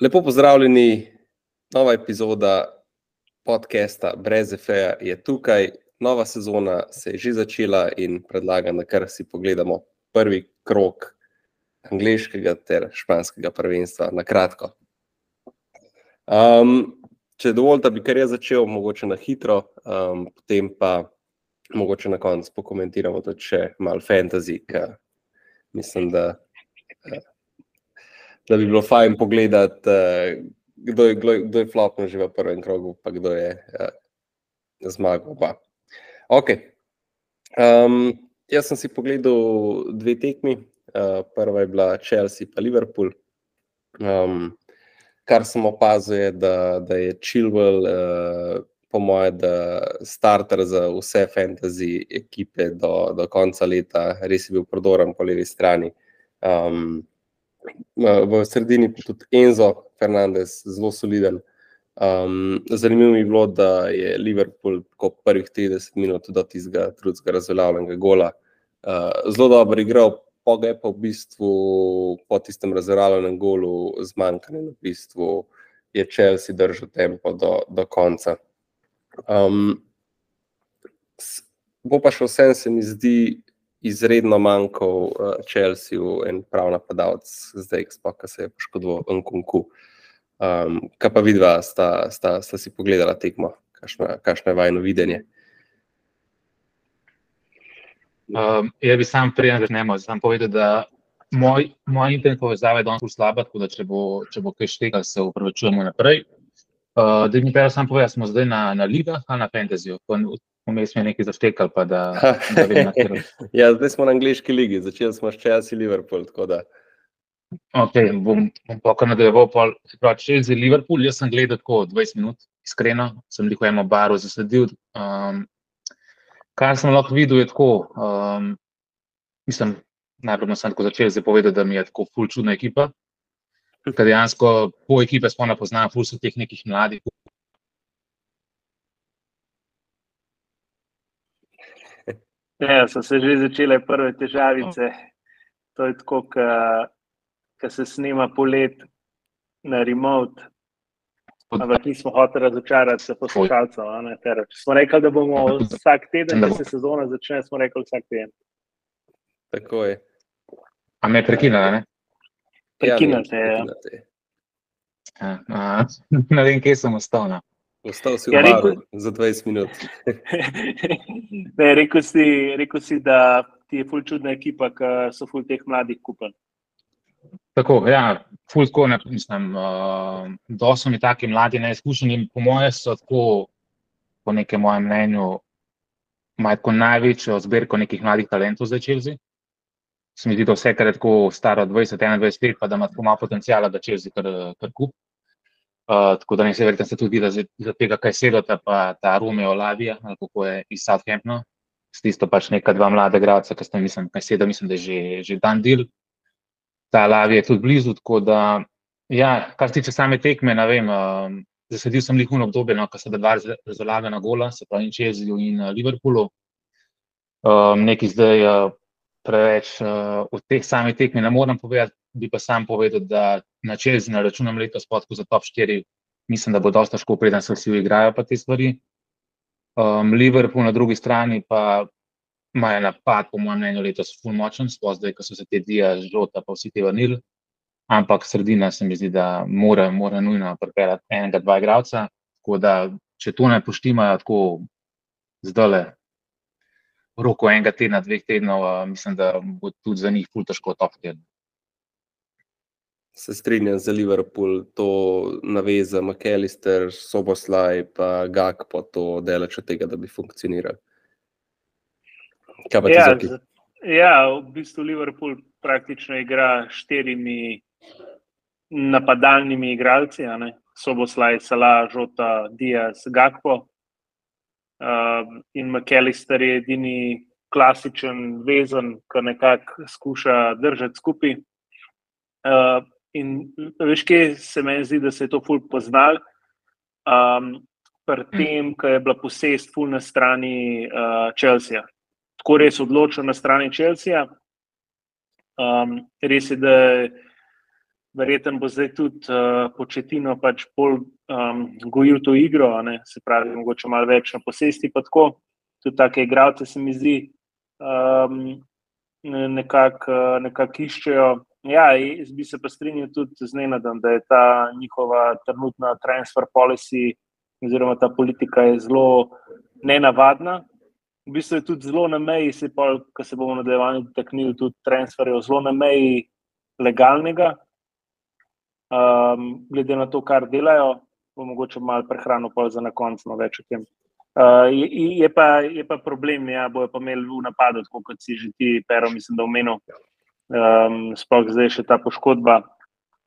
Lepo pozdravljeni, nova epizoda podcasta Brez Efeja je tukaj, nova sezona se je že začela in predlagam, da kar si pogledamo prvi krok angliškega ter španskega prvenstva na kratko. Um, če dovolite, bi kar jaz začel, mogoče na hitro, um, potem pa mogoče na koncu pokomentiramo tudi malo fantasy, ker mislim, da da bi bilo fajn pogledati, uh, kdo, je, kdo je flopno že v prvem krogu, pa kdo je uh, zmagal. Okay. Um, jaz sem si pogledal dve tekmi. Uh, prva je bila Chelsea in Liverpool. Um, kar sem opazil, je, da, da je Chilwell, uh, po mojem, starter za vse fantasy ekipe do, do konca leta, res je bil prodoren po levi strani. Um, v sredini tudi Enzo Fernandez, zelo soliden. Um, zanimivo mi je bilo, da je Liverpool po prvih 30 minut do tistega trudskega razveljavljenega gola uh, zelo dobro igral, pa ga je pa v bistvu po tistem razveljavljenem golu zmanjkanje, v bistvu je Chelsea držal tempo do, do konca. Um, bo pa še vsem se mi zdi, izredno manjkal uh, Chelsea in prav napadalec, zdaj pa se je poškodoval Nkunku. Um, kaj pa vidva, sta, sta, sta si pogledala tekmo, kakšno je vajno videnje? Um, jaz bi sam ne morem, sam povedati, da moj, moj internet povezava je danes slaba, tako da če bo, če bo kaj štega, se upravičujemo naprej. Uh, da mi pa sam povem, smo zdaj na, na ligah ali na fantasyju. Vmes je nekaj zaštekal. Da, da ja, zdaj smo na angliški ligi, začeli smo s Chelsea Liverpool. Okay, bom bom pa kar nadaljeval. Chelsea Liverpool, jaz sem gledal tako 20 minut, iskreno, sem jih v enem baru zasledil. Um, kar sem lahko videl, je tako. Um, mislim, najprej sem tako začel zapovedati, da mi je tako ful čudna ekipa. Ker dejansko po ekipe spona poznam, ful so teh nekih mladih, Ja, so se že začele prve težavice. To je tako, ko se snima polet na remote. Ampak nismo hoteli razočarati se poslušalcev. Smo rekli, da bomo vsak teden, da se sezona začne, smo rekli vsak teden. Tako je. A me prekinala, ne? Prekinate, ja. ja. Ne vem, kje sem ostal. Ostal si ja, rekel, za 20 minut. ne, rekel, si, rekel si, da ti je ful čudna ekipa, ki so ful teh mladih kupili. Tako, ja, ful tako, ne, mislim, uh, da so mi taki mladi neizkušeni. Po mojem so tako, po nekem mojem mnenju, imajo tako največjo zbirko nekih mladih talentov za Chelsea. Se mi zdi, da vse, kar je tako staro 20, 21 let, pa da ima tako malo potencijala, da Chelsea kar, kar kup. Uh, tako da ne se verjetno se tudi vidi, da tega, kaj sedota, pa ta Romeo Lavija, ali kako je iz Southamptona, s tisto pač neka dva mlada gradca, ki sta, mislim, kaj seda, mislim, da je že, že dan del. Ta Lavija je tudi blizu, tako da, ja, kar se tiče same tekme, ne vem, uh, zasedil sem v obdobje, no, ko so dva razlagana gola, se pravi, Čeziju in uh, Liverpoolu. Um, neki zdaj uh, preveč uh, v teh samih tekmih ne morem povedati, bi pa sam povedal, da na čez na računam letos podku za top 4, mislim, da bo dosta težko, preden se vsi igrajo pa te stvari. Um, Liverpool na drugi strani pa imajo napad, po mojem mnenju, letos full močen, sploh zdaj, ko so se te dija žota, pa vsi te vanili. Ampak sredina se mi zdi, da mora, mora nujno pripeljati enega, dva igralca. Tako da, če to ne poštimajo tako zdaj v roku enega tedna, dveh tednov, mislim, da bo tudi za njih full težko top teden se strinjam za Liverpool, to naveza McAllister, Soboslaj, pa Gag po to delač od tega, da bi funkcionirali. Ja, ja, v bistvu Liverpool praktično igra štirimi napadalnimi igralci, Soboslaj, Salah, Žota, Diaz, Gagpo. Uh, in McAllister je edini klasičen vezan, ki nekako skuša držati skupaj. Uh, In veš, kje se meni zdi, da se je to ful poznal. Um, pri hm. tem, ki je bila posest ful na strani uh, Chelsea. Tako res odločil na strani Chelsea. Um, res je, da, verjetno bo zdaj tudi uh, početino pač bolj um, gojil to igro, ne? se pravi, mogoče malo več na posesti. Tudi take igralce se mi zdi, um, nekako nekak iščejo. Ja, jaz bi se pa strinjal tudi z Nenadom, da je ta njihova trenutna transfer policy oziroma ta politika zelo nenavadna. V bistvu je tudi zelo na meji, se pa, ko se bomo nadaljevali, taknili tudi transferje, zelo na meji legalnega, um, glede na to, kar delajo, bo mogoče malo prehrano pa za na koncu no, več o tem. Uh, je, je, pa, je pa problem, ja, bojo pa imeli v napadu, kot si že ti, pero, mislim, da omenil, um, sploh zdaj še ta poškodba.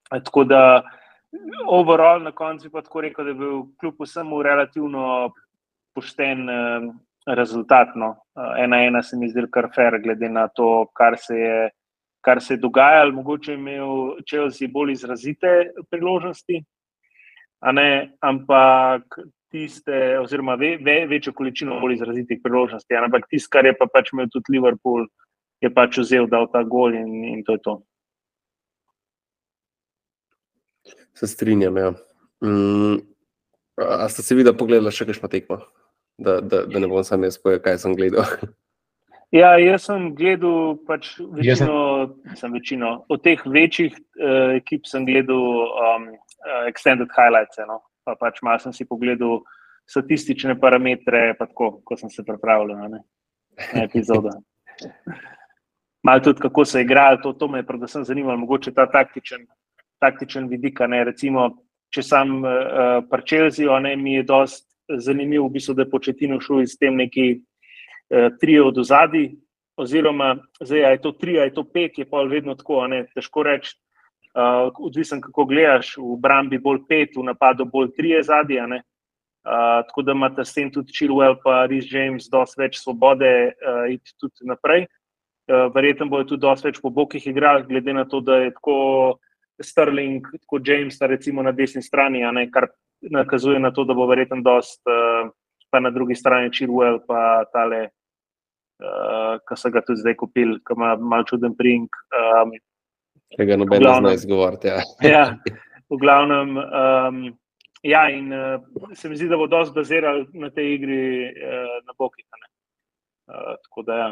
Tako da, overall, na koncu pa tako rekel, da je bil kljub vsemu relativno pošten um, rezultat. No. Uh, ena, ena se mi zdi kar fair, glede na to, kar se je kar se je dogajalo, mogoče je imel Chelsea bolj izrazite priložnosti, ne, ampak tiste, oziroma ve, ve, večjo količino bolj izrazitih priložnosti. Ampak tisto, kar je pa pač imel tudi Liverpool, je pač vzel, da je ta gol in, in to je to. Se strinjam. Ja. Mm, a ste se videli, pogledali še kakšno tekmo, da, da, da ne bom sam jaz povedal, kaj sem gledal. Ja, jaz sem gledal pač večino, sem večino od teh večjih uh, ekip, sem gledal um, uh, Extended Highlights. No? Pa pač malo sem si pogledal statistične parametre, tako, ko sem se pripravljal na, na epizodo. Malo tudi, kako se je igralo, to, to me je predvsem zanimalo, mogoče ta taktičen, taktičen vidik. Recimo, če sem uh, parčelzijo, mi je dosti zanimivo, v bistvu, da je početino šel iz tem neki eh, tri od ozadij, oziroma zdaj, je to tri, je to pet, je pa vedno tako, ne, težko reči. Uh, odvisen, kako gledaš, v Brambi bolj pet, v napadu bolj tri zadnje. Uh, tako da imate s tem tudi Chilwell, pa Rhys James, dosti več svobode uh, iti tudi naprej. Uh, verjetno bojo tudi dosti več po bokih igrali, glede na to, da je tako Sterling, tako James, recimo na desni strani, ne, kar nakazuje na to, da bo verjetno dosti, uh, pa na drugi strani Chilwell, pa tale uh, ki so ga tudi zdaj kupili, ki ima malo čuden prink. Um, Tega noben ne zna izgovoriti. Ja. ja, v glavnem. Um, ja, in uh, se mi zdi, da bo dosti baziral na tej igri uh, na Bokih. Uh, tako da ja.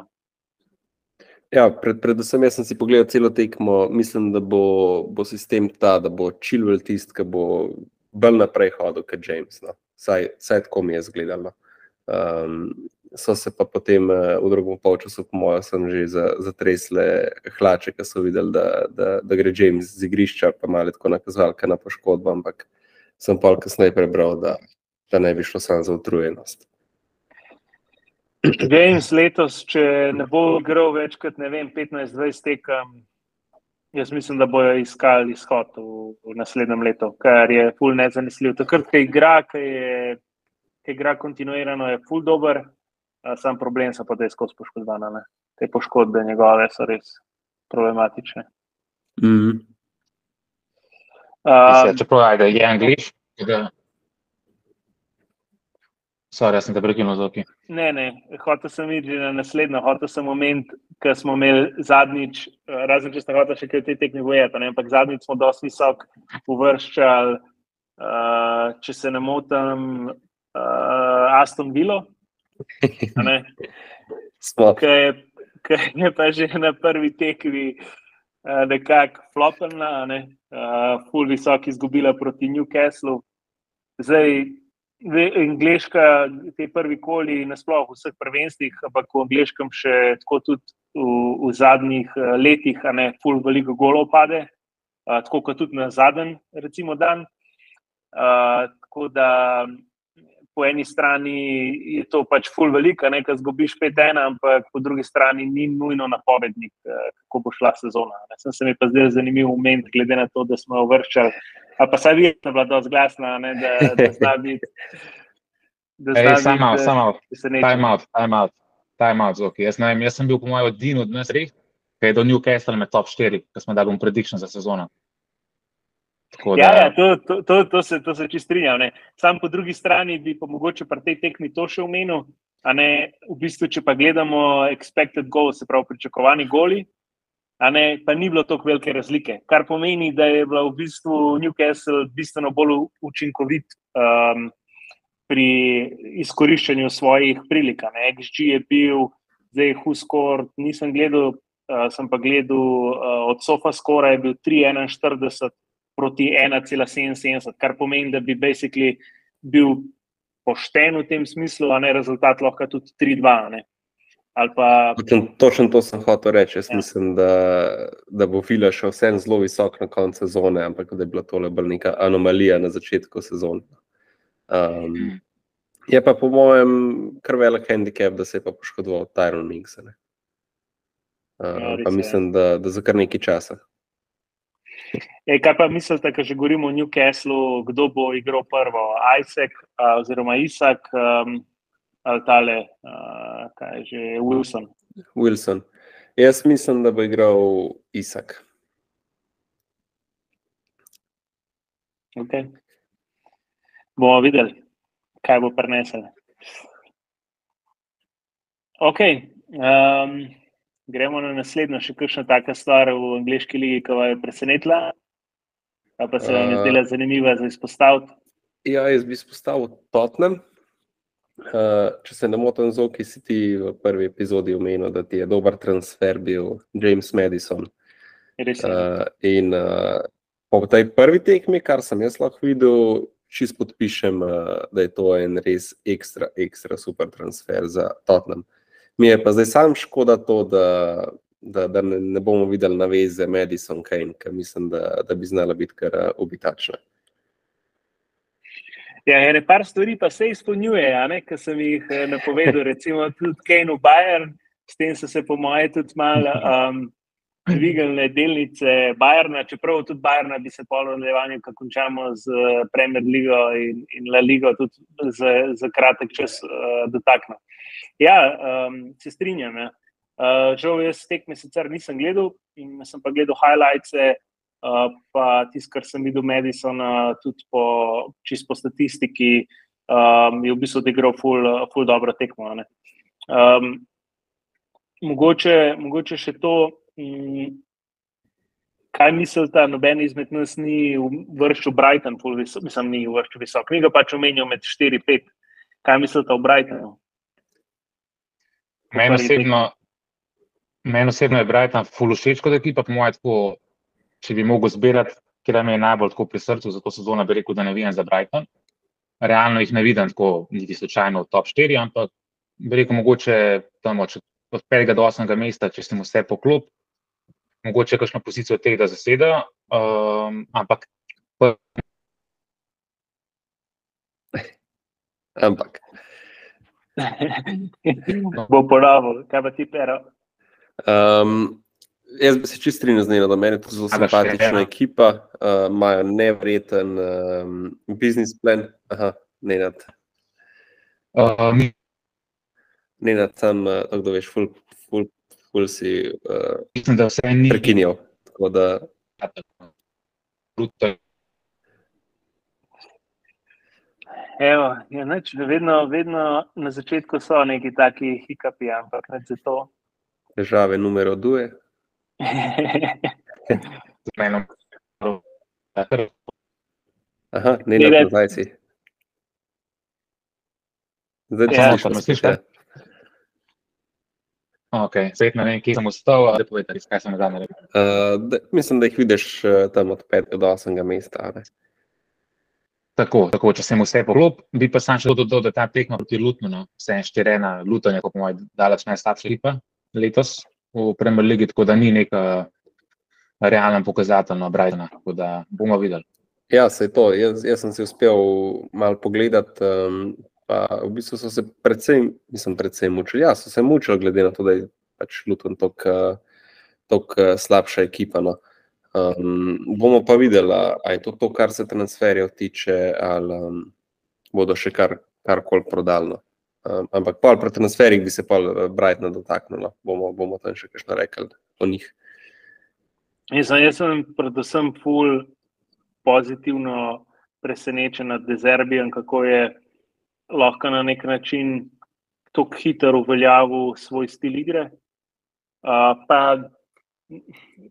Ja, pred, predvsem jaz sem si pogledal celo tekmo, mislim, da bo, bo sistem ta, da bo Chilwell tisti, ki bo bolj naprej hodil kot James. No. Saj, saj tako mi je izgledalo. Um, so se pa potem uh, v drugem polčasu, po mojem, sem že zatresle hlače, ki so videli, da, da, da gre James z igrišča, pa malo tako nakazoval, kaj na poškodbo, ampak sem pa kasneje prebral, da, da ne bi šlo samo za utrujenost. James letos, če ne bo igral več kot 15-20 tekem, jaz mislim, da bojo iskali izhod v, v naslednjem letu, kar je ful nezanesljiv. Takrat, ko igra, ko je. Ki igra kontinuirano, je full dobro, sam problem so pa, da je skozi poškodovane. Te poškodbe njegove so res problematične. Mm -hmm. uh, Čeprav je angliš. Sorry, jaz sem te prekinil z oki. Ne, ne, hotel sem iti na naslednjo, hotel sem moment, ker smo imeli zadnjič, razen če ste hotel še kaj v tej tekmi bojati, ampak zadnjič smo dosti visok uvrščali, uh, če se ne motim, uh, Aston Villa, Ker je pa že na prvi tekmi uh, nekako flopena, ne? uh, full visok izgubila proti Newcastlu. Zdaj, angliška, te prvi koli, nasplošno v vseh prvenstvih, ampak v angliškem še tako tudi v, v zadnjih letih, a ne full veliko golov pade, uh, tako kot tudi na zadnji, recimo, dan. Uh, tako da po eni strani je to pač full velika, nekaj zgubiš 5-1, ampak po drugi strani ni nujno napovednik, eh, kako bo šla sezona. Ne. Sem se mi pa zdaj zanimiv moment, glede na to, da smo jo vrščali. A pa saj vidno je bila dosti glasna, ne, da, da zna biti. Samo, samo, time out, time out, time out, ok. Jaz, vem, jaz sem bil po mojem odinu od nas, ki je do Newcastle med top 4, ki smo dali prediction za sezono. Da... Ja, ja, to, to, to, to se, se čisto strinjam. Sam po drugi strani bi pa mogoče pri tej tekmi to še omenil. Ne, v bistvu, če pa gledamo expected goals, se pravi pričakovani goli, ne, pa ni bilo tako velike razlike. Kar pomeni, da je bil v bistvu Newcastle bistveno bolj učinkovit um, pri izkoriščanju svojih prilik. XG je bil, zdaj Huskor, nisem gledal, uh, sem pa gledal uh, od Sofa Skora, je bil 3,41 proti 1,77, kar pomeni, da bi bil pošten v tem smislu, a ne rezultat lahko tudi 3-2. Pa... Točno, točno to sem hotel reči. Jaz ja. mislim, da, da bo Fila še vsem zelo visok na koncu sezone, ampak da je bila tole bolj neka anomalija na začetku sezone. Um, je pa po mojem kar velik handicap, da se je poškodoval Tyron Mix. Uh, ja, pa mislim, da, da za kar nekaj časa. E, kaj pa mislite, ko že govorimo o Newcastlu, kdo bo igral prvo? Isaac uh, oziroma Isak. Um, ali tale, uh, kaj je že Wilson. Wilson. Jaz mislim, da bo igral Isak. Okay. Bomo videli, kaj bo prenesel. Okay. Um, gremo na naslednjo, še kakšna taka stvar v angliški ligi, ki vas je presenetila, pa se vam je zdela zanimiva za izpostaviti. Ja, jaz bi izpostavil Tottenham. Uh, če se ne motim, zelo ki si ti v prvi epizodi omenil, da ti je dober transfer bil James Madison. Uh, in uh, po tej prvi tekmi, kar sem jaz lahko videl, čist podpišem, uh, da je to en res ekstra, ekstra super transfer za Tottenham. Mi je pa zdaj sam škoda to, da, da, da ne, ne bomo videli naveze Madison Kane, ker mislim, da, da bi znala biti kar obitačna. Ja, ene par stvari pa se izpolnjuje, ki sem jih eh, napovedal, recimo tudi Kane v Bayern, s tem so se po moje tudi malo um, dvignile delnice Bayerna, čeprav tudi Bayerna bi se po nadaljevanju, ko končamo z eh, Premier Ligo in, in La Ligo, tudi za, za kratek čas uh, dotaknil. Ja, um, se strinjam. Ja. Uh, žal, jaz tekme sicer nisem gledal in sem pa gledal highlights. Uh, pa tisto, kar sem videl, Madisona, tudi po, po statistiki, um, je v bistvu odigral ful, ful dobro tekmo. Um, mogoče, mogoče še to, um, kaj mislite, noben izmed nas ni vršil Brighton, visok, mislim, ni vršil visok, mi ga pač omenjamo med 4-5. Kaj mislite o Brightonu? Meni osebno, men osebno je Brighton ful všeč kot ekipa, po mojem, tako če bi mogel zbirati, ker me je najbolj pri srcu za to sezono, bi rekel, da ne vidim za Brighton. Realno jih ne vidim tako, niti slučajno v top 4, ampak bi rekel, mogoče tam od 5. do 8. mesta, če sem vse poklop, mogoče kakšno pozicijo teh, da zasedajo. Um, ampak. Ampak. Bo poravil, kaj pa ti pero? Um, Jaz bi se čist strinjal z njim, da meni je to zelo simpatična ekipa, uh, imajo nevreten um, biznis plan. Aha, ne nad. Uh, ne nad tam, uh, tako da veš, ful, ful, ful si. Uh, Mislim, da vse ni. Prekinil. Da... Evo, ja, neč, vedno, vedno na začetku so neki taki hikapi, ampak ne za to. Težave numero dve. Z menom. Aha, ne ne nazaj si. Zdaj, če ja, se slišiš, Okay. Svet na neki, ki sem ustal, da povedati, kaj sem zdaj naredil. Uh, mislim, da jih vidiš uh, tam od 5 do 8 mesta. Tako, tako, če sem vse poglop, bi pa sam še dodal, da ta tekma proti Lutnu, no, vse en štirena, Luton je, po mojem, daleč najslabša ekipa letos v Premier League, tako da ni neka realna pokazatelj na Brightonu. Tako da bomo videli. Ja, se je to. Jaz, jaz sem si uspel malo pogledati. Um, pa v bistvu so se predvsem, mislim, predvsem mučili. Ja, so se mučili, glede na to, da je pač Luton tako slabša ekipa. No. Um, bomo pa videli, ali je to, to, kar se transferjev tiče, ali um, bodo še kar, karkoli prodali. No. Um, ampak pol pri transferih bi se pol uh, Brighton dotaknil, no. bomo, bomo tam še kaj rekli o njih. Jaz jaz sem predvsem ful pozitivno presenečen nad Dezerbijem, kako je lahko na nek način tako hitro uveljavil svoj stil igre. Uh, pa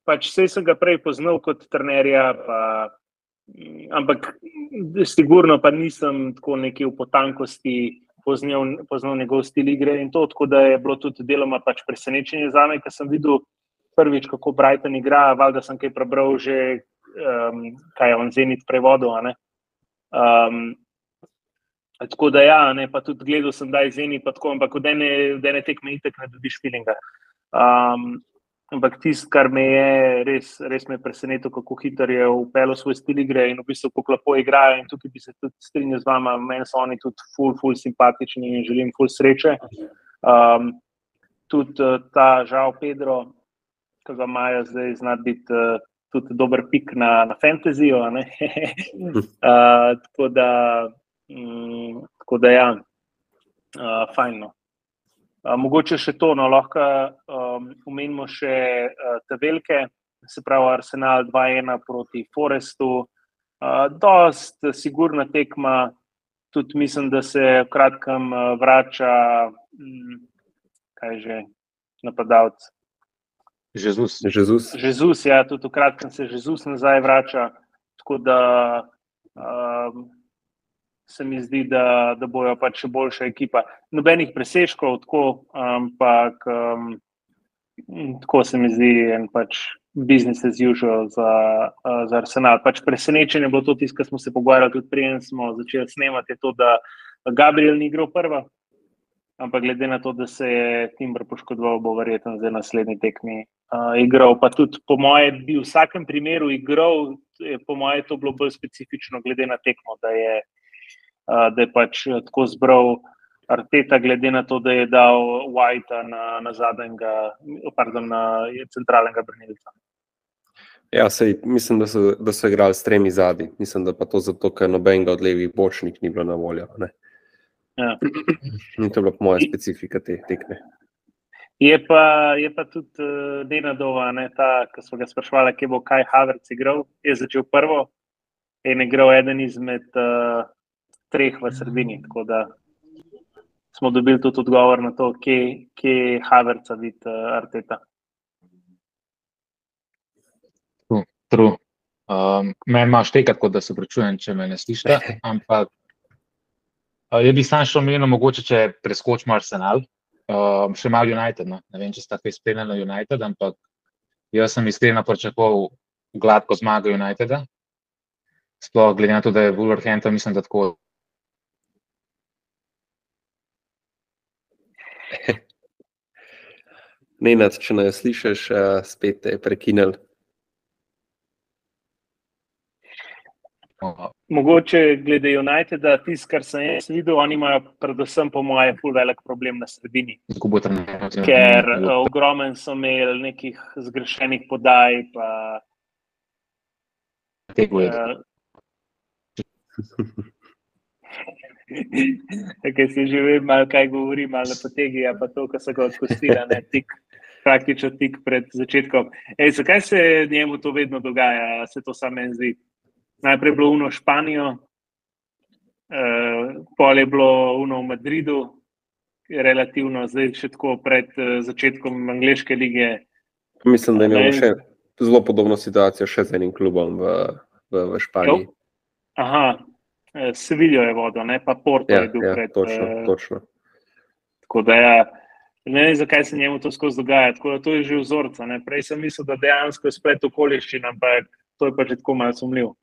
pač vse sem ga prej poznal kot trenerja, pa, ampak sigurno pa nisem tako neki v potankosti poznal, poznal njegov stil igre in to, tako da je bilo tudi deloma pač presenečenje za me, ker sem videl prvič, kako Brighton igra, valjda sem kaj prebral že, um, kaj je on zenit prevodil. Um, tako da ja, ne, pa tudi gledal sem, da je zenit, pa tako, ampak v ene tekme itek ne dobiš feelinga. Um, Ampak tisto, kar me je res, res me presenetilo, kako hitro je upelo svoj stil igre in v bistvu kako lepo igrajo. In tukaj bi se tudi strinjal z vama, meni so oni tudi ful, ful simpatični in želim ful sreče. Um, tudi uh, ta žal Pedro, ki ga imajo zdaj, zna biti uh, tudi dober pik na, na fantazijo. uh, tako, da, um, tako da ja, uh, fajno. Mogoče še to, no, lahko um, omenimo še uh, te velike, se pravi Arsenal 2-1 proti Forestu. Uh, dost sigurna tekma, tudi mislim, da se v kratkem uh, vrača, um, kaj že, napadalec. Jezus. Jezus. Jezus, ja, tudi v kratkem se Jezus nazaj vrača. Tako da um, se mi zdi, da, da bojo pač še boljša ekipa. Nobenih presežkov, tako, ampak um, tako se mi zdi en pač business as usual za, uh, za Arsenal. Pač presenečenje bo to tisto, kar smo se pogovarjali tudi prej, smo začeli snemati, je to, da Gabriel ni igral prva. Ampak glede na to, da se je Timber poškodoval, bo verjetno za naslednji tekmi uh, igral. Pa tudi, po mojem, bi v vsakem primeru igral, po mojem, to bilo bolj specifično, glede na tekmo, da je uh, da je pač eh, tako zbral Arteta, glede na to, da je dal Whitea na, na zadnjega, pardon, na centralnega brnilca. Ja, sej, mislim, da so, da so igrali s tremi zadnji. Mislim, da pa to zato, ker nobenega od levih bočnih ni bilo na voljo. Ja. In to je bila moja specifika te tekme. Je pa, je pa tudi uh, Denadova, ki smo ga sprašvali, kje bo Kaj Havertz igral. Je začel prvo in igral eden izmed uh, treh v sredini. Tako da smo dobili tudi odgovor na to, kje, kje je Havertz vid uh, Arteta. True. Um, me imaš tekati, kot da se prečujem, če me ne slišiš. Ampak uh, jaz bi sam šel omenil, mogoče če preskočimo Arsenal, um, še malo United. No. Ne vem, če ste kaj spremljali United, ampak jaz sem iskreno pričakoval gladko zmago Uniteda. Sploh glede na to, da je Wolverhampton, mislim, da tako Nenad, če ne slišiš, uh, spet te je prekinil. Mogoče glede United, da tisto, kar sem jaz videl, oni imajo, predvsem, po mojem, zelo velik problem na sredini. Ker uh, ogromen so imeli nekih zgrešenih podaj. Pa, uh, Ker si že vem, malo kaj govori, malo potegi, pa to, kar se ga odpustila, ne tik, praktično tik pred začetkom. Ej, zakaj se njemu to vedno dogaja, se to samo meni zdi? Najprej je bilo uno v Španijo, uh, pol je bilo uno v Madridu, relativno zdaj še tako pred uh, začetkom angliške lige. Mislim, da imel še zelo podobno situacijo še z enim klubom v, v, v Španiji. Aha, Eh, Sevilijo je vodo, ne pa Porto ja, je bil ja, pred. Točno, uh, točno. Tako da ja, ne vem, zakaj se njemu to skozi dogaja. Tako da to je že vzorca. Ne? Prej sem mislil, da dejansko je splet okoliščin, ampak to je pa že tako malo sumljivo.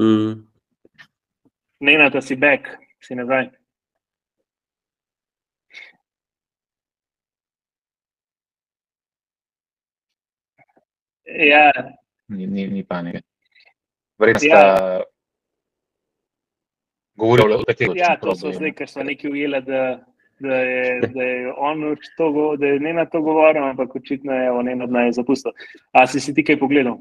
Mm. Ne na ta si back, si nazaj. Ja. Ni, ni, ni panike. Verjetno ja govorili o tem. Ja, to so zdaj, ker so neki ujeli, da, da, je, da je on to, da je ne na to govoril, ampak očitno je on eno od naj zapustil. A si si ti kaj pogledal?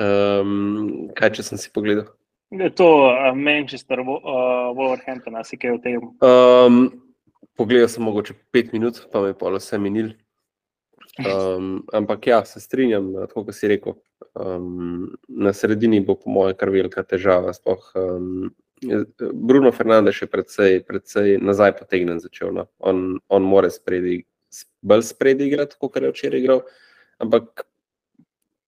Um, kaj, če sem si pogledal? Je to uh, Manchester, uh, Wolverhampton, ali kaj o tem? Um, pogledal sem mogoče pet minut, pa me je pa vse minil. Um, ampak ja, se strinjam, tako kot si rekel. Um, na sredini bo, po mojem, kar velika težava. Spoh, um, Bruno Fernandez je predvsej, predvsej nazaj potegnen začel. No. On, on more spredi, bolj spredi igrati, kot je včeraj igral. Ampak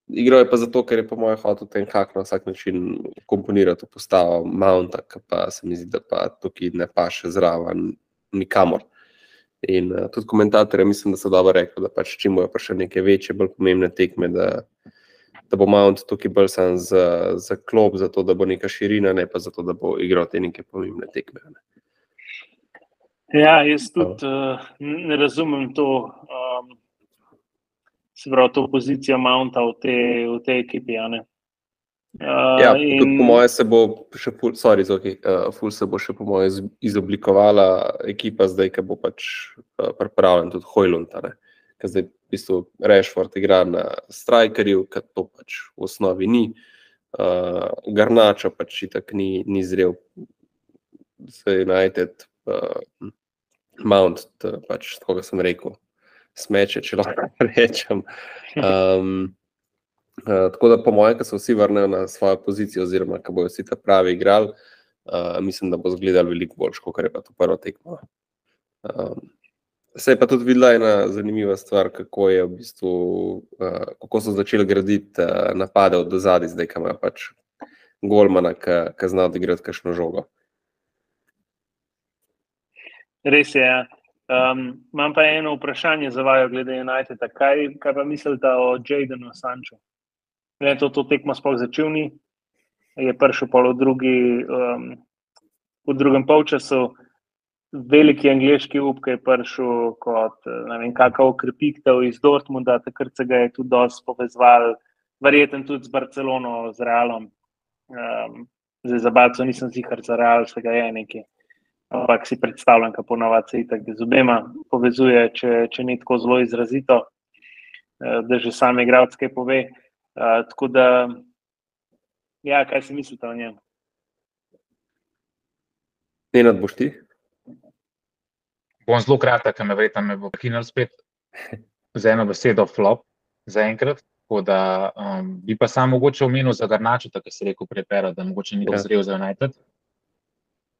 igral je pa zato, ker je po mojem hotel ten kak na vsak način komponirati v postavo Mounta, ki pa se mi zdi, da pa tukaj ne paše zraven nikamor. In uh, tudi komentatorje mislim, da so dobro rekli, da pač čim bojo prišle neke večje, bolj pomembne tekme, da, da bo Mount tukaj bolj sam za, za klop, zato da bo neka širina, ne pa zato, da bo igral te neke pomembne tekme. Ne. Ja, jaz tudi uh, ne razumem to, um, se pravi, to pozicijo Mounta v tej, v tej ekipi. Uh, ja, in... Po mojem, se bo še ful, sorry, zoki, uh, ful se bo še po mojem izoblikovala ekipa, zdaj, ki bo pač uh, pripravljen tudi Hojlund. Ker zdaj bistvu Rešford igra na strikerju, ker to pač v osnovi ni. Uh, Garnača pač itak ni, ni zrel, se United, uh, Mount, pač tako sem rekel, smeče, če lahko rečem. Um, Uh, tako da, po mojem, ko se vsi vrnejo na svojo pozicijo, oziroma ko bodo vsi ta pravi igrali, uh, mislim, da bo zgledal veliko bolj, kot je pa to prvo tekmo. Um, se je pa tudi videla ena zanimiva stvar, kako, v bistvu, uh, kako so začeli graditi uh, napade od zadaj, zdaj pa imajo pač Golmana, ki zna odigrati kakšno žogo. Res je. Um, imam pa eno vprašanje za vaju, glede na to, kaj, kaj pa mislite o Jadenu Sanču? Ne, to, to tekmo sploh začel ni, je prišel pa v, drugi, um, v drugem polčasu. Veliki angliški up, ki je prišel kot kakšen ukrepitev iz Dortmunda, takrat se ga je tudi dosti povezval, verjeten tudi z Barcelono, z Realom. Um, zdaj za Balco nisem zihar za Real, se ga je nekaj. Ampak si predstavljam, kako ponovadi se itak z obema povezuje, če, če ni tako zelo izrazito, uh, da že sami igralci pove. Uh, tako da, ja, kaj si mislite o njem? Ne, nad boš ti? Bom zelo kratek, ker me verjetno me bo prekinil spet z eno besedo flop za enkrat. Da, um, bi pa samo mogoče omenil za Garnača, ki si rekel prej, da mogoče ni dozrel ja. za United.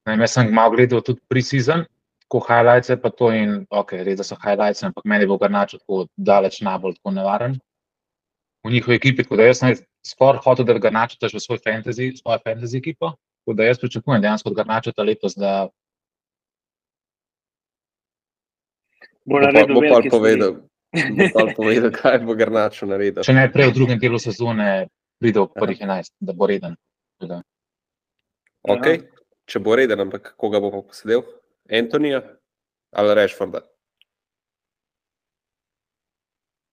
Najem, jaz sem malo gledal tudi pre-season, ko highlights je pa to in ok, res da so highlights, ampak meni bo Garnač tako daleč najbolj tako nevaren v njihovi ekipi. Tako da jaz sem skoraj hotel, da ga načrtaš v svoj fantasy, svojo fantasy ekipo. Tako da jaz pričakujem dejansko, da ga načrta letos. Da... Bo naredil, bo pa povedal. Bo povedal, kaj bo Grnačo naredil. Če ne prej v drugem delu sezone, pride v prvih 11, da bo reden. Da. Okay. Če bo reden, ampak koga bo pa posedel? Antonija ali Rešforda?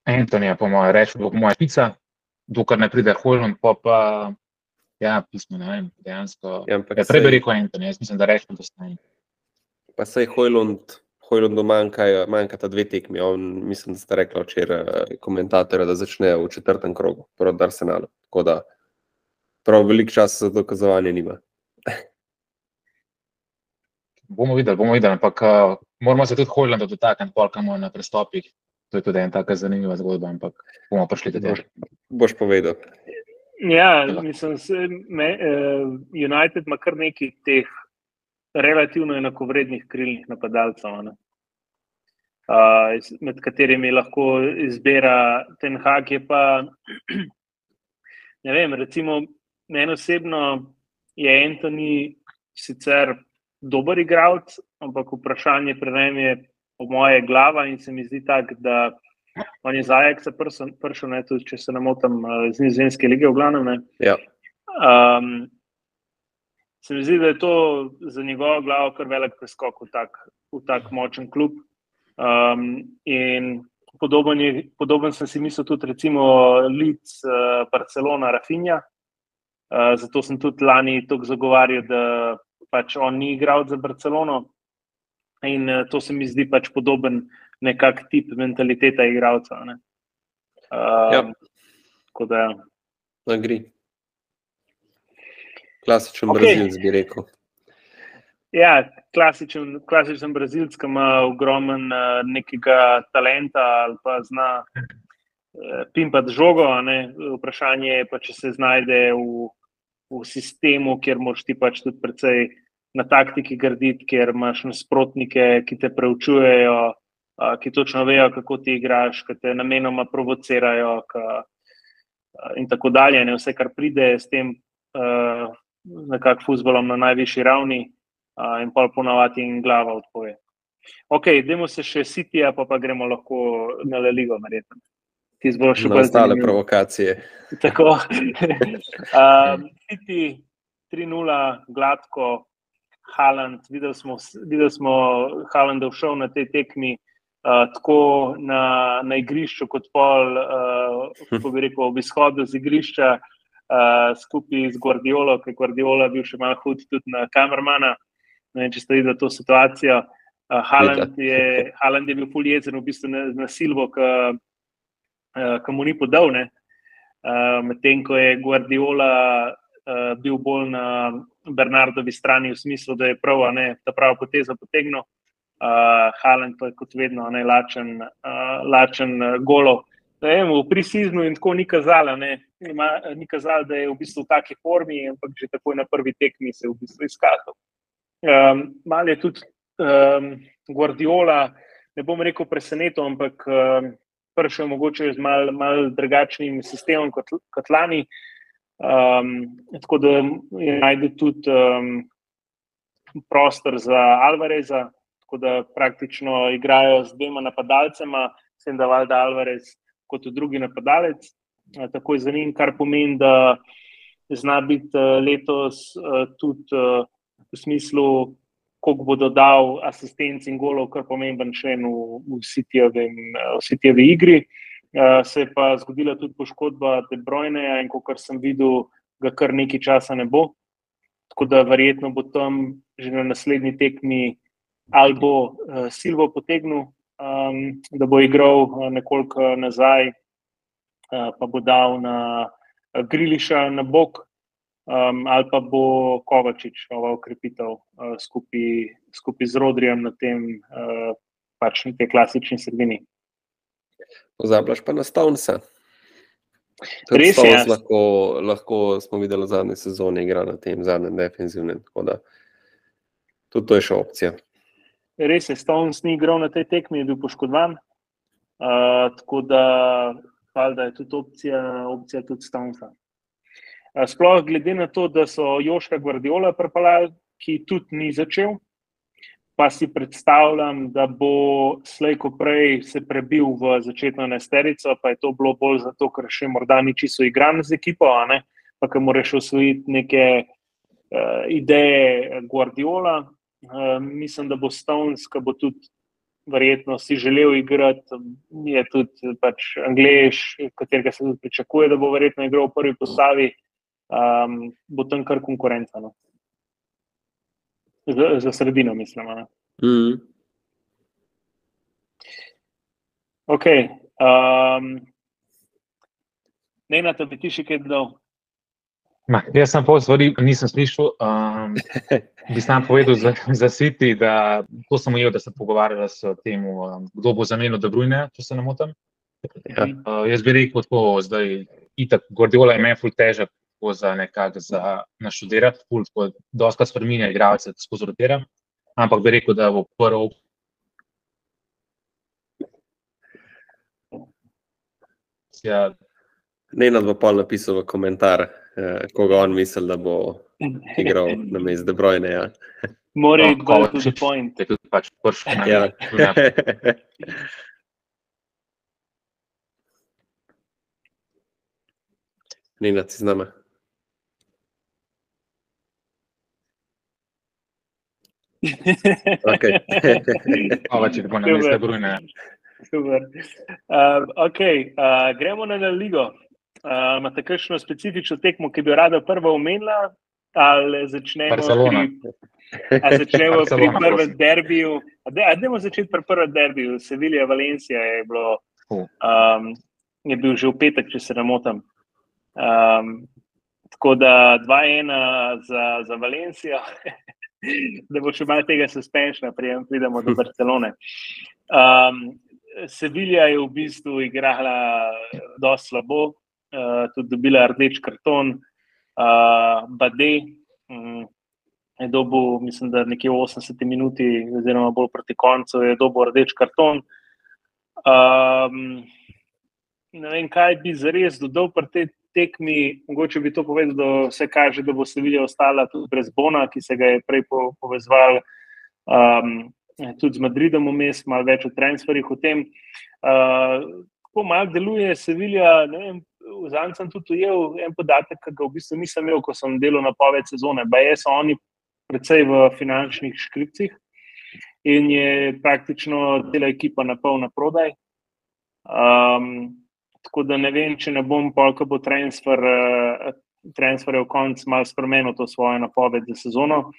Antonija, po mojem, reči, po mojem, pica, dokler ne pride Holland, pa pa, ja, pismo, ne vem, dejansko. Ja, ja treba reči Antonija, jaz mislim, da rečem, da stane. Pa sej Holland, Manjkajo, manjkata dve tekmi. On, mislim, da ste rekli včeraj eh, komentatorja, da začne v četrtem krogu proti Arsenalu. Tako da prav veliko časa za dokazovanje nima. bomo videli, bomo videli, ampak uh, moramo se tudi Hollanda dotakniti, polkamo na prestopih. To je tudi ena tako zanimiva zgodba, ampak bomo prišli do tega. Boš povedal. Ja, mislim, da uh, United ima kar nekaj teh relativno enakovrednih krilnih napadalcev, uh, med katerimi lahko izbira ten hak. Pa, ne vem, recimo, meni osebno je Antoni sicer dober igralec, ampak vprašanje pri njem je po moje glava in se mi zdi tako, da on je za pršo, ne tudi če se ne motim, eh, z nizozemske lige v glavnem. Ja. Um, se mi zdi, da je to za njegovo glavo kar velik preskok v tak, v tak močen klub. Um, in podoben, je, podoben sem si mislil tudi, recimo, Lic, uh, Barcelona, Rafinja. Uh, zato sem tudi lani tako zagovarjal, da pač on ni igral za Barcelono, In uh, to se mi zdi pač podoben nekak tip mentaliteta igralca. Uh, ja. Tako da. Ja. Gre. Klasičen okay. brazilc, bi rekel. Ja, klasičen, klasičen brazilc, ki ima ogromen uh, nekega talenta ali pa zna uh, pimpati žogo. Vprašanje je pa, če se znajde v, v sistemu, kjer moš ti pač tudi precej na taktiki graditi, ker imaš nasprotnike, ki te preučujejo, ki točno vejo, kako ti igraš, ki te namenoma provocirajo. Ki, in tako dalje, ne vse, kar pride s tem, uh, nekako futbolom na najvišji ravni, uh, in pa ponavadi in glava odpove. Ok, idemo se še sitija, pa, pa gremo lahko na Ligo, verjetno. Ti zbo še bolj stale provokacije. Tako. um, Siti 3-0, gladko, Haland, videli smo, videl smo Halandov šov na tej tekmi. Uh, tako na, na igrišču, kot pol, uh, ko bi rekel, ob izhodu z igrišča, uh, skupaj z Guardiolo, je Guardiola bil še malo hud tudi na kamermana. Ne vem, če ste videli to situacijo. Uh, Haaland, je, Haaland je bil poljezen v bistvu na, na Silvo, ki uh, mu ni podal. Uh, Medtem ko je Guardiola uh, bil bolj na Bernardovi strani, v smislu, da je prav, ne, ta prava poteza potegnil. Uh, Haaland pa je kot vedno ne, lačen, uh, lačen uh, golo. Vem, v prisizmu in tako ni kazalo, ni kazalo, da je v bistvu v taki formi, ampak že takoj na prvi tekmi se je v bistvu izkazal. Um, Mal je tudi um, Guardiola, ne bom rekel presenetil, ampak um, prišel mogoče z mal, mal drugačnim sistemom kot, kot lani. Um, tako da je najdel tudi um, prostor za Alvareza, tako da praktično igrajo z dvema napadalcema, sem da valjda Alvarez kot drugi napadalec. Uh, tako je za njim, kar pomeni, da zna biti uh, letos uh, tudi v smislu koliko bo dodal asistenc in golov, kar pomemben člen v, v Sitijevi igri. Se je pa zgodila tudi poškodba De Bruyne, in kot sem videl, ga kar nekaj časa ne bo. Tako da verjetno bo tam že na naslednji tekmi ali bo Silvo potegnil, um, da bo igral uh, nekoliko nazaj, uh, pa bo dal na uh, Griliša na bok um, ali pa bo Kovačič nova ukrepitev uh, skupaj, skupaj z Rodrijem na tem uh, pač na tej klasični sredini. Pozabljaš pa na Stavnsa. Res je. Lahko, lahko smo videli v zadnji sezoni, igra na tem zadnjem defensivnem. Tudi to je še opcija. Res je, Stavns ni igral na tej tekmi, je bil poškodovan. Uh, tako da, da je tudi opcija, opcija tudi Stavnsa. Sploh glede na to, da so Joška Guardiola pripeljali, ki tudi ni začel, pa si predstavljam, da bo slejko prej se prebil v začetno nesterico, pa je to bilo bolj zato, ker še morda ni čisto igran z ekipo, pa ker moraš osvojiti neke uh, ideje Guardiola. Uh, mislim, da bo Stones, ki bo tudi verjetno si želel igrati, je tudi pač Anglež, katerega se tudi pričakuje, da bo verjetno igral v prvi postavi um, bo tam kar konkurenca. No. Za, za sredino, mislim. Mm. Ok. Um, ne, na to bi ti še kaj dodal. Ma, jaz sem pol stvari, nisem slišal. Um, bi sam povedal za, za City, da to sem ujel, da sem pogovarjal s tem, um, kdo bo zamenil Debrujne, če se ne motim. Ja. Uh, jaz bi rekel tako, zdaj, itak, Gordiola je meni ful tako za nekako za naštudirati, pult, ko dosta spremenja igralce, skozi rotiram. Ampak bi rekel, da bo prvo. Ja. Ne, na dva pol napisal v komentar, eh, koga on misli, da bo igral na mestu De Bruyne. Ja. Mora iti bolj to point. Je tudi pač prvi. Ja. ja. Nina, ti z nami. Okay. Hvala, če bo na mestu brune. Super. Uh, okay. uh, gremo na ligo. Uh, imate kakšno specifično tekmo, ki bi rada prva omenila? Ali začnemo Barcelona. pri, začnemo pri prvem derbiju? Ajdemo začeti pri prvem derbiju. Sevilija, Valencija je, bilo, um, je bil že v petek, če se ne motim. Um, tako da 2-1 za, za Valencijo. da bo še malo tega suspenšna, prijem, pridemo do Barcelone. Um, Sevilja je v bistvu igrala zelo slabo, uh, tudi dobila rdeč karton, uh, Bade. Um, Je dobil, mislim, da nekje v 80 minuti, oziroma bolj proti koncu, je dobil rdeč karton. Um, ne vem, kaj bi zares dodal pri tej tekmi, mogoče bi to povedal, da vse kaže, da bo Sevilja ostala tudi brez Bona, ki se ga je prej povezval um, tudi z Madridom, vmes, malo več o transferih o tem. Uh, Ko malo deluje Sevilja, ne vem, Zdaj sem tudi ujel en podatek, ki ga v bistvu nisem imel, ko sem delal na poved sezone. Baje so oni predvsej v finančnih škripcih in je praktično cela ekipa na pol na prodaj. Um, tako da ne vem, če ne bom pol, ko bo transfer, uh, transfer v konc malo spremenil to svojo napoved za sezono.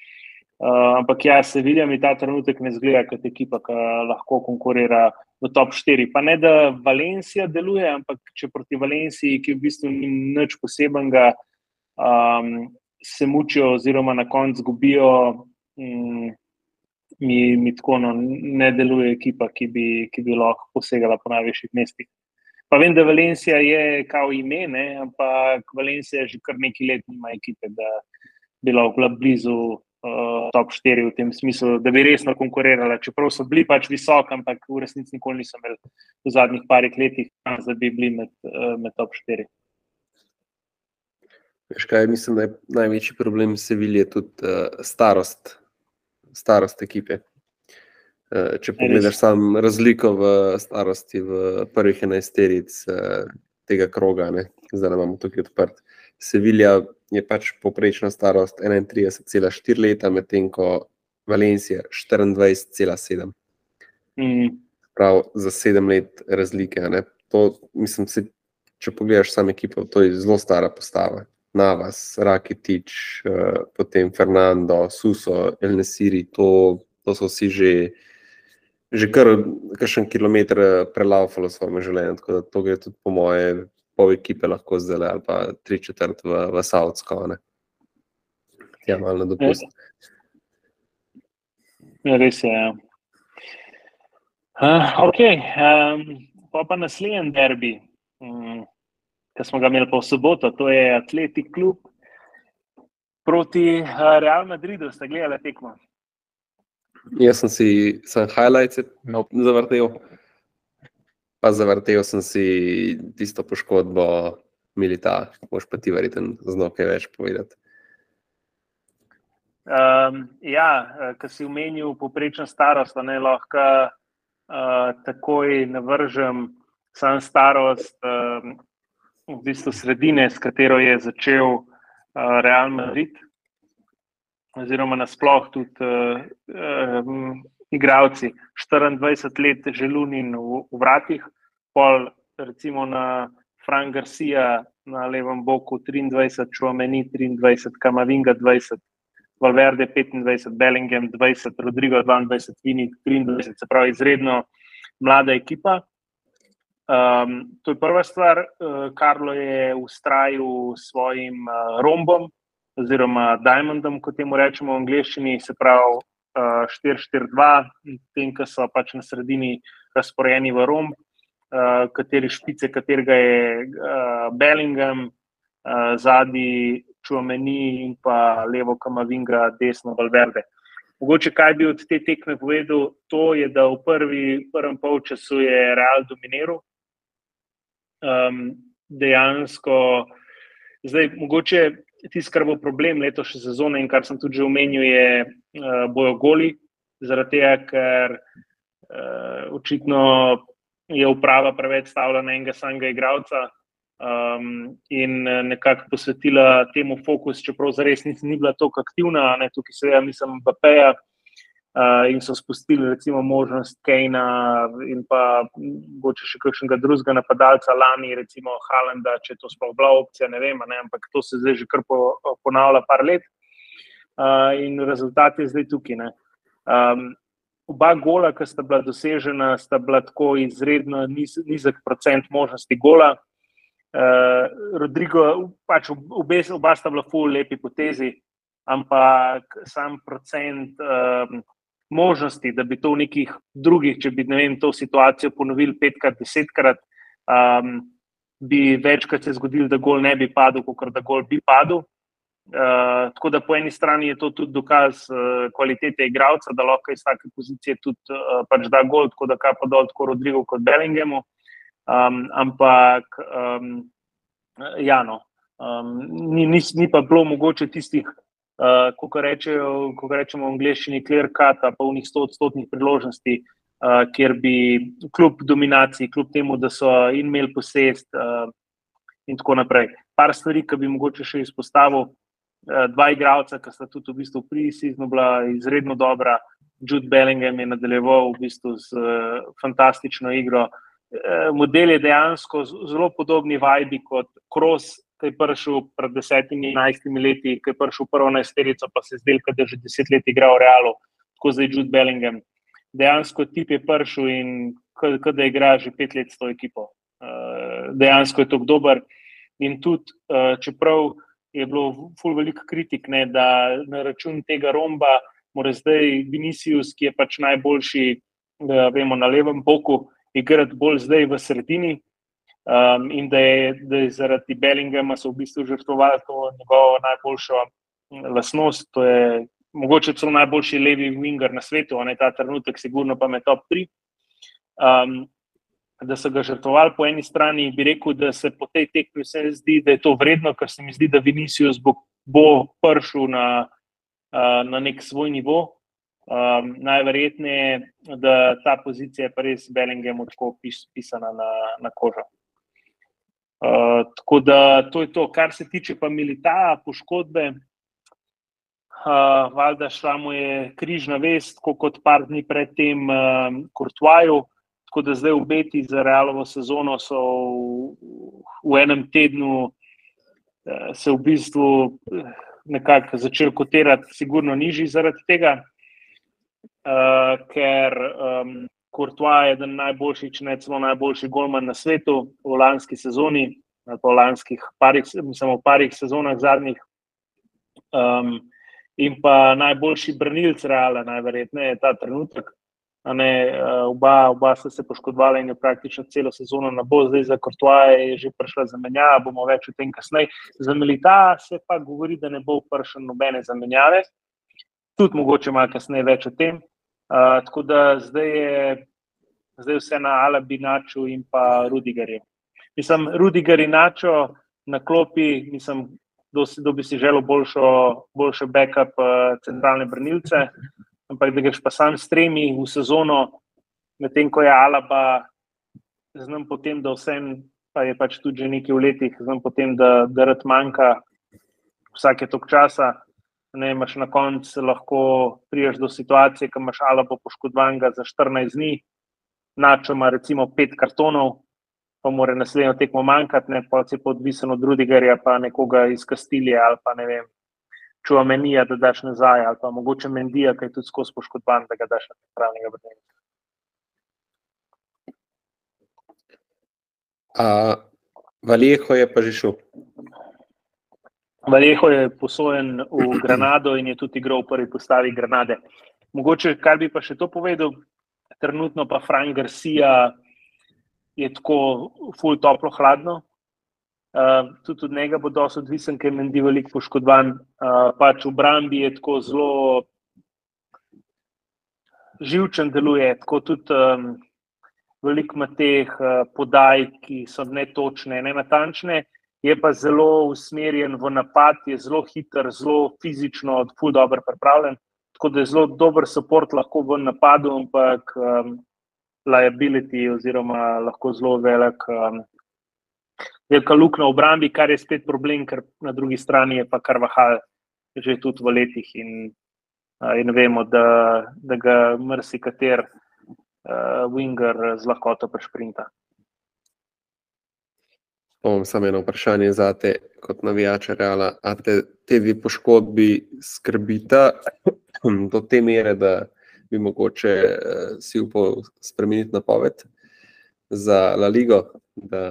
Uh, ampak ja, se vidim, da ta trenutek ne zgleda kot ekipa, ki lahko konkurira v top 4. Pa ne, da Valencija deluje, ampak če proti Valenciji, ki v bistvu ni nič posebenega, um, se mučijo, oziroma na koncu zgubijo, um, mi, mi tako no, ne deluje ekipa, ki bi, ki bi lahko posegala po najvišjih mestih. Pa vem, da Valencija je kao ime, ne, ampak Valencija že kar nekaj let nima ekipe, da bi lahko bila blizu uh, top 4 v tem smislu, da bi resno konkurirala. Čeprav so bili pač visoki, ampak v resnici nikoli niso imeli v zadnjih parih letih, da bi bili med, uh, med top 4. Veš kaj, mislim, da je največji problem Sevilje tudi uh, starost, starost ekipe. Uh, če pogledaš samo razliko v starosti v prvih enajsteric uh, tega kroga, ne? zdaj imamo tukaj odprt. Sevilja je pač poprečna starost 31,4 leta, medtem ko Valencija 24,7. Mm. Prav za sedem let razlike. To, mislim, se, če pogledaš samo ekipo, to je zelo stara postava. Navas, Rakitič, uh, potem Fernando, Suso, El Nesiri, to, to so vsi že, že kar kakšen kilometr eh, prelaufalo svoje življenje. Tako da to gre tudi po moje pol ekipe lahko zdaj ali pa tri četrt v, v Saudsko. Ja, malo na dopust. Ja, res je. Ja. Uh, ok, um, pa pa naslednji derbi, um, ki smo ga imeli pa v soboto, to je Atletik klub proti uh, Real Madridu. Ste gledali tekmo? Jaz sem si sem highlights zavrtel pa zavrtel sem si tisto poškodbo, milita, moš pa ti verjeten znal kaj več povedati. Um, ja, kar si umenil, poprečna starost, ne lahko uh, takoj navržem sam starost, um, v bistvu sredine, s katero je začel uh, Real Madrid, oziroma nasploh tudi uh, um, igravci, 24 let želunin v, v vratih, pol recimo na Frank Garcia na levem boku 23, Čuameni 23, Kamavinga 20, Valverde 25, Bellingham 20, Rodrigo 22, Vini 23, se pravi izredno mlada ekipa. Um, to je prva stvar, uh, Karlo je ustrajal svojim uh, rombom, oziroma Diamondom, kot temu rečemo v angleščini, se pravi 4-4-2, tem, ki so pač na sredini razporejeni v romb, uh, kateri špice, katerega je uh, Bellingham, uh, zadnji Čuameni in pa levo Kamavinga, desno Valverde. Mogoče kaj bi od te tekme povedal, to je, da v prvi, prvem polčasu je Real dominiral. Um, dejansko, zdaj, mogoče tisto, kar bo problem letošnje sezone in kar sem tudi že omenil, je uh, bojo goli, zaradi tega, ker uh, očitno je uprava preveč stavila na enega samega igralca um, in nekako posvetila temu fokus, čeprav za res ni bila tako aktivna, ne tukaj seveda mislim BPA. Uh, in so spustili, recimo, možnost Kejna in pa mogoče še kakšnega drugega napadalca, lani, recimo Halenda, če to sploh bila opcija, ne vem, ne, ampak to se zdaj že kar po, ponavlja par let. Uh, in rezultat je zdaj tukaj. Um, oba gola, ki sta bila dosežena, sta bila tako izredno niz, nizek procent možnosti gola. Uh, Rodrigo, pač obe, oba sta bila full lepi potezi, ampak sam procent. Um, možnosti, da bi to v nekih drugih, če bi vem, to situacijo ponovili petkrat, desetkrat, um, bi večkrat se zgodilo, da gol ne bi padel, kot da gol bi padel. Uh, tako da po eni strani je to tudi dokaz uh, kvalitete igralca, da lahko iz take pozicije tudi uh, pač da gol, tako da kar pa dol, tako Rodrigo kot Bellingham. Um, ampak um, ja, no. um, ni, ni, ni pa bilo mogoče tistih, uh, kako rečemo v angleščini, clear cut, njih 100-odstotnih priložnosti, uh, kjer bi kljub dominaciji, kljub temu, da so imeli posest uh, in tako naprej. Par stvari, ki bi mogoče še izpostavil. Uh, dva igralca, ki sta tudi v bistvu pri Siznu bila izredno dobra. Jude Bellingham je nadaljeval v bistvu z uh, fantastično igro. Uh, model je dejansko zelo podobni vibi kot Kroos, ki je prišel pred desetimi, enajstimi leti, ki je prišel prvo na esterico, pa se je zdel, da je že deset let igral v Realu, tako zdaj Jude Bellingham. Dejansko tip je prišel in da igra že pet let s to ekipo. Uh, dejansko je to dober. In tudi, uh, čeprav je bilo ful veliko kritik, ne, da na račun tega romba mora zdaj Vinicius, ki je pač najboljši, da vemo, na levem boku, igrati bolj zdaj v sredini. Um, in da je, da je zaradi Bellingema so v bistvu žrtvovali to njegovo najboljšo lasnost. To je mogoče celo najboljši levi winger na svetu, on je ta trenutek, sigurno pa med top 3. Um, da so ga žrtvovali po eni strani, bi rekel, da se po tej tekmi vse zdi, da je to vredno, ker se mi zdi, da Vinicius bo, bo prišel na na nek svoj nivo. Um, najverjetneje je, da ta pozicija je res Bellingham tako pis, pisana na, na kožo. Uh, tako da to je to, kar se tiče pa milita, poškodbe. Uh, Valjda šla mu je križna vest, kot par dni predtem, um, Kurtvaju. Tako da zdaj obeti za realovo sezono so v, v enem tednu, uh, se v bistvu. Uh, nekako začel kotirati, sigurno nižji zaradi tega, uh, ker um, Courtois je eden najboljših, če ne celo najboljši golman na svetu v lanski sezoni, ali pa v lanskih parih, samo parih sezonah zadnjih. Um, in pa najboljši brnilc, realno, najverjetneje je ta trenutek. Ne, eh, oba, oba sta se poškodovala in je praktično celo sezono na bo, zdaj za Kortoje je že prišla zamenjava, bomo več o tem kasneje. Za Melita se pa govori, da ne bo prišel nobene zamenjave, tudi mogoče malo kasneje več o tem. Uh, tako da zdaj je zdaj vse na Alabi, Naču in pa Rudigerju. Mislim, Rudiger in Načo na klopi, mislim, da bi si želel boljšo, boljšo backup uh, centralne brnilce ampak da greš pa sam s tremi v sezono, medtem ko je Alaba, znam potem, da vsem, pa je pač tudi že nekaj v letih, znam potem, da, da rad manjka vsake tok časa. Ne, imaš na koncu lahko priješ do situacije, ko imaš Alaba poškodovanega za 14 dni, načo ima recimo 5 kartonov, pa mora naslednjo tekmo manjkati, ne, pa se je podvisen od Rudigerja, pa nekoga iz Kastilije ali pa ne vem, čuva menija, da daš nazaj, ali pa mogoče mendija, ki je tudi skozi poškodban, da ga daš na pravnega vrtenja. Valjeho je pa že šel. Valjeho je posojen v Granado in je tudi igral v prvi postavi Granade. Mogoče, kar bi pa še to povedal, trenutno pa Frank Garcia je tako ful toplo hladno, Uh, tudi od njega bo dosti odvisen, ker je meni veliko poškodovan. Uh, pač v Brambi je tako zelo živčen, deluje. Tako tudi um, veliko ima teh uh, podaj, ki so netočne, ne natančne, je pa zelo usmerjen v napad, je zelo hiter, zelo fizično, zelo dobro pripravljen. Tako da je zelo dober podpor lahko v napadu, ampak um, liability oziroma lahko zelo velik. Um, velika luknja v obrambi, kar je spet problem, ker na drugi strani je pa kar vahal že tudi v letih in, in vemo, da, da ga mrsikater uh, winger z lahkoto prešprinta. Imam samo eno vprašanje za te, kot navijače Reala. A te, te dve poškodbi skrbita do te mere, da bi mogoče uh, si upal spremeniti napoved za La Ligo, da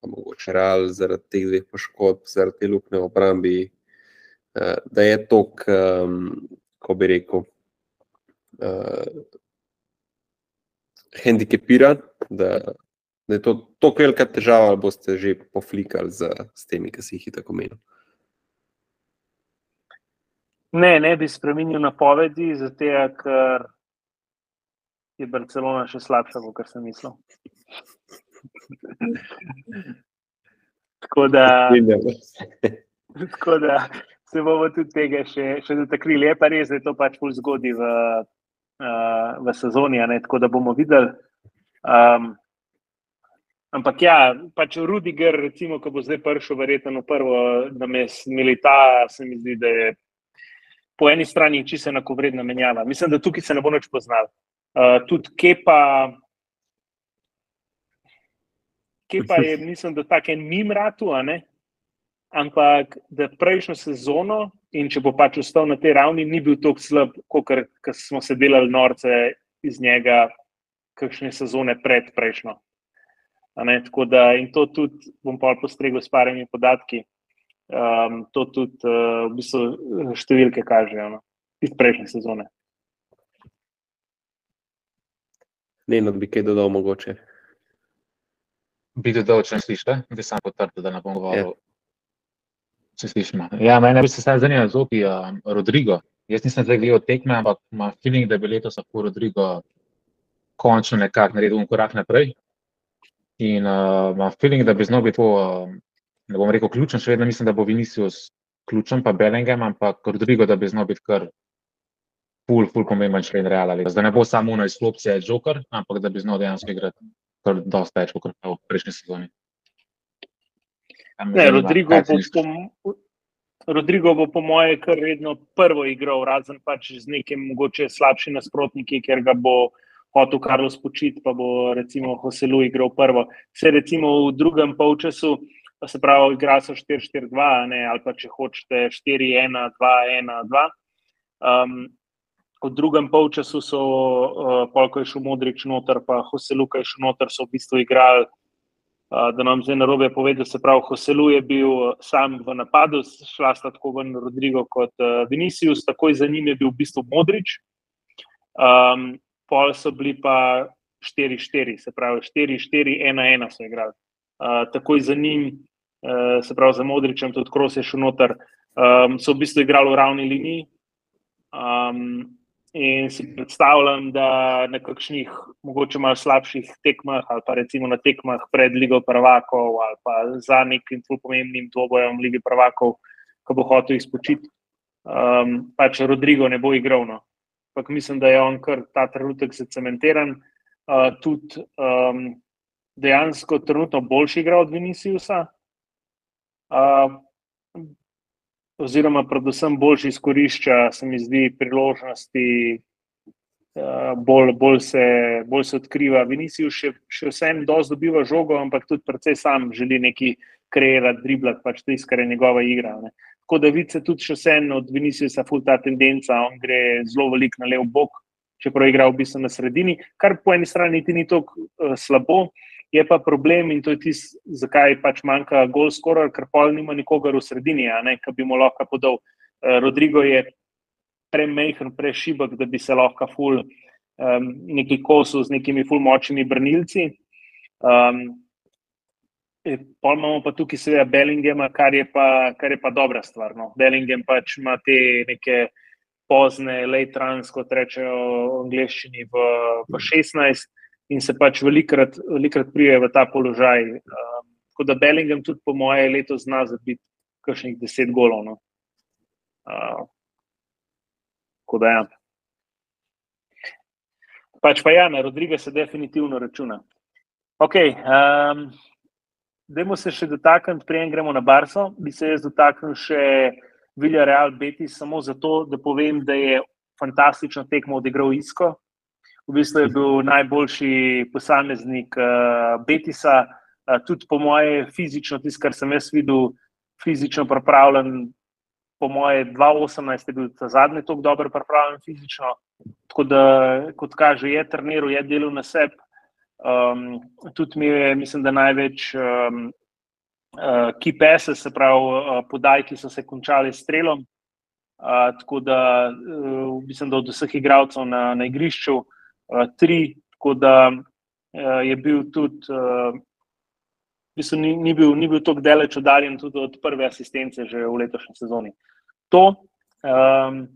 pa mogoče Real zaradi teh dveh poškodb, zaradi te luknje v obrambi, uh, da je to, um, ko bi rekel, uh, handikepiran, da, da je to tako velika težava, ali boste že poflikali z, z temi, ki si jih tako menil. Ne, ne bi spremenil napovedi, zato ker je Barcelona še slabša, kot sem mislil. Tako da, tako da se bomo tudi tega še, še dotaknili. Je pa res, da je to pač bolj zgodaj v, uh, v sezoni, ne, tako da bomo videli. Um, ampak ja, pač Rudiger, recimo, ko bo zdaj prišel, verjetno v prvo, da me smilita, se mi zdi, da je po eni strani čisto enakovredna menjava. Mislim, da tukaj se ne bo nič poznal. Uh, tudi Kepa, Kepa je, mislim, da tako en mim ratu, ampak da prejšnjo sezono in če bo pač ostal na tej ravni, ni bil tako slab, kot smo se delali norce iz njega, kakšne sezone pred prejšnjo. A Ne, tako da, in to tudi bom pa postregel s parimi podatki. Um, to tudi uh, v bistvu številke kažejo no, iz prejšnje sezone. Ne, no, bi kaj dodal mogoče. Bi dodal, če ne slišite, bi sam potrdil, da ne bom govoril. Če slišimo. Ja, mene bi se zdaj zanimalo zopi uh, Rodrigo. Jaz nisem zdaj gledal tekme, ampak imam feeling, da bi letos lahko Rodrigo končno nekako naredil korak naprej. In uh, imam feeling, da bi znal biti to, uh, ne bom rekel ključen, še vedno mislim, da bo Vinicius ključen, pa Bellingham, ampak Rodrigo, da bi znal biti kar ful, ful pomemben člen Reala. Da ne bo samo ono izklopce Joker, ampak da bi znal dejansko igrati kar dosta več kot v prejšnji sezoni. Ne, zanima, Rodrigo, bo po, Rodrigo bo, po moje, kar vedno prvo igral, razen pač z nekim mogoče slabšim nasprotniki, ker ga bo hotel Karlos počiti, pa bo recimo Hoselu igral prvo. Vse recimo v drugem polčasu, se pravi, igra so 4-4-2, a ne, ali pa če hočete 4-1-2-1-2. Um, v drugem polčasu so, uh, polko je šel Modrič noter, pa Hoseluka je šel noter, so v bistvu igrali Uh, da nam zdaj narobe povedal, se pravi, Hoselu je bil uh, sam v napadu, šla sta tako ven Rodrigo kot uh, Vinicius, takoj za njim je bil v bistvu Modrič. Um, pol so bili pa 4-4, se pravi 4-4-1-1 so igrali. Uh, takoj za njim, uh, se pravi za Modričem, tudi Kros je šel noter, um, so v bistvu igrali v ravni liniji. Um, In si predstavljam, da na kakšnih, mogoče malo slabših tekmah, ali pa recimo na tekmah pred Ligo Prvakov, ali pa za nekim zelo pomembnim dvobojem Lige Prvakov, ko bo hotel izpočiti, um, pač Rodrigo ne bo igral. No. Ampak mislim, da je on kar ta trenutek zacementiran. Uh, tudi um, dejansko trenutno boljši igra od Viniciusa. Uh, oziroma predvsem boljši izkorišča, se mi zdi, priložnosti, eh, bolj, bolj, se, bolj se odkriva. Vinicius še, še vsem dosti dobiva žogo, ampak tudi precej sam želi neki kreirati, driblati, pač tisto, kar je njegova igra. Ne. Tako da vidi se tudi še vsem od Viniciusa ful ta tendenca, on gre zelo velik na lev bok, čeprav igra v bistvu na sredini, kar po eni strani niti ni tako uh, slabo, je pa problem in to je tisto, zakaj pač manjka gol skoraj, ker pol nima nikogar v sredini, ki bi mu lahko podal. Uh, Rodrigo je premehen, prešibek, da bi se lahko ful um, neki kosil z nekimi ful močnimi brnilci. Um, Pol imamo pa tukaj seveda Bellinghama, kar je pa, kar je pa dobra stvar. No. Bellingham pač ima te neke pozne, late runs, kot rečejo v angleščini, v, v 16 in se pač velikrat, velikrat prije v ta položaj. Um, tako da Bellingham tudi po moje leto zna zabiti kakšnih 10 golov. No. Uh, tako da ja. Pač pa ja, na Rodriga se definitivno računa. Ok, um, dajmo se še dotakniti, preden gremo na Barso. Bi se jaz dotaknil še Vilja Real Betis, samo zato, da povem, da je fantastično tekmo odigral Isko. V bistvu je bil najboljši posameznik uh, Betisa, uh, tudi po moje fizično, tisto, kar sem jaz videl, fizično pripravljen. Po moje 2018 je bil ta zadnji tako dobro pripravljen fizično. Tako da, kot kaže, je treniral, je delal na sebi. Um, tudi mi je, mislim, da največ um, uh, kipese, se pravi, uh, podaj, ki so se končali s strelom. Uh, tako da, uh, mislim, da od vseh igralcev na, na igrišču, uh, tri, tako da uh, je bil tudi, uh, mislim, ni, ni bil, ni bil tako daleč oddaljen tudi od prve asistence že v letošnji sezoni. To. Um,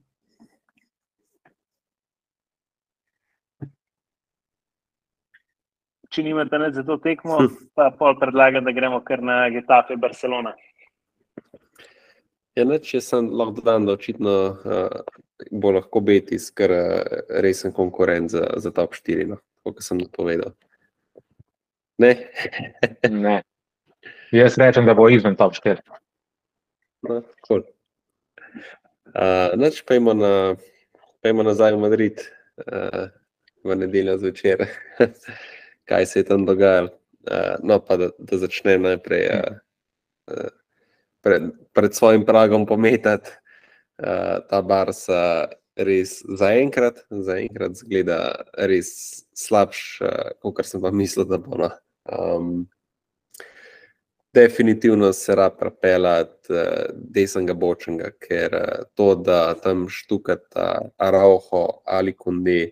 če nimate nič za to tekmo, pa pol predlagam, da gremo kar na Getafe Barcelona. Ja, neč, jaz sem lahko dodam, da očitno uh, bo lahko Betis kar uh, resen konkurent za, za top 4, no, kot sem povedal. Ne? ne. Jaz rečem, da bo izven top 4. No, cool. uh, neč, pejmo, na, pejmo nazaj v Madrid uh, v nedeljo zvečer. kaj se je tam dogajalo. Uh, no, pa da, da začne najprej uh, pred, pred svojim pragom pometati uh, ta Barca, res zaenkrat, zaenkrat zgleda res slabš, uh, kot sem pa mislil, da bo. No. Um, definitivno se rad prepeljati uh, desnega bočnega, ker uh, to, da tam štukata Araujo ali Kunde,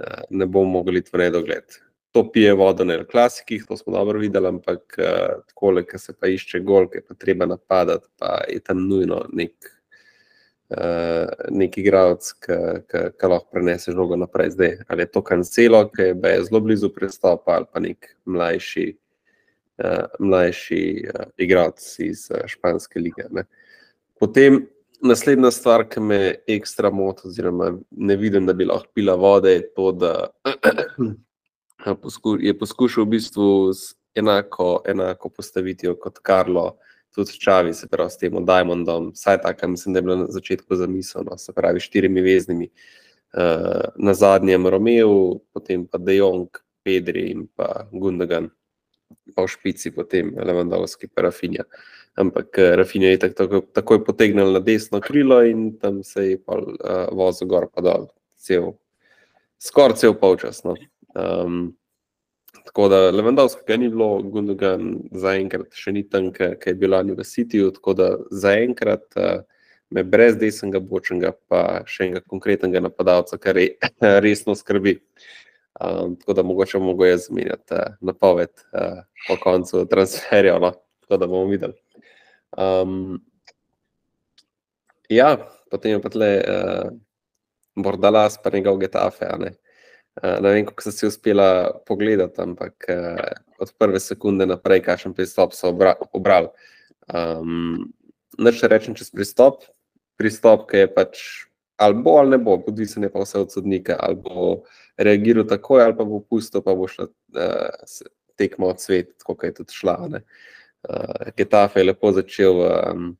uh, ne bomo mogli v nedogled to pije vodo na klasikih, to smo dobro videli, ampak uh, tako, ki se pa išče gol, ki pa treba napadati, pa je tam nujno nek, uh, nek igralec, ki lahko prenese žogo naprej. Zdaj, ali je to kancelo, ki je zelo blizu prestopa, ali pa nek mlajši, uh, mlajši uh, igralec iz uh, španske lige. Ne. Potem. Naslednja stvar, ki me ekstra moti, oziroma ne vidim, da bi lahko pila vode, je to, da je poskušal v bistvu z enako, enako postavitijo kot Karlo, tudi Čavi, se pravi s tem Diamondom, vsaj tako, mislim, da je bilo na začetku zamišljeno, se pravi štirimi veznimi, uh, na zadnjem Romeo, potem pa De Jong, Pedri in pa Gundogan, pa v špici potem Levandovski, pa Rafinja. Ampak eh, Rafinja je tak, tako, takoj potegnil na desno krilo in tam se je pa uh, vozil gor pa dol, cel, skoraj cel polčas. No. Um, tako da Levendovskega ni bilo, Gundogan zaenkrat še ni tam, ki je bil lani v Sitiju, tako da zaenkrat uh, me brez desnega bočnega, pa še enega konkretnega napadalca, kar re, resno skrbi. Um, tako da mogoče mogo jaz zamenjati uh, napoved uh, po koncu transferja, no? tako da bomo videli. Um, ja, potem je pa tle uh, Bordalas, pa njegov Getafe, a Eh, ne vem, kako si uspela pogledati, ampak uh, od prve sekunde naprej, kakšen pristop so obra obrali. Um, Neč rečem čez pristop, pristop, ki je pač ali bo ali ne bo, odvisen je pa vse od sodnika, ali bo reagiral takoj, ali pa bo pustil, pa bo šla uh, tekmo od svet, kot je tudi šla. Uh, Getafe je lepo začel um,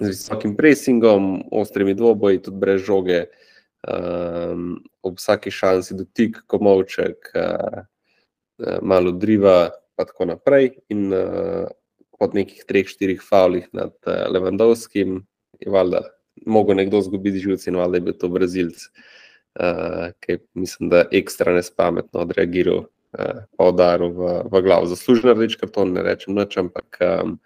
z visokim presingom, ostrimi dvoboji, tudi brez žoge. Uh, um, ob vsaki šansi dotik, komovček, uh, malo driva, in tako naprej. In uh, po nekih treh, štirih faulih nad uh, Levandovskim je valjda mogel nekdo zgubiti živce in valjda je bil to Brazilc, uh, ki mislim, da ekstra nespametno odreagiral. Pa udaril v, v glavo. Zaslužen rdeč karton, ne rečem noč, ampak um,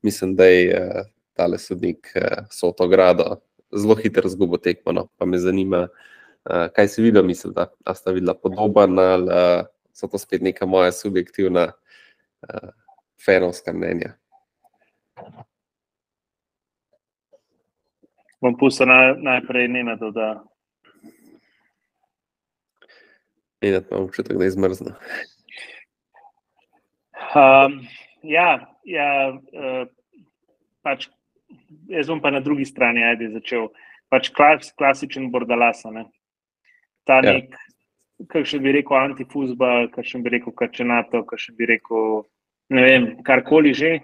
mislim, da je uh, tale sodnik uh, Sotogrado zelo hitro zgubo tekmo. No. Pa me zanima, uh, kaj si videl, mislim, da sta videla podoben ali uh, so to spet neka moja subjektivna, uh, fenovska mnenja. Bom pustil na, najprej ne na to, da. In da imam občutek, da je zmrzno. Um, ja, ja uh, pač jaz bom pa na drugi strani ajde začel. Pač klas, klasičen bordalasa. Ne? Ta ja. nek, kakšen bi rekel, antifuzbal, kakšen bi rekel, kačenato, kakšen bi rekel, ne vem, karkoli že,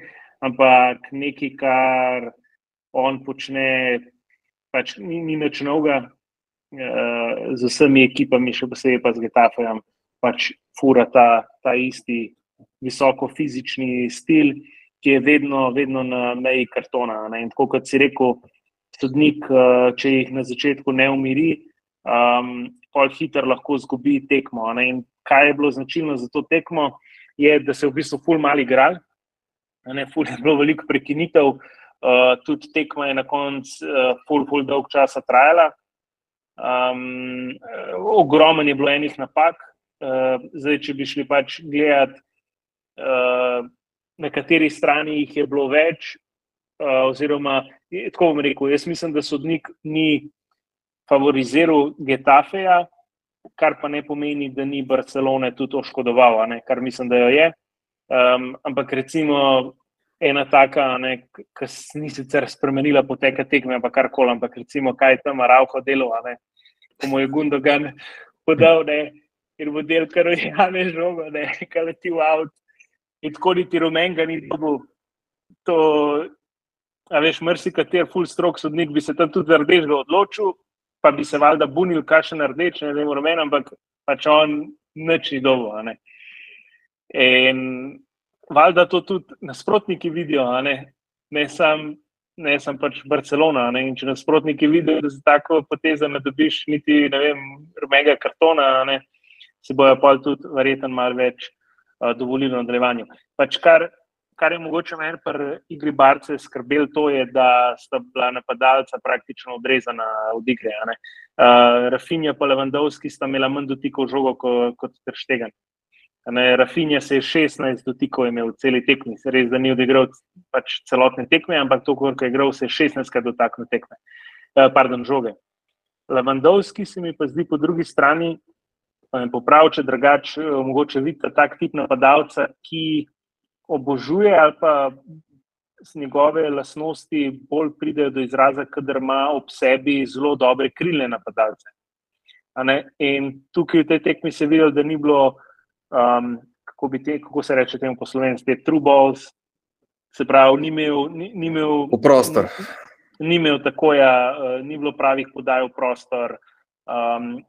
ampak nekaj, kar on počne, pač ni, ni nič novega, uh, z vsemi ekipami, še posebej pa z Getafojem, pač fura ta, ta isti visoko fizični stil ki je vedno, vedno na meji kartona. Ne? In tako kot si rekel, sodnik, eh, če jih na začetku ne umiri, um, pol hitro lahko zgubi tekmo. Ne? In kaj je bilo značilno za to tekmo, je, da se je v bistvu ful mali igral, ne ful je bilo veliko prekinitev, uh, tudi tekma je na koncu uh, ful, ful dolg časa trajala. Um, ogromen je bilo enih napak. Uh, zdaj, če bi šli pač gledati, uh, na kateri strani jih je bilo več. Uh, oziroma, tako bom rekel, jaz mislim, da sodnik ni favoriziral Getafeja, kar pa ne pomeni, da ni Barcelone tudi oškodoval, kar mislim, da jo je. Um, ampak recimo ena taka, ki ni sicer spremenila poteka tekme, ampak kar koli, ampak recimo kaj tam Rauho delo, ko mu je Gundogan podal, ne, in bo del, kar je Jane žogo, ne, kaj leti v avt. In tako niti rumenga ni dobil. To, a veš, mrsi kater full stroke sodnik bi se tam tudi rdečega odločil, pa bi se valjda bunil, kakšen rdeč, ne vem, rumen, ampak pač on nič ni dobil. In valjda to tudi nasprotniki vidijo, ne, ne samo ne sem pač Barcelona. Ne? Če nasprotniki vidijo, da za tako potezo ne dobiš niti rumega kartona, ne? se bojo pa tudi verjetno malo več uh, dovolili v nadaljevanju. Pač kar, kar je mogoče meni pri igri Barce skrbel, to je, da sta bila napadalca praktično odrezana od igre. Uh, Rafinja pa Levandovski sta imela manj dotikov žogo kot, kot Trštegen. Ne, Rafinja se je 16 dotikov imel v celi tekmi, se res, da ni odigral pač celotne tekme, ampak to, kar je igral, se je 16 krat dotaknil tekme, eh, pardon, žoge. Levandovski se mi pa zdi po drugi strani, pa me popravi, če drugače, eh, mogoče vidite tak tip napadalca, ki obožuje ali pa z njegove lasnosti bolj pridejo do izraza, kadar ima ob sebi zelo dobre krilne napadalce. In tukaj v tej tekmi se je videlo, da ni bilo um, kako, te, kako se reče temu poslovencu, te true balls, se pravi, ni imel, ni, ni imel v prostor. Ni, ni imel tako, ja, uh, ni bilo pravih podaj v prostor, um,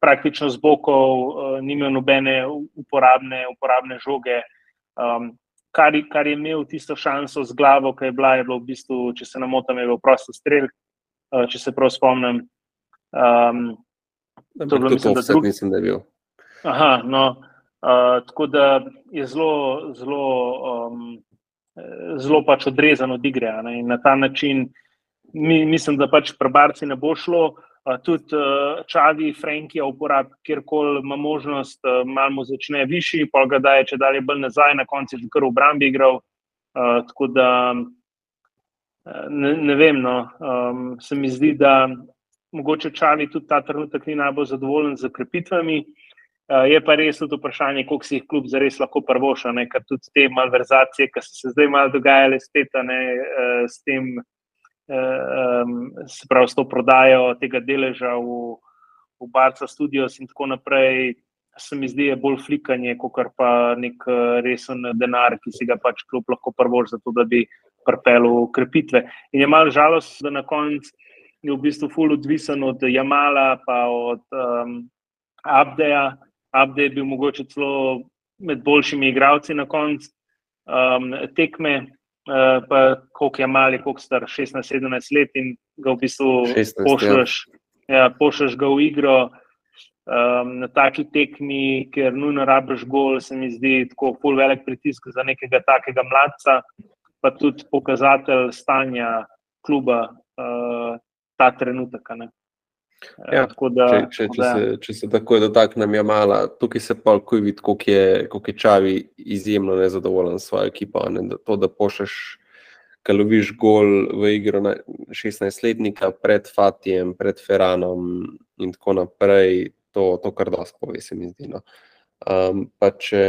praktično z bokov, uh, ni imel nobene uporabne, uporabne žoge. Um, kar, kar je imel tisto šanso z glavo, ki je bila, je bilo v bistvu, če se namotam, je bil prosti strelj, uh, če se prav spomnim. Um, to je bilo, mislim, da, drug... mislim, da je bil. Aha, no, Uh, tako da je zelo, zelo, um, zelo pač odrezan od igre. In na ta način mi, mislim, da pač pri Barci ne bo šlo. Uh, tudi uh, Čadi, Franki, uporab, kjerkoli ima možnost, uh, malo mu začne višji, pa ga daje, če dalje bolj nazaj, na koncu je kar v Brambi igral. Tako da ne, ne vem, no, um, se mi zdi, da mogoče Čadi tudi ta trenutek ni najbolj zadovoljen z ukrepitvami. Uh, je pa res tudi vprašanje, koliko si jih kljub zares lahko prvoša, ker tudi te malverzacije, ki so se zdaj malo dogajale, spet ne, s tem, um, se pravi, s to prodajo tega deleža v, v Barca Studios in tako naprej, se mi zdi, je bolj flikanje, kot pa nek resen denar, ki si ga pač kljub lahko prvoš, zato da bi prpelo krepitve. In je malo žalost, da na koncu je v bistvu ful odvisen od Jamala, pa od um, Abdeja. Abde je bil mogoče celo med boljšimi igravci na koncu um, tekme, pa koliko je mali, koliko star, 16-17 let in ga v bistvu 16, pošleš, ja. Ja, pošleš ga v igro um, na taki tekmi, ker nujno rabiš gol, se mi zdi tako pol velik pritisk za nekega takega mladca, pa tudi pokazatelj stanja kluba uh, ta trenutek. Ne. Ja, da, če, če, če, se, če se tako dotaknem, je malo, tukaj se pa lahko vidi, kako je, je Čavi izjemno nezadovoljen s svojo ekipo. Ne, da to, da pošleš, ki loviš gol v igro 16-letnika pred Fatijem, pred Feranom in tako naprej, to, to kar dosti pove, se mi zdi. No. Um, pa če,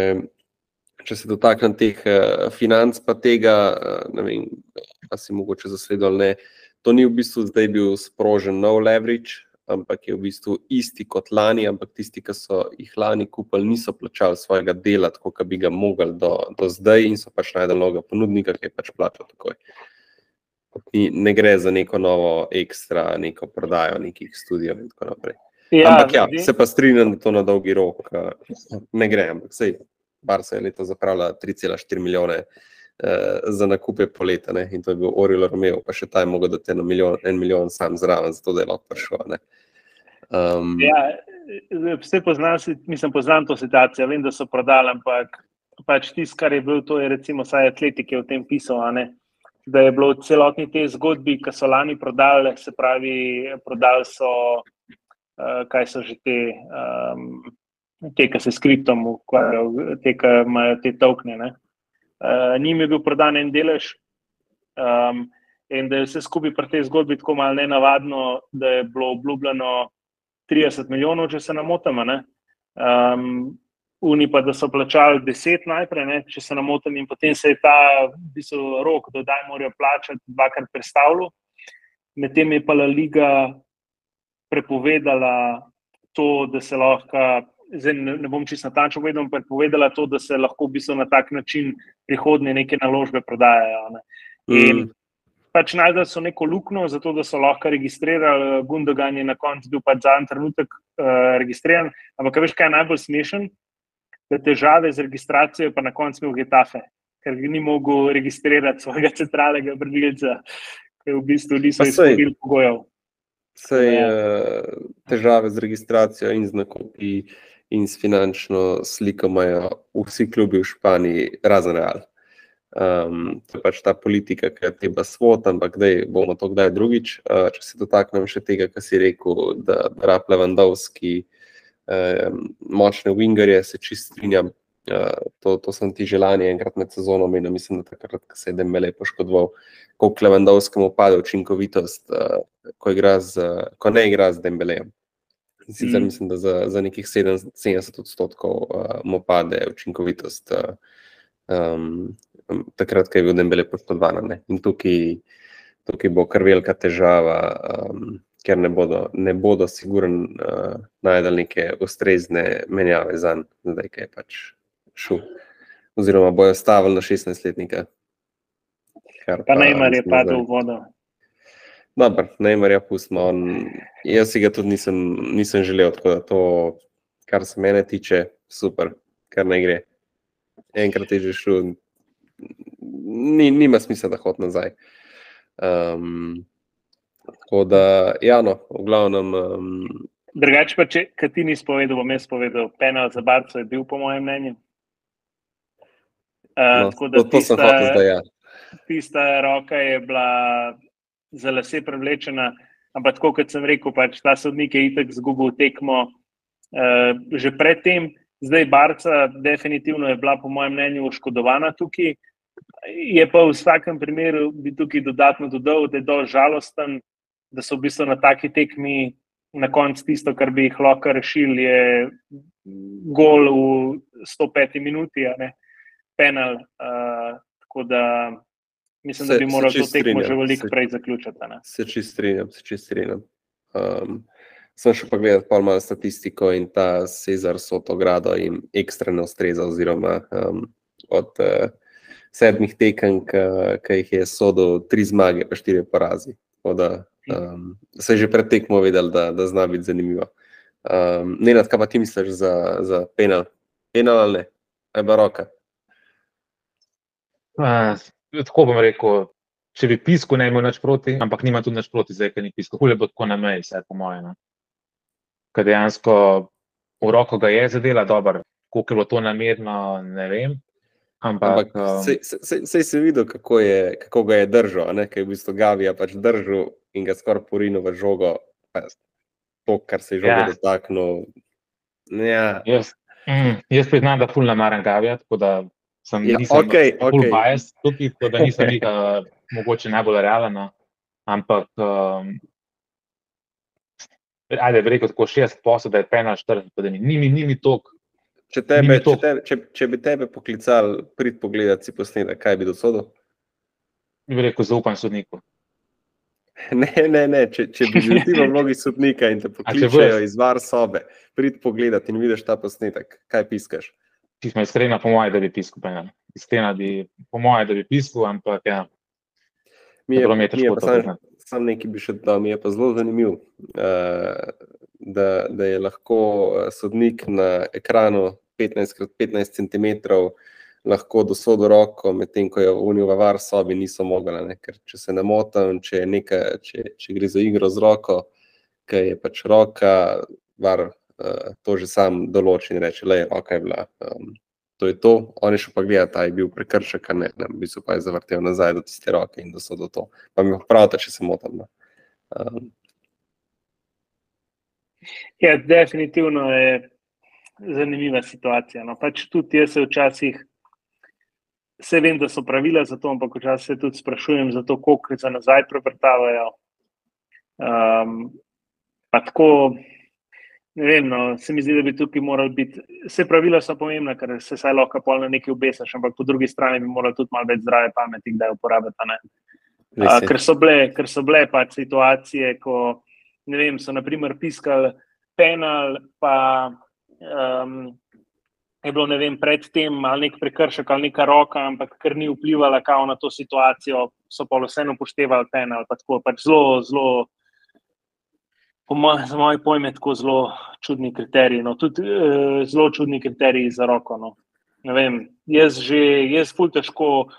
če se dotaknem teh uh, financ, pa tega, uh, ne vem, pa si mogoče zasledil ali ne. To ni v bistvu zdaj bil sprožen nov leverage, ampak je v bistvu isti kot lani, ampak tisti, ki so jih lani kupili, niso plačali svojega dela, tako kot bi ga mogli do, do zdaj, in so pač najdel novega ponudnika, ki je pač plačal takoj. Ni, ne gre za neko novo ekstra, neko prodajo nekih studijev in tako naprej. Ja, ampak ja, se pa strinjam, da to na dolgi rok ne gre. Ampak sej, Barca je leto zapravila 3,4 milijone. Uh, za nakupe poleta, ne? in to je bil Oriol Romeo, pa še ta je mogel dati milijon, en milijon sam zraven, zato da je lahko prišel. Uh, Um, ja, vse poznam, mislim, poznam to situacijo. Vem, da so prodali, ampak pač tisto, kar je bilo, to je recimo vsaj atletike v tem pisal. Da je bilo v celotni tej zgodbi, ki so lani prodali, se pravi, prodali so, uh, kaj so že te, um, te ki se s kriptom ukvarjajo, te, ki imajo te tokne. Uh, njim je bil prodan en delež. Um, In da je vse skupaj pri tej zgodbi tako malo nenavadno, da je bilo obljubljeno 30 milijonov, če se namotamo. Um, Uni pa, da so plačali 10 najprej, ne, če se namotim, in potem se je ta rok, da daj morajo plačati, dvakrat predstavljal. Medtem je pa La Liga prepovedala to, da se lahko, zdaj ne, ne bom čisto natančno povedal, prepovedala to, da se lahko v bistvu na tak način prihodne neke naložbe prodajajo. Ne. In mm pač najdel so neko luknjo, zato da so lahko registrirali. Gundogan je na koncu bil pač za en trenutek uh, registriran. Ampak, veš, kaj je najbolj smešen? Da težave z registracijo, pa na koncu imel Getafe, ker ni mogel registrirati svojega centralnega brnilca, ki v bistvu niso izpolnili pogojev. Vse je težave z registracijo in z nakupi. In s finančno sliko imajo vsi klubi v Španiji, razen Real. Um, to je pač ta politika, ki je treba svot, ampak da bomo to kdaj drugič. Uh, če se dotaknem še tega, kar si rekel, da rab Levandovski, um, močne wingerje, se čist strinjam. Uh, to, to sem ti želanje enkrat med sezono omenil, mislim, da takrat, ko se je Dembele poškodoval, koliko Levandovskemu pade učinkovitost, uh, ko, z, ko ne igra z Dembelejem. Sicer mm. mislim, da za, za nekih 70 odstotkov uh, mu pade učinkovitost. Uh, um, takrat, ko je bil Dembele poškodovan. In tukaj, tukaj bo kar velika težava, um, ker ne bodo, ne bodo sigurno uh, najdel neke ustrezne menjave za njim, zdaj, ki je pač šel. Oziroma, bojo stavili na 16-letnika. Pa, pa Neymar je padel v vodo. Dobro, Neymar je pustimo. Jaz si ga tudi nisem, nisem želel, tako da to, kar se mene tiče, super, kar ne gre. Enkrat je že šel, ni, nima smisla, da hodi nazaj. Um, tako da, ja, no, v glavnem. Um, Drugače, pa če ti nisi povedal, bom jaz povedal, penal za Barco je bil, po mojem mnenju. Uh, no, to, to sem hotel zdaj. Ja. Tista roka je bila za lase prevlečena, ampak tako kot sem rekel, pač ta sodnik je itek zgubil tekmo uh, že predtem. Zdaj, Barca, definitivno je bila, po mojem mnenju, oškodovana tukaj. Je pa v vsakem primeru, bi tukaj dodatno dodal, da je zelo žalosten, da so v bistvu na taki tekmi na koncu tisto, kar bi jih lahko rešili, je gol v 105 minuti, a ne penal. Uh, tako da mislim, se, da bi morali to tekmo že veliko prej zaključiti. Se čist strinjam, se čist strinjam. Um, sem šel pa gledati pa malo statistiko in ta Cezar Sotogrado jim ekstra ne ustreza, oziroma um, od uh, sedmih tekem, ki jih je sodel, tri zmage, pa štiri porazi. Da, um, se je že pred tekmo vedel, da, da zna biti zanimivo. Um, ne, kaj pa ti misliš za, za penal? Penal ali ne? Aj baroka. Uh, tako bom rekel, če bi pisko, ne imel nič proti, ampak nima tudi nič proti, zdaj, ker ni pisko. Hule bo tako na meji, vse po mojem. No ki dejansko v roko ga je zadela, dobro, koliko je bilo to namerno, ne vem. Ampak, ampak um, sej si videl, kako, je, kako ga je držal, kaj je v bistvu Gavija pač držal in ga skoraj porino v žogo, to, kar se je žogo ja. dotaknil. Ja. Jaz, mm, jaz priznam, da fulno maram Gavija, tako da sem ja, okay, okay. bias tukaj, tako da nisem nika, mogoče najbolj realen. No. Ampak um, ajde, rekel tako 60 posod, da je penal 40, da ni, ni, ni mi tok. Če, tebe, če, tebe, če, če bi tebe poklicali, prid pogledati si posnetek, kaj bi dosodil? Bi rekel, zaupam sodniku. Ne, ne, ne. Če, če bi bil ti v vlogi sodnika in te pokličejo iz var sobe, prid pogledati in vidiš ta posnetek, kaj piskaš. Ti smo iskreni, po mojem, da bi piskal penal. Iskreni, bi, po mojem, da bi piskal, ampak ja. Mi je, mi je pa sam, sam nekaj bi še dodal, mi je pa zelo zanimiv, uh, da, da je lahko eh, sodnik na ekranu 15x15 cm lahko dosodil roko, medtem ko je v Uniju v var sobi niso mogli. Ker če se ne motim, če, če, če gre za igro z roko, ki je pač roka, var uh, to že sam določi in reče, je roka je bila. Um, to je to, oni še pa gledajo, da je bil prekršek, ne, ne, v bistvu pa je zavrtel nazaj do tiste roke in da so do to. Pa mi pravite, če se motim. Um. Ja, definitivno je zanimiva situacija. No. Pač tudi jaz se včasih, vse vem, da so pravila za to, ampak včasih se tudi sprašujem, zato, koliko za nazaj prevrtavajo. Um, pa tako, ne vem, no, se mi zdi, da bi tukaj morali biti. Vse pravila so pomembna, ker se vsaj lahko pol na nekaj obesaš, ampak po drugi strani bi morali tudi malo več zdrave pameti, da jo uporabljate. Uh, ker so bile, ker so bile pač situacije, ko vem, so naprimer piskali penal, pa um, je bilo vem, predtem ali nek prekršek ali neka roka, ampak ker ni vplivala na to situacijo, so pa vseeno upoštevali penal. Pa tako, pač zelo, zelo, po moj, za moje pojme, tako zelo čudni kriteriji. No. Tudi uh, zelo čudni kriteriji za roko. No. Ne vem, jaz že, jaz ful težko.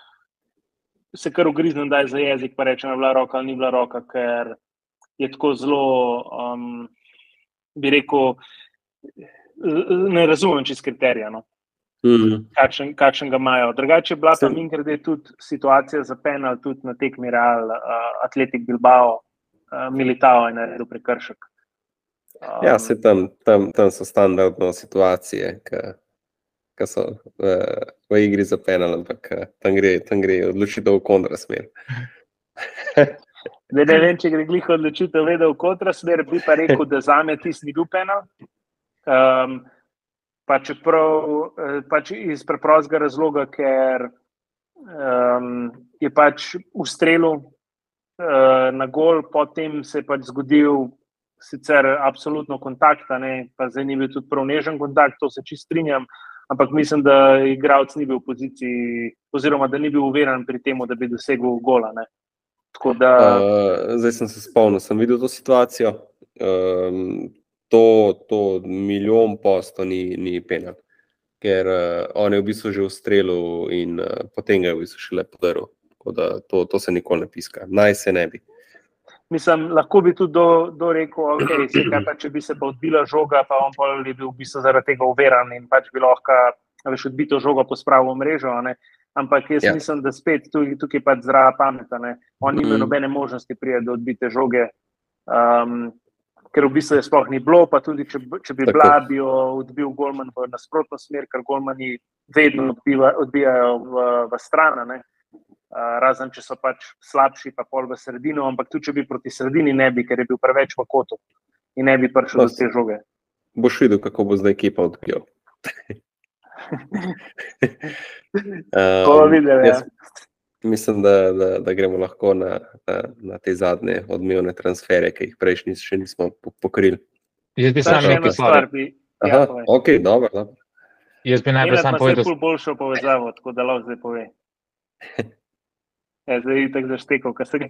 Se kar ugriznem, da je za jezik, pa rečem, da je bila roka ali ni bila roka, ker je tako zelo, um, bi rekel, ne razumem čez kriterije. No. Mm -hmm. kakšen, kakšen ga imajo. Drugače je bila tam in grede tudi situacija za penal, tudi na tekmi Real, uh, Atletik Bilbao, Militao in naredil prekršek. Um, ja, se tam, tam, tam so standardne situacije, ki so v, v igri za penal, ampak tam gre, tam gre odločitev v kontrasmer. Ne, ne vem, če gre glih odločitev v kontrasmer, bi pa rekel, da za me tisti ni bil penal. Um, pa čeprav eh, pač iz preprostega razloga, ker um, je pač ustrelil uh, na gol, potem se je pač zgodil sicer absolutno kontakt, ne, pa zdaj ni bil tudi prav nežen kontakt, to se čist strinjam, ampak mislim, da igralec ni bil v poziciji, oziroma da ni bil uveren pri tem, da bi dosegel gola. Ne. Da... Uh, zdaj sem se spomnil, sem videl to situacijo. Um, to, to milijon posto ni, ni penal, ker uh, on je v bistvu že ustrelil in uh, potem ga je v bistvu še le podaril. To, to se nikoli ne piska, naj se ne bi. Mislim, lahko bi tudi do, do rekel, okay, se, pa, če bi se pa odbila žoga, pa on pa je bil v bistvu zaradi tega uveran in pač bi lahko več odbito žogo pospravil v mrežo. Ampak jaz ja. mislim, da spet tukaj, tukaj pač zdrava pamet. On nima mm. nobene možnosti prije do odbite žoge. Um, ker v bistvu je sploh ni bilo, pa tudi če, če bi bila, bi jo odbil Golman v nasprotno smer, ker Golmani vedno odbiva, odbijajo v, v stran. Uh, razen če so pač slabši, pa pol v sredino, ampak tudi če bi proti sredini ne bi, ker je bil preveč v kotu in ne bi prišel do te žoge. Boš videl, kako bo zdaj ekipa odbijal. um, videl, ja. Mislim, da, da, da gremo lahko na, na, na te zadnje odmevne transfere, ki jih prejšnji še nismo pokrili. Jaz bi samo nekaj stvar. Bi, ja, ok, dobro. dobro. Jaz bi najprej sam povedal, da je to boljšo povezavo, tako da lahko zdaj pove. Ja, zdaj je tako zaštekal, kar se ga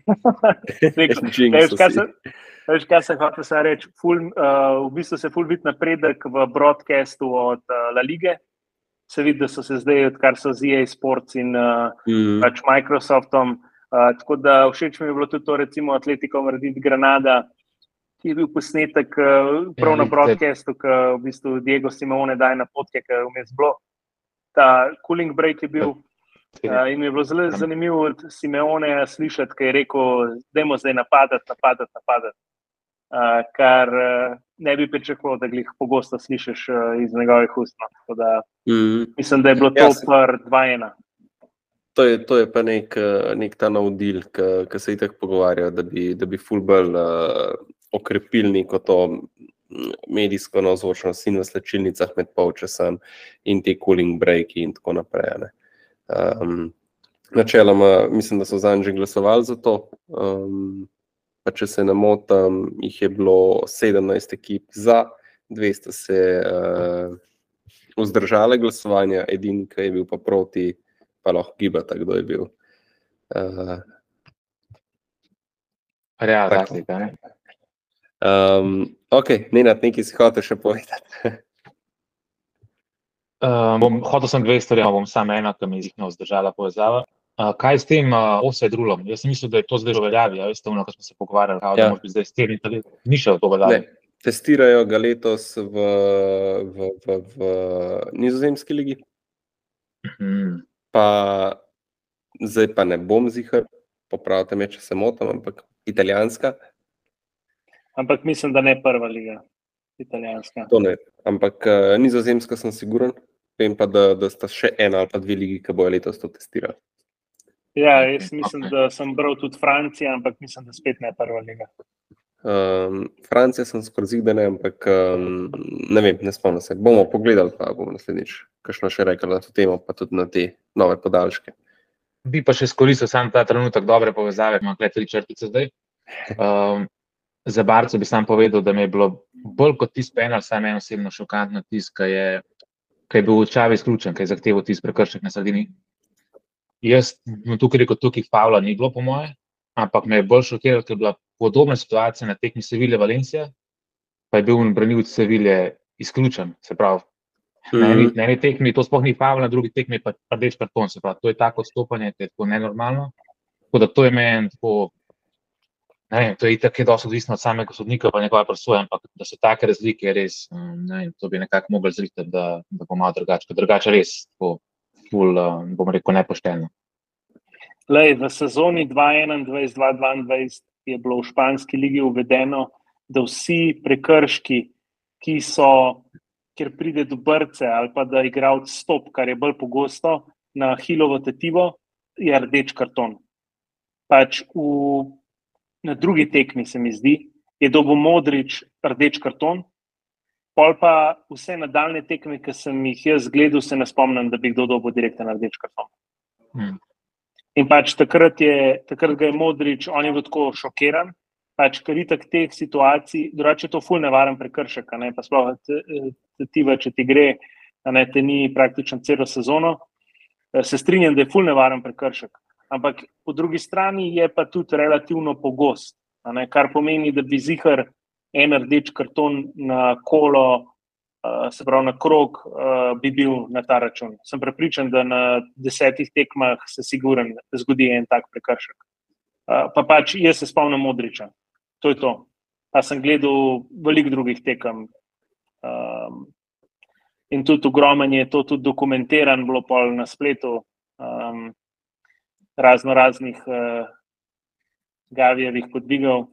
reče. Veš, kaj se hoče reči? Ful, uh, v bistvu se ful vidi napredek v broadcastu od uh, La Lige se vidi, da so se zdaj, odkar so z EA Sports in uh, mm. pač Microsoftom. Uh, tako da všeč mi je bilo tudi to, recimo, Atletico Madrid Granada, ki je bil posnetek uh, prav na ja, broadcastu, ki v bistvu Diego Simone daje na potke, ki je vmes bilo. Ta cooling break je bil. Uh, in mi je bilo zelo zanimivo od Simeone slišati, kaj je rekel, da je zdaj napadati, napadati, napadati. Uh, kar uh, ne bi pričakoval, da jih pogosto slišiš uh, iz njegovih ust. No. Da, mm. Mislim, da je bilo to ja, kar 2-1. To je, to je pa nek, nek ta navdil, ki se jih tako pogovarjajo, da bi, da bi fulbral uh, okrepili neko to medijsko navzočnost in v slčilnicah med polčasom in te cooling breaki in tako naprej. Um, načeloma, mislim, da so zanj že glasovali za to. Um, pa če se ne motim, jih je bilo 17 ekip za, 200 se uh, vzdržale glasovanja, edini, ki je bil pa proti, pa lahko gibata, kdo je bil. Uh, Realno, razlika. Um, ok, ne na nekaj si hotel še povedati. um, bom, hotel sem dve stvari, bom samo ena, ki mi je zihno vzdržala povezava. Uh, kaj s tem uh, offset rulom? Jaz sem mislil, da je to zdaj že veljavi. Ja, veste, ono, ko smo se pogovarjali, ja. da moramo zdaj s tem, da ni še to veljavi. Testirajo ga letos v, v, v, v Nizozemski ligi. Hmm. Pa zdaj pa ne bom zihar, popravite me, če se motim, ampak italijanska. Ampak mislim, da ne prva liga, italijanska. To ne, ampak uh, nizozemska sem siguren. Vem pa, da, da sta še ena ali pa dve ligi, ki bojo letos to testirali. Ja, jaz mislim, da sem bral tudi Francijo, ampak mislim, da spet ne prva liga. Um, Francija sem skoraj zig, da ne, ampak um, ne vem, ne spomnim se. Bomo pogledali, pa bomo naslednjič, kakšno še rekel na to temo, pa tudi na te nove podaljške. Bi pa še izkoristil sam ta trenutek dobre povezave, imam tukaj tri črtice zdaj. Um, za Barco bi sam povedal, da mi je bilo bolj kot tisti penal, sam eno osebno šokantno tisk, ki je, ki je bil v čavi izključen, ki je zahteval tisti prekršek na sredini. Jaz bom tukaj rekel, tukaj Pavla ni bilo, po moje, ampak me je bolj šokiral, ker je bila podobna situacija na tekmi Sevilje Valencija, pa je bil branilec Sevilje izključen. Se pravi, na eni, na eni tekmi to sploh ni Pavel, na drugi tekmi pa rdeč karton. Se pravi, to je tako odstopanje, ki je tako nenormalno. Tako da to je meni tako. Ne to je itak je dosti odvisno od samega sodnika, pa njegove presoje, ampak da so take razlike, je res, um, ne to bi nekako mogli zrihtati, da, da bo malo drugače, drugače res, tako, ful, um, bom rekel, nepošteno. Lej, v sezoni 2021-2022 je bilo v španski ligi uvedeno, da vsi prekrški, ki so, kjer pride do brce ali pa da igralec stop, kar je bolj pogosto, na hilovo tetivo, je rdeč karton. Pač v, na drugi tekmi, se mi zdi, je dobil modrič rdeč karton. Pol pa vse nadaljne tekme, ki sem jih jaz gledal, se ne spomnim, da bi kdo dobil direkten rdeč karton. Hmm. In pač takrat, je, takrat ga je Modrič, on je bil tako šokiran, pač, ker je tak teh situacij, drugače je to fulno nevaren prekršek. Ne, pa sploh tetiva, če ti gre, a ne te ni praktično celo sezono. Se strinjam, da je fulno nevaren prekršek. Ampak po drugi strani je pa tudi relativno pogost, ne, kar pomeni, da bi zihar en rdeč karton na kolo, uh, se pravi na krog, uh, bi bil na ta račun. Sem prepričan, da na desetih tekmah se siguren zgodi en tak prekršek. Uh, pa pač jaz se spomnim Modriča, to je to. Pa sem gledal veliko drugih tekem. Um, in tudi ogromen je to tudi dokumentiran, bilo pol na spletu, um, razno raznih uh, Gavijevih podvigov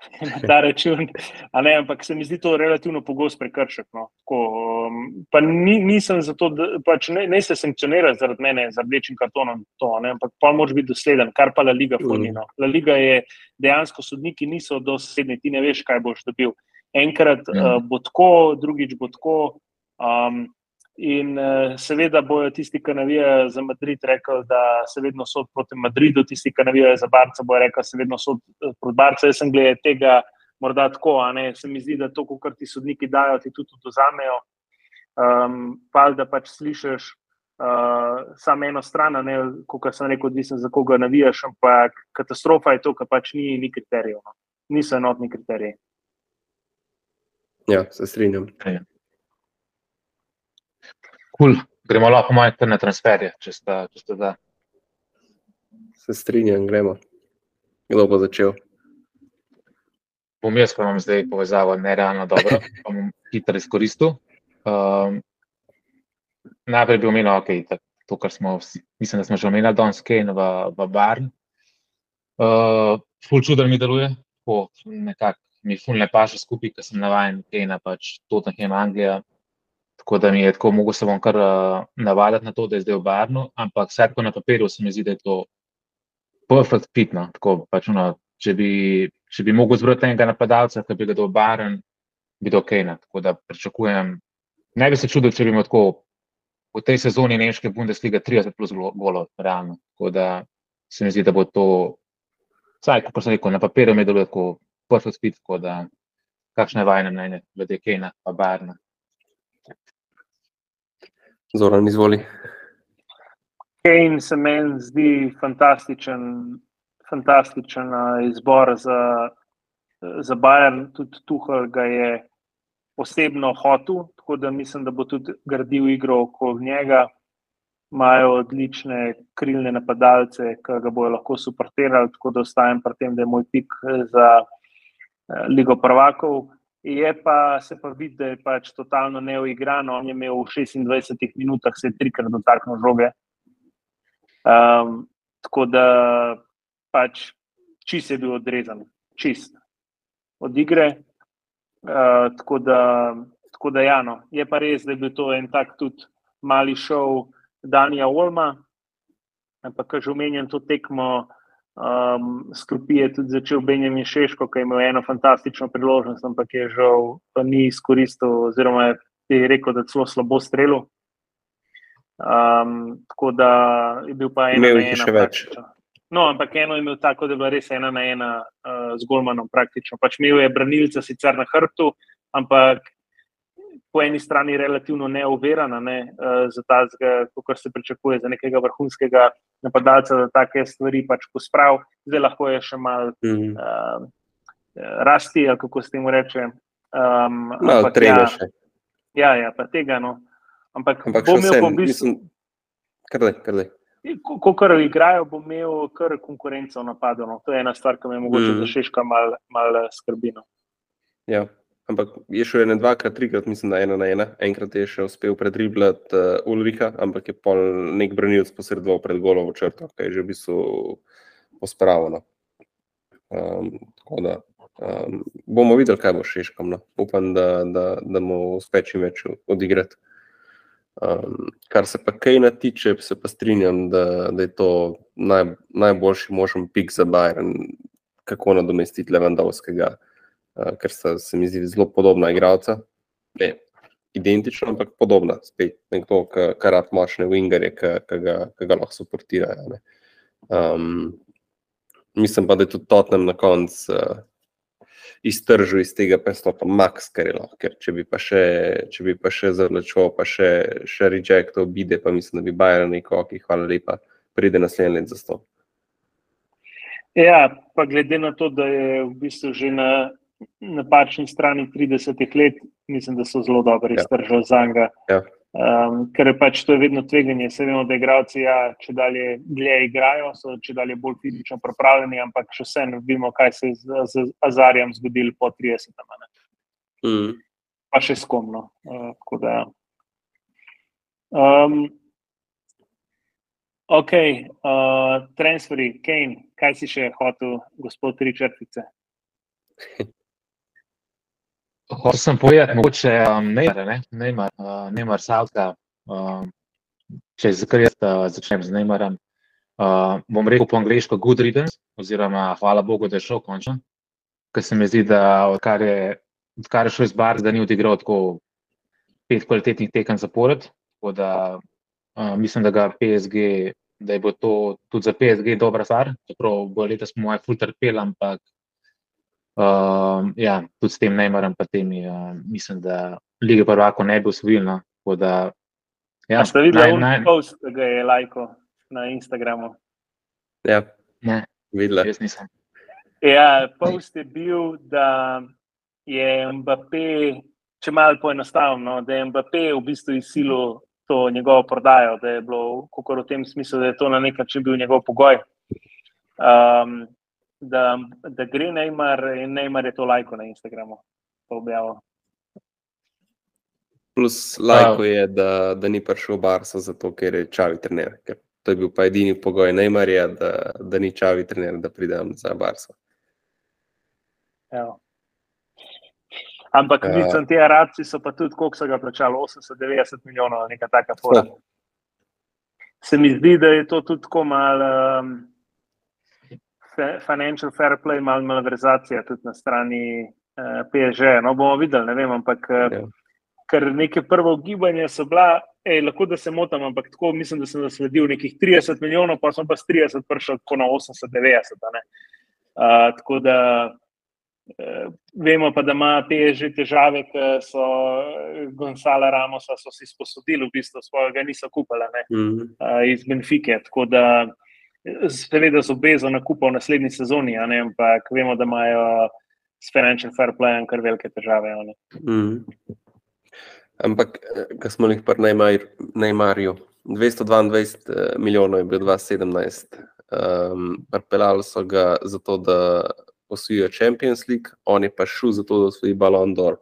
na ta račun. A Ne, ampak se mi zdi to relativno pogost prekršek. No. Tako, um, pa ni, nisem zato, da pač ne, ne se sankcionira zaradi mene z rdečim kartonom, to, ne, ampak pa moraš biti dosleden, kar pa La Liga funi. No. La Liga je dejansko sodniki niso dosledni, ti ne veš, kaj boš dobil. Enkrat Ja. uh, bo tako, drugič bo tako. Um, In uh, seveda bojo tisti, ki navijajo za Madrid, rekli, da se vedno sod proti Madridu, tisti, ki navijajo za Barca, bojo rekli, da se vedno sod eh, proti Barca. Jaz sem gledal tega, morda tako, a ne. Se mi zdi, da to, kar ti sodniki dajo, ti tudi oduzamejo. Um, pa da pač slišiš uh, samo eno stran, ne, kot sem rekel, odvisno za koga navijaš, ampak katastrofa je to, kar pač ni, ni kriterijev. No. Niso enotni kriteriji. Ja, se strinjam. Cool. Gremo lahko malo kar na transferje, če sta, če sta da. Se strinjam, gremo. Kdo bo začel? Bom jaz, pa imam zdaj povezavo nerealno dobro, pa bom hitro izkoristil. Um, najprej bi omenil, okay, da to, kar smo, vsi- mislim, da smo že omenili danes, Kane v, v Barn. Uh, ful čuden mi deluje, tako nekako mi ful ne paše skupaj, ker sem navajen Kane, pač Tottenham Anglija. Tako da mi je tako, mogo se bom kar uh, navaditi na to, da je zdaj v Barnu, ampak vsaj tako na papirju se mi zdi, da je to perfect fit. No. Tako, pač, ono, če, bi, če bi mogel zbrati enega napadalca, ki bi ga dal Baren, bi do Kejna. Tako da pričakujem, ne bi se čudil, če bi imel tako v tej sezoni Nemške Bundesliga 30 plus golo- golov, realno. Tako da se mi zdi, da bo to, vsaj kot sem rekel, na papirju mi deluje tako perfect fit, tako da kakšno je vajne mnenje glede Kejna pa Barna. Zoran, izvoli. Kane se meni zdi fantastičen, fantastičen izbor za, za Bayern. Tudi Tuhal ga je osebno hotel, tako da mislim, da bo tudi gradil igro okoli njega. Imajo odlične krilne napadalce, ki ga bojo lahko suportirali, tako da ostajam pri tem, da je moj pik eh, za eh, Ligo prvakov. Je pa se pa vidi, da je pač totalno neuigran. On je imel v 26 minutah se trikrat dotaknil žoge. Um, tako da pač čist je bil odrezan, čist od igre. Uh, tako, da, tako da, ja, no. je pa res, da je bil to en tak tudi mali šov Danija Olma. Ampak, ko že omenjam to tekmo Um, Skrupi je tudi začel Benjamin Šeško, ki je imel eno fantastično priložnost, ampak je žal ni izkoristil, oziroma je rekel, da je celo slabo strelil. Um, tako da je bil pa eno. Imel jih je še več. No, ampak eno je imel tako, da je bila res ena na ena uh, z Golmanom praktično. Pač imel je branilca sicer na hrbtu, ampak po eni strani relativno neuverana, ne, uh, za ta, kot se pričakuje, za nekega vrhunskega napadalca, da take stvari pač pospravi. Zdaj lahko je še mal mm -hmm. uh, rasti, ali kako se temu reče. Um, no, treba ja, še. Ja, ja, pa tega. No. Ampak, ampak bom imel v bistvu. Ko kar igrajo, bo imel kar konkurenco napadov. No. To je ena stvar, ki me mogoče mm. za Šeška malo mal skrbi. No. Ja. Ampak je šel ena, dvakrat, trikrat, mislim, da ena na ena. Enkrat je še uspel predriblati uh, Ulrika, ampak je pol nek branilc posredoval pred golovo črto, ki je že v bistvu pospravljeno. Um, tako da um, bomo videli, kaj bo šeškam. No. Upam, da, da, da mu uspe čim več odigrati. Um, kar se pa Kejna tiče, se pa strinjam, da, da je to naj, najboljši možen pik za Bajren, kako nadomestiti Levandovskega. Eh, ker sta se mi zdi zelo podobna igralca. Ne, identična, ampak podobna. Spet nekdo, ki rad močne wingerje, ki ga, ga lahko suportirajo. Um, mislim pa, da je tudi Tottenham na koncu uh, iztržil iz tega prestopa Max, kar je lahko. Ker če bi pa še, če bi pa še zavlačil, pa še, še reject obide, pa mislim, da bi Bayern neko, ki hvala lepa, pride naslednji let za stop. Ja, pa glede na to, da je v bistvu že na napačni strani 30 let, mislim, da so zelo dobro ja. iztržili za njega. Ja. Um, ker je pač to je vedno tveganje. Se vemo, da igrači, ja, če dalje dlje igrajo, so če dalje bolj fizično pripravljeni, ampak še vseeno vidimo, kaj se je z, z Azarjem zgodilo po 30 letih. Mm. Pa še skomno. Uh, da, ja. um, ok, uh, transferi, Kane, kaj si še hotel, gospod Richardice? Hočem sem povedati, mogoče um, Neymar, ne? Neymar, uh, Neymar Savka, um, če jaz uh, začnem z Neymarem, uh, bom rekel po angliško good riddance, oziroma hvala Bogu, da je šel končno, ker se mi zdi, da odkar je, odkar je šel iz Barca, da ni odigral tako pet kvalitetnih tekem zapored, tako da uh, mislim, da ga PSG, da je bo to tudi za PSG dobra stvar, čeprav bo letos po mojem ful trpel, ampak Uh, ja, tudi s tem najmaram, pa temi, uh, mislim, da lige prvako ne bi usvojil. No, ja, ste videli, da je post, ki ga je lajko na Instagramu? Ja, ne, videla. Jaz nisem. Ja, post je bil, da je Mbappé, če malo poenostavljeno, da je Mbappé v bistvu izsilil to njegovo prodajo, da je bilo, kako v tem smislu, da je to na nek način bil njegov pogoj. Um, da, da gre Neymar in Neymar je to lajko na Instagramu. Plus, lajko je, da, da ni prišel v Barso, zato ker je čavi trener. Ker to je bil pa edini pogoj Neymarja, da, da ni čavi trener, da pridem za Barso. Evo. Ampak, ja. mislim, ti arabci so pa tudi, koliko so ga plačali, 80-90 milijonov, neka taka forma. Se mi zdi, da je to tudi tako malo. Um, financial fair play, malo malverzacija tudi na strani eh, PSG. No, bomo videli, ne vem, ampak uh, ja. ker neke prvo gibanje so bila, ej, lahko da se motim, ampak tako mislim, da sem zasledil nekih 30 milijonov, pa sem pa s 30 prišel tako na 80-90. Uh, tako da uh, vemo pa, da ima PSG težave, ker so Gonzala Ramosa so si sposodili v bistvu svojega, niso kupili mm -hmm. uh, iz Benfike. Tako da seveda z obvezo nakupa v naslednji sezoni, ampak vemo, da imajo s financial fair playem kar velike težave. Mm. Ampak, kar smo jih pri najmarju, 222 eh, milijonov je bil 2017, um, pripeljali so ga zato, da osvojijo Champions League, on je pa šel zato, da osvoji Ballon d'Or.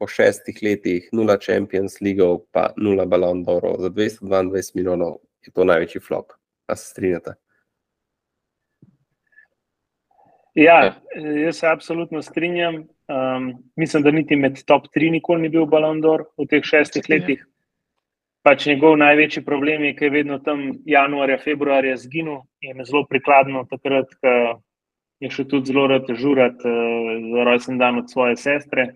Po šestih letih, nula Champions League, pa nula Ballon d'Or, za 222 milijonov je to največji flop. A se strinjate? Ja, ja, jaz se absolutno strinjam. Um, mislim, da niti med top 3 nikoli ni bil Ballon d'Or v teh šestih letih. pač njegov največji problem je, da je vedno tam januarja, februarja zginil in je zelo prikladno takrat, ko je šel tudi zelo rad žurati uh, za rojsten dan od svoje sestre.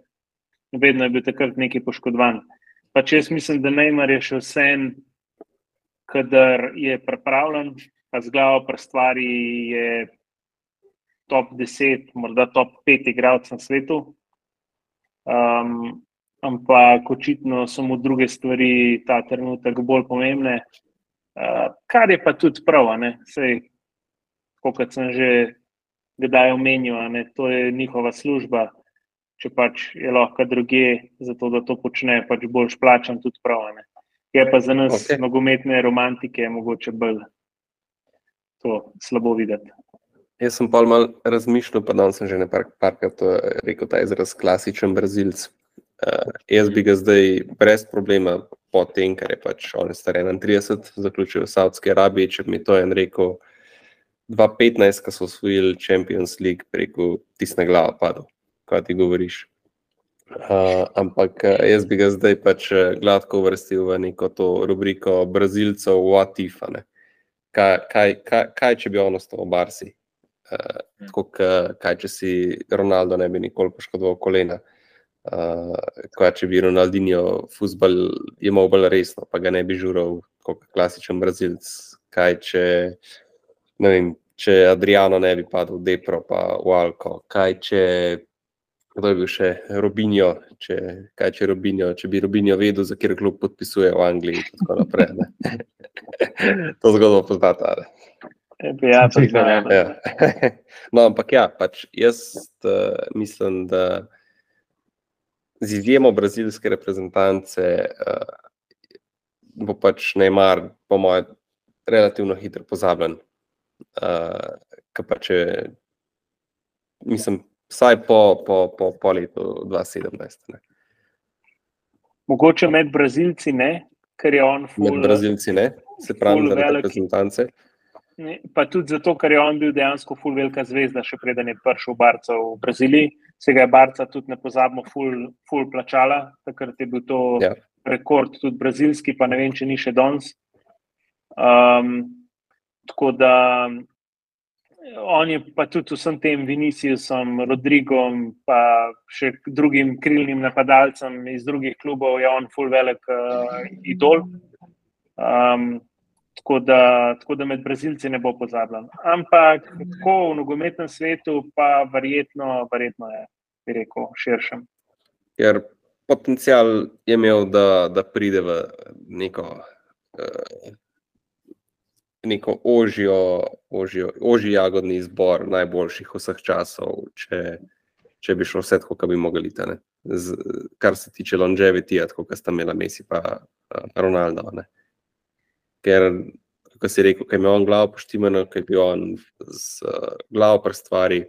Vedno je bil takrat nekaj poškodovan. Pač jaz mislim, da Neymar je še vse en, kadar je pripravljen, pa z glavo pri stvari je top 10, morda top 5 igralcev na svetu. Um, ampak očitno so mu druge stvari ta trenutek bolj pomembne, uh, kar je pa tudi prav. Kot sem že kdaj omenil, ne, to je njihova služba. Če pač je lahko druge, zato da to počne, pač boljš plačan, tudi prav. Ne. Je pa za nas, okay. nogometne romantike, mogoče bolj to slabo videti. Jaz sem pa malo razmišljal, pa danes sem že nekajkrat rekel ta izraz klasičen brazilc. Uh, jaz bi ga zdaj brez problema, po tem, kar je pač on star 31, zaključil v Saudski Arabiji, če bi mi to en rekel, 2015, ko so osvojili Champions League preko tisne glave padel, kaj ti govoriš. Uh, ampak jaz bi ga zdaj pač gladko uvrstil v neko to rubriko Brazilcev, what if, kaj, kaj, kaj, kaj če bi on ostal v Barsi? Uh, tako, kaj če si Ronaldo ne bi nikoli poškodoval kolena. Uh, kaj če bi Ronaldinho futbol imel bolj resno, pa ga ne bi žural kot klasičen brazilc. Kaj če, ne vem, če Adriano ne bi padel v Depro, pa v Alko. Kaj če, kdo je bil še Robinjo, če, kaj če Robinjo, če bi Robinjo vedel, za kjer klub podpisuje v Angliji in tako naprej. to zgodbo poznate. Ja, ja. no, ampak ja, pač jaz uh, mislim, da z izjemo brazilske reprezentance uh, bo pač Neymar, po mojem, relativno hitro pozabljen. Uh, pa če, mislim, vsaj po, po, po, po letu 2017. Ne. Mogoče med Brazilci ne, ker je on full, med Brazilci ne, se pravi, da reprezentance. Pa tudi zato, ker je on bil dejansko full velika zvezda, še preden je prišel Barca v Braziliji. Se ga je Barca tudi ne pozabimo, full, full plačala, takrat je bil to ja. rekord, tudi brazilski, pa ne vem, če ni še danes. Um, tako da on je pa tudi vsem tem Viniciusom, Rodrigom, pa še drugim krilnim napadalcem iz drugih klubov, je on full velik uh, idol. Um, tako da, tako da med Brazilci ne bo pozabljen. Ampak tako v nogometnem svetu, pa verjetno, verjetno je, bi rekel, širšem. Ker potencial je imel, da, da pride v neko, uh, neko ožjo, ožjo, ožji jagodni izbor najboljših vseh časov, če, če bi šlo vse tako, kot bi mogli. Z, kar se tiče longevity, kot sta imela Messi in uh, Ronaldo. Ne ker, kot si rekel, kaj ima on glavo poštimeno, kaj bi on z uh, glavo pri stvari,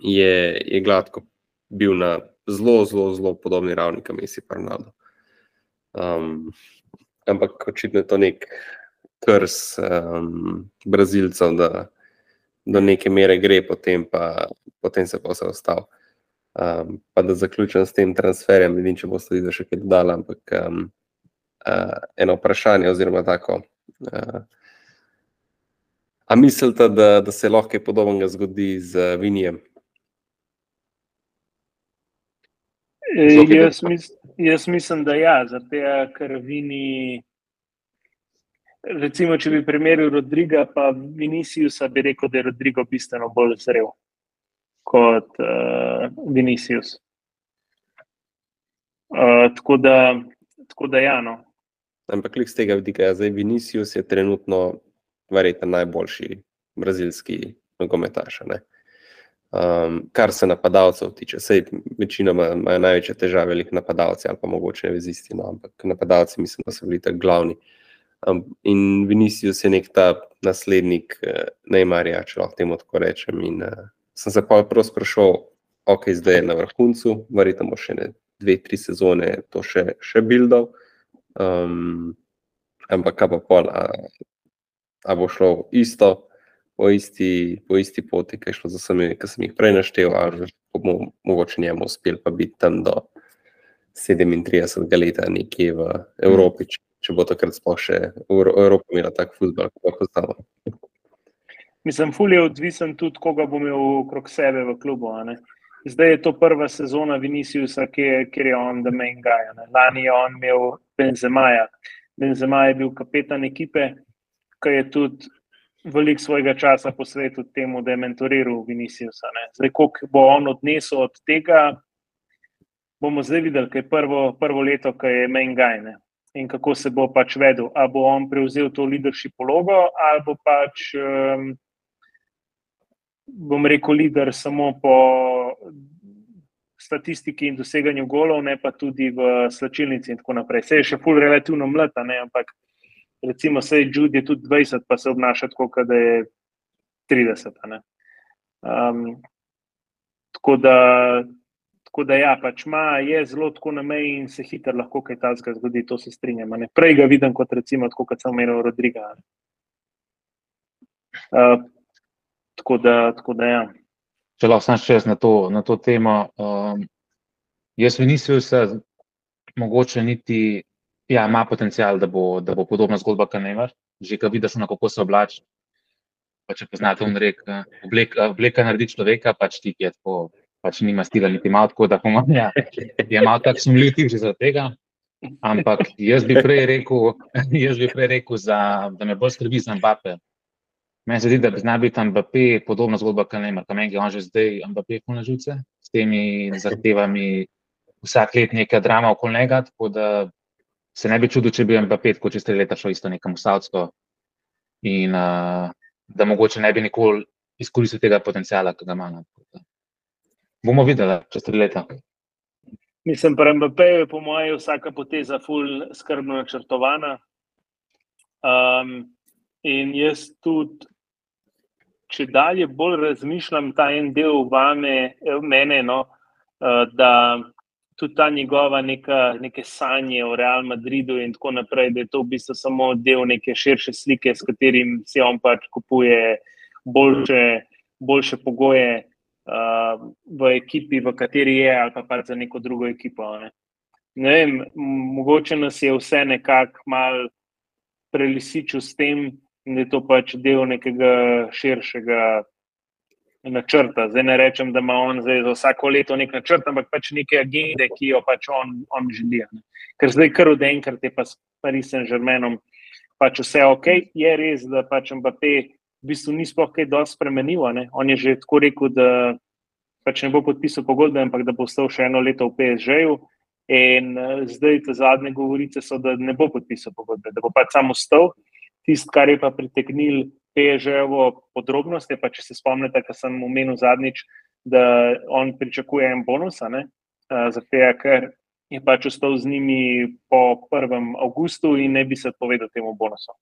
je, je gladko bil na zelo, zelo, zelo podobni ravni, kot Messi in Ronaldo. Um, ampak očitno je to nek krs um, Brazilcev, da do neke mere gre, potem, pa, potem se pa vse ostalo. Um, pa da zaključim s tem transferjem, vidim, če bo stvari še kaj dodala, ampak um, uh, eno vprašanje, oziroma tako. Uh, a mislite, da, da se lahko kaj podobnega zgodi z Vinijem? E, jaz, mis, jaz mislim, da ja, zato ker Vini. Recimo, če bi primerjal Rodriga in Viniciusa, bi rekel, da je Rodrigo bistveno bolj zrel kot uh, Vinicius. Uh, tako, da, tako da, ja, no. Ampak kljub tega vidika, ja, zdaj Vinicius je trenutno verjetno najboljši brazilski nogometaš. Um, kar se napadalcev tiče, sej večinoma imajo največje težave veliki napadalci ali pa mogoče vezisti, no, ampak napadalci mislim, da so bili tako glavni. Um, in Vinicius je nek ta naslednik uh, Neymarja, če lahko temu tako rečem. In uh, sem se pa prav sprašal, ok, zdaj je na vrhuncu, verjetno bo še ne dve, tri sezone to še, še bildal. Um, ampak kaj pa pol, a, a bo šlo isto, po isti, po isti poti, ki je šlo za sami, ki sem jih prej naštel, ali bomo mogoče njemu uspeli pa biti tam do 37 let, nekje v Evropi, če, če bo takrat sploh še v Evropi imela tak futbol, kot ga znamo. Mislim, ful je odvisen tudi, koga bo imel okrog sebe v klubu. Zdaj je to prva sezona Viniciusa, kjer je on the main guy. Ne? Lani je on imel Benzemaja. Benzema je bil kapetan ekipe, ki je tudi velik svojega časa posvetil temu, da je mentoriral Viniciusa. Ne? Zdaj, koliko bo on odnesel od tega, bomo zdaj videli, kaj je prvo, prvo leto, ki je main guy. Ne? In kako se bo pač vedel, ali bo on prevzel to leadership vlogo, ali bo pač um, bom rekel, lider samo po statistiki in doseganju golov, ne pa tudi v slačilnici in tako naprej. Se je še ful relativno mlada, ampak recimo se je Judy tudi 20, pa se obnaša tako, da je 30. Um, tako da. Tako da, ja, pač ima, je zelo tako na meji in se hitro lahko kaj takega zgodi, to se strinjam. Ne. Prej ga vidim kot recimo, tako kot sem omenil, Rodriga. Uh, Tako da, tako da ja. Če lahko sam še na to, na to temo. Um, jaz nisem se, mogoče niti, ja, ima potencial, da bo, da bo podobna zgodba, kot Neymar. Že ko vidiš, na kako se oblači. Pa če poznate on rek, obleka, obleka naredi človeka, pač ti je tako, pač nima stila, niti malo tako, da pomaga. Je malo tak sumljiv tip že zaradi tega. Ampak jaz bi prej rekel, jaz bi prej rekel za, da me bolj skrbi za Mbappe. Meni se zdi, da bi znal biti Mbappé podobna zgodba, kot Neymar, kamen je on že zdaj Mbappé polno živce s temi zahtevami vsak let neka drama okoli njega, tako da se ne bi čudil, če bi Mbappé tako čez tri leta šel isto nekam v Saudsko in uh, da mogoče ne bi nikoli izkoristil tega potencijala, ki ga ima. No, bomo videli čez tri leta. Mislim, da Mbappé je po mojem vsaka poteza ful skrbno načrtovana. Um, in jaz tudi če dalje bolj razmišljam ta en del vame, eh, mene, no, eh, da tudi ta njegova neka, neke sanje o Real Madridu in tako naprej, da je to v bistvu samo del neke širše slike, s katerim si on pač kupuje boljše, boljše pogoje uh, v ekipi, v kateri je, ali pa pač za neko drugo ekipo. Ne. Ne vem, mogoče nas je vse nekako mal prelisičil s tem, in je to pač del nekega širšega načrta. Zdaj ne rečem, da ima on za vsako leto nek načrt, ampak pač neke agende, ki jo pač on, on želi. Ne. Ker zdaj kar od enkrat je pa s Parisom Žermenom pač vse ok, je res, da pač Mbappé v bistvu ni sploh kaj dosti spremenil. Ne. On je že tako rekel, da pač ne bo podpisal pogodbe, ampak da bo ostal še eno leto v PSG-ju. In uh, zdaj te zadnje govorice so, da ne bo podpisal pogodbe, da bo pač samo ostal. Tisto, kar je pa pritegnil PŽ-ovo podrobnost, je pa, če se spomnite, kar sem omenil zadnjič, da on pričakuje en bonus, za te, ker je pač ostal z njimi po 1. avgustu in ne bi se odpovedal temu bonusu.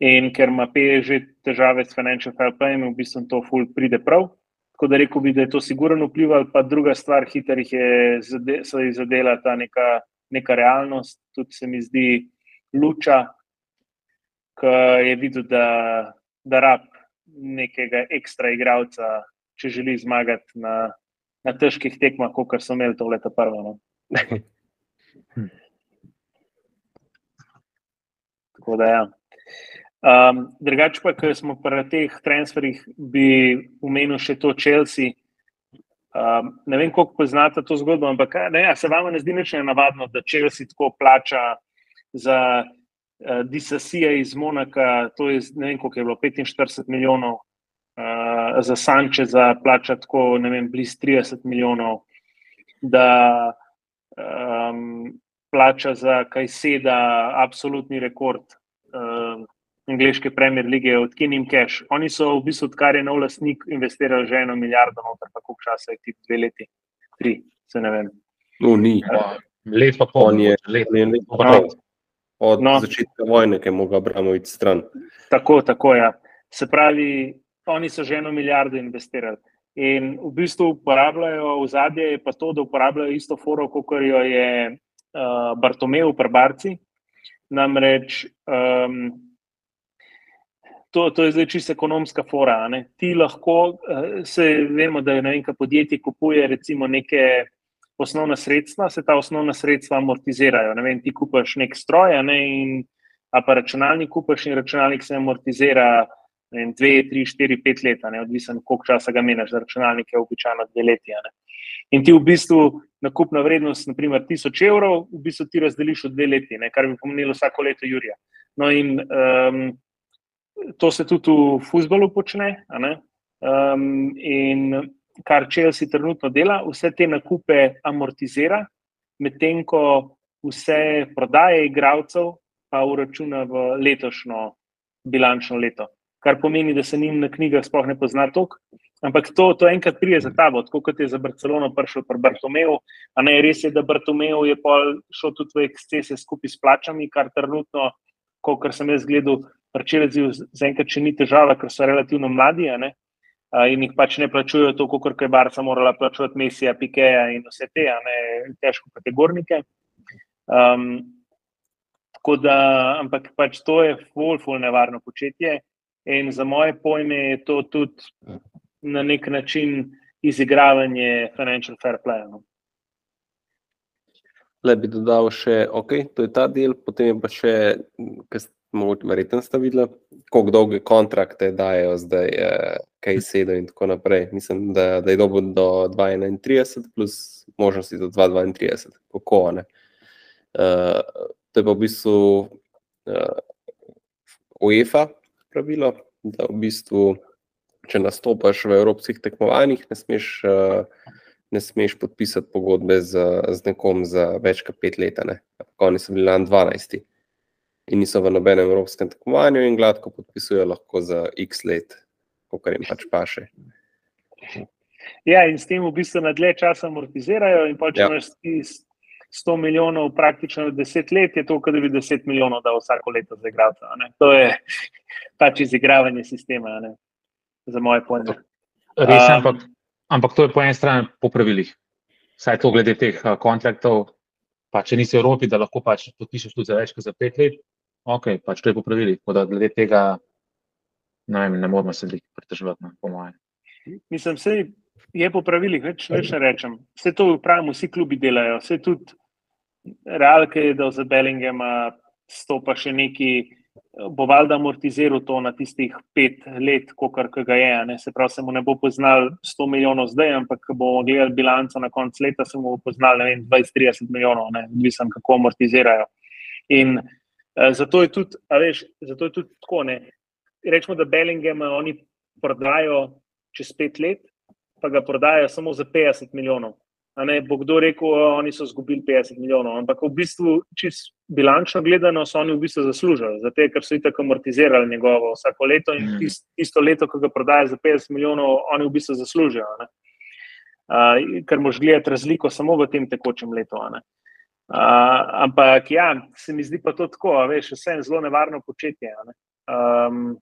In ker ima PŽ težave s financial fair play, v bistvu to ful pride prav. Tako da rekel bi, da je to sigurno vplivalo, pa druga stvar, hiter jih je, jih zadela ta neka, neka realnost, tudi se mi zdi luča, ki je videl, da, da rab nekega ekstra igralca, če želi zmagati na, na težkih tekmah, kot so imeli to leto prvo. No. Tako da, ja. Um, drugače pa, ker smo pri teh transferih, bi omenil še to Chelsea. Um, ne vem, koliko poznate to zgodbo, ampak ne, ja, se vam ne zdi nič navadno, da Chelsea tako plača za Disasija iz Monaka, to je ne vem, koliko je bilo, 45 milijonov, uh, za Sanče za plača tako, ne vem, blizu 30 milijonov, da um, plača za kaj seda, absolutni rekord. Uh, Angliške premier lige od Kinim Cash. Oni so v bistvu, odkar je nov lastnik, investirali že eno milijardo, noter, pa koliko časa je ti dve leti, tri, se ne vem. No, ni. Let pa pol, je let pa pol od no. začetka vojne, ki je mogel Abramovič stran. Tako, tako je. Ja. Se pravi, oni so že eno milijardo investirali. In v bistvu uporabljajo v zadnje, pa to, da uporabljajo isto foro, kot jo je uh, Bartomeu v Barci. Namreč um, to, to je zdaj čisto ekonomska fora. Ne? Ti lahko, uh, se vemo, da je nekaj podjetij kupuje recimo neke osnovna sredstva, se ta osnovna sredstva amortizirajo. Ne vem, ti kupaš nek stroj, ne, in a pa računalnik kupaš in računalnik se amortizira vem, dve, tri, štiri, pet let, odvisen, koliko časa ga meniš, za računalnik je običajno dve leti. In ti v bistvu nakupna vrednost, naprimer, tisoč evrov, v bistvu ti razdeliš v dve leti, ne, kar bi pomenilo vsako leto Jurija. No, in um, to se tudi v futbalu počne. Um, in kar Chelsea trenutno dela, vse te nakupe amortizira, medtem ko vse prodaje igralcev pa uračuna v letošnjo bilančno leto. Kar pomeni, da se njim na knjigah sploh ne pozna tok. Ampak to, to enkrat prije za tabo, tako kot je za Barcelono prišel pri Bartomeju. A ne res je, da Bartomeju je šel tudi v ekscese skupaj s plačami, kar trenutno, kot sem jaz gledal, Prčelezi zaenkrat še ni težava, ker so relativno mladi in jih pač ne plačujejo to, kot je Barca morala plačati Mesija, Pikeja in vse te, ne težko kategornike. Um, tako da, ampak pač to je ful, ful nevarno početje. In za moje pojme je to tudi na nek način izigravanje financial fair play. No. Le bi dodal še, ok, to je ta del, potem je pa še, kar ste verjetno videli, koliko dolge kontrakte dajo zdaj, eh, kaj sedem in tako naprej. Mislim, da, da je dobo do 2031, plus možnosti do 2032, kako ne. Uh, to je pa v bistvu uh, UEFA, pravilo, da v bistvu, če nastopaš v evropskih tekmovanjih, ne smeš, uh, ne smeš podpisati pogodbe z, z nekom za več kot pet let. Oni so bili lani 12 in niso v nobenem evropskem tekmovanju, in gladko podpisujejo lahko za x let, kar jim pač paše. Ja, in s tem v bistvu na dlje časa amortizirajo, in pa če ja. imaš 100 milijonov, praktično 10 let, je to, kot da bi 10 milijonov dal vsako leto za igralca. To je pač izigravanje sistema, ne? za moje pojme. Res, um, ampak, ampak to je po eni strani po pravilih. Saj to glede teh kontraktov, pa če nisi v Evropi, da lahko pač podpišeš tudi za več kot za pet let, ok, pač to je po pravilih. Glede tega ne, vem, ne moramo se pritežovati, po mojem. Mislim, vse je po pravilih, več, več ne rečem. Vse to pravimo, vsi klubi delajo, vse tudi realke je, da za Bellinghama stopa še neki, bo valjda amortiziral to na tistih pet let, kot ga je. Ne? Se pravi, se mu ne bo poznal 100 milijonov zdaj, ampak bomo gledali bilanco na koncu leta, se mu bo poznal 20-30 milijonov, odvisno kako amortizirajo. In zato, je tudi, veš, zato je tudi tako. Ne? Rečemo, da Bellinghama oni prodajo čez pet let, pa ga prodajo samo za 50 milijonov. Ne, bo kdo rekel, oni so izgubili 50 milijonov, ampak v bistvu, čisto bilančno gledano, so oni v bistvu zaslužili, zato ker so tako amortizirali njegovo vsako leto in mhm. tisto leto, ko ga prodajo za 50 milijonov, oni v bistvu zaslužijo. Uh, ker moš gledati razliko samo v tem tekočem letu. Uh, ampak ja, se mi zdi pa to tako, veš, vse je zelo nevarno početje. Um,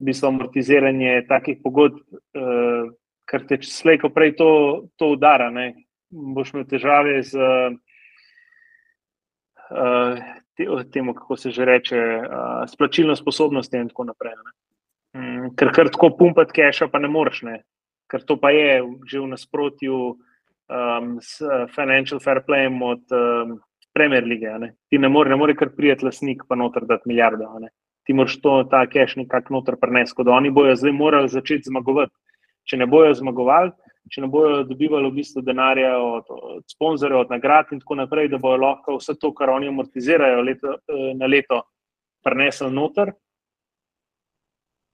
v bistvu amortiziranje takih pogodb. Uh, ker te slej, ko prej to, to udara, ne? boš imel težave z uh, tem, kako se že reče, uh, s plačilno sposobnostjo in tako naprej. Um, ker kar tako pumpati keša, pa ne moreš, ne? ker to pa je že v nasprotju um, s financial fair playem od um, Premier lige. Ne? Ti ne more, ne more kar prijeti lasnik, pa noter dati milijarde. Ti moraš to, ta keš nekako noter prenesti, da oni bojo zdaj morali začeti zmagovati če ne bojo zmagovali, če ne bojo dobivali v bistvu denarja od, od sponzorjev, od nagrad in tako naprej, da bojo lahko vse to, kar oni amortizirajo leto, eh, na leto, prenesli noter.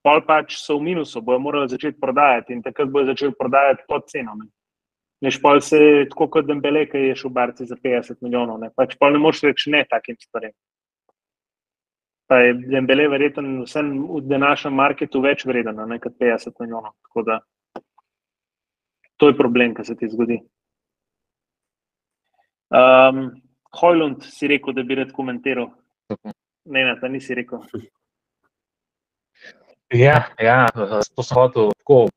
Pol pač so v minusu, bojo morali začeti prodajati in takrat bojo začeli prodajati pod ceno. Ne. Neš pa se tako kot Dembele, ki je šel v barci za 50 milijonov. Ne. Pač pa ne moš reči ne takim stvarem. Pa je Dembele verjetno vsem v današnjem marketu več vreden, ne kot 50 milijonov. Tako da to je problem, ki se ti zgodi. Um, Hojlund si rekel, da bi rad komentiral. Ne, ne, ta nisi rekel. Ja, ja to so hotel tako.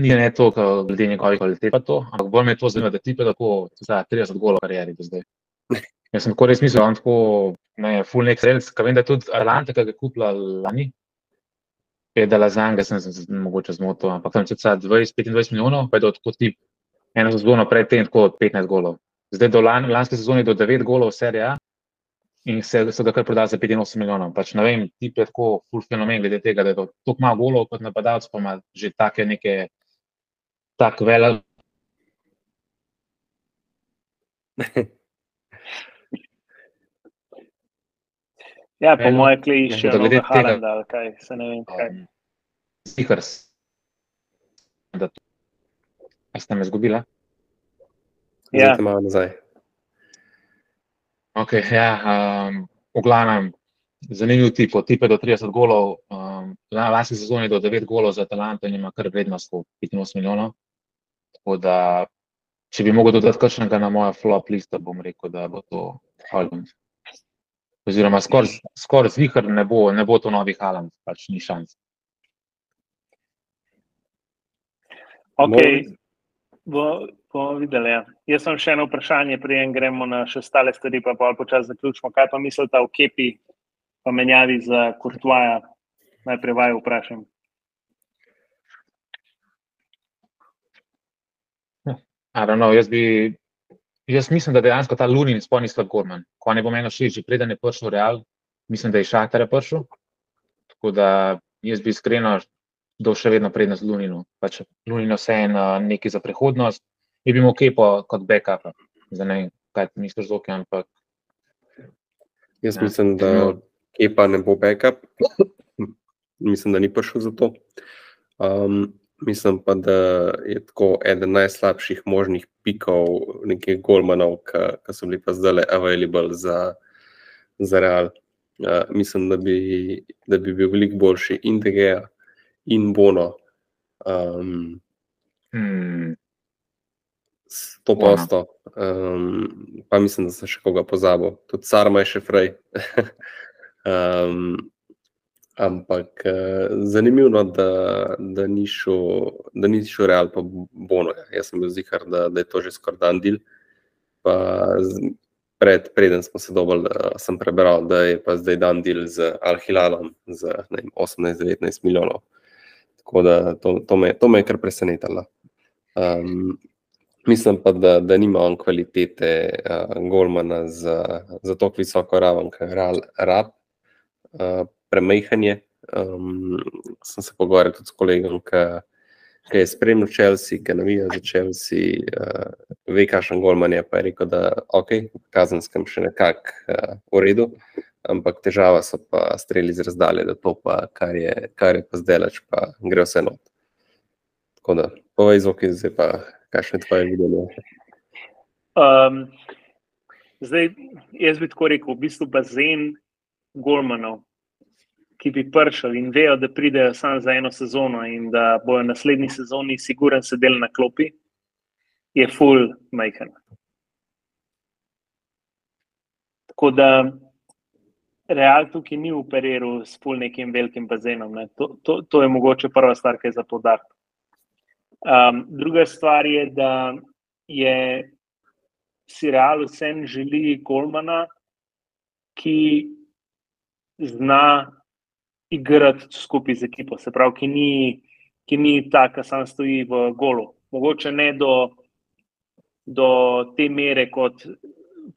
Ni ne to, glede njegovih kvalitet, ampak bolj me to zanima, da ti pa tako za 30 golov karieri do zdaj. Jaz sem tako res mislil, je tako, ne, full next sales, kaj vem, da je tudi Atlanta, ki ga je kupila lani, je dala za njega, sem se mogoče zmotil, ampak tam se 20-25 milijonov, pa je to tako tip eno sezono predtem tako 15 golov. Zdaj do lan, lanske sezone do 9 golov serija in se, so ga kar prodali za 85 milijonov. Pač ne vem, ti je tako full fenomen glede tega, da je to tako malo golov kot napadalec, pa ima že take neke, tak velik. Ja, po Eno, moje kleji ja, še da glede tega- ali kaj, se ne vem kaj. Stikers. Da, a ste me zgubila? Ja. Zdaj malo nazaj. Okay, ja, um, v glavnem, zanimiv tip, od tipe do 30 golov. Um, na lanski sezoni do 9 golov za Talanto in ima kar vrednost po 85 milijonov. Tako da, če bi mogel dodati kakšnega na mojo flop listo, bom rekel, da bo to Holland. Oziroma, skoraj skor zvihar ne bo, ne bo to novi Haaland, pač ni šans. Bo, bomo videli. Ja. Jaz sem še eno vprašanje, preden gremo na še ostale stvari, pa pa počasi zaključimo. Kaj pa mislite o Kepi, pa menjavi za Kurtvaja? Najprej vaju vprašam. I don't know, jaz, bi, jaz mislim, da dejansko ta Lunin sploh ni slab Gorman. Ko ne bo meni všeč, že preden je prišel Real, mislim, da je Šatar prišel. Tako da jaz bi iskreno dal še vedno prednost Luninu. Pač Lunin vse je nekaj za prihodnost, je bil ok po, kot backup. Zdaj ne vem, kaj ti misliš, Zoki, ampak Jaz Ja. mislim, da No. Kepa ne bo backup. mislim, da ni prišel za to. Um, mislim pa, da je tako eden najslabših možnih pikov nekih golmanov, ki so bili pa zdaj available za, za Real. Uh, mislim, da bi, da bi bil veliko boljši in DGA in Bono. Um, hmm, Sto Bono. posto. Um, pa mislim, da sem še koga pozabil. Tudi Sarma je še frej. um, ampak uh, zanimivo, da, da ni šel, da ni šel Real pa Bono. Jaz sem bil zihar, da, da je to že skoraj dan del. Pred, preden smo se dobili, uh, sem prebral, da je pa zdaj dan del z Al-Hilalom za ne vem, 18-19 milijonov. Tako da to, to, me, to me je kar presenetilo. Um, Mislim pa, da, da nima on kvalitete uh, Golmana za, za tako visoko raven, kot je Real rab. Uh, premajhan je. Um, sem se pogovarjal tudi s kolegom, ki je spremljal Chelsea, ki navija za Chelsea, uh, ve, kakšen Golman je. Pa je rekel, da ok, v kazenskem še nekako uh, v redu, ampak težava so pa streli z razdalje, da to pa, kar je, kar je pa zdaj pa gre vse not. Tako da, povej, zoki, zdaj pa, kakšne tvoje videnje. Um, zdaj, jaz bi tako rekel, v bistvu bazen Golmanov, ki bi prišli in vejo, da pridejo samo za eno sezono in da bojo naslednji sezoni siguren sedeli na klopi, je full majhen. Tako da Real tukaj ni operiral s full nekim velikim bazenom. Ne. To, to, to je mogoče prva stvar, ki je za podarek. Um, druga stvar je, da je si Real vsem želi Golmana, ki zna igrati skupaj z ekipo, se pravi, ki ni, ki ni ta, ki sam stoji v golu. Mogoče ne do, do te mere, kot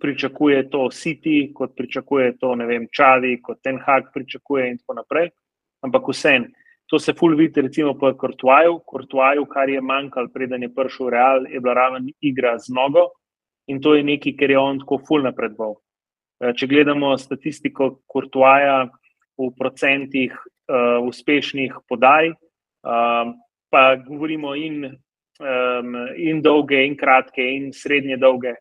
pričakuje to City, kot pričakuje to vem, Čavi, kot Ten Hag pričakuje in tako naprej, ampak vsem. To se ful vidi, recimo, po Kortuaju. Kortuaju, kar je manjkalo, preden je prišel Real, je bila raven igra z nogo in to je nekaj, ker je on tako ful napredoval. Če gledamo statistiko Kortuaja v procentih uh, uspešnih podaj, um, pa govorimo in, um, in dolge, in kratke, in srednje dolge,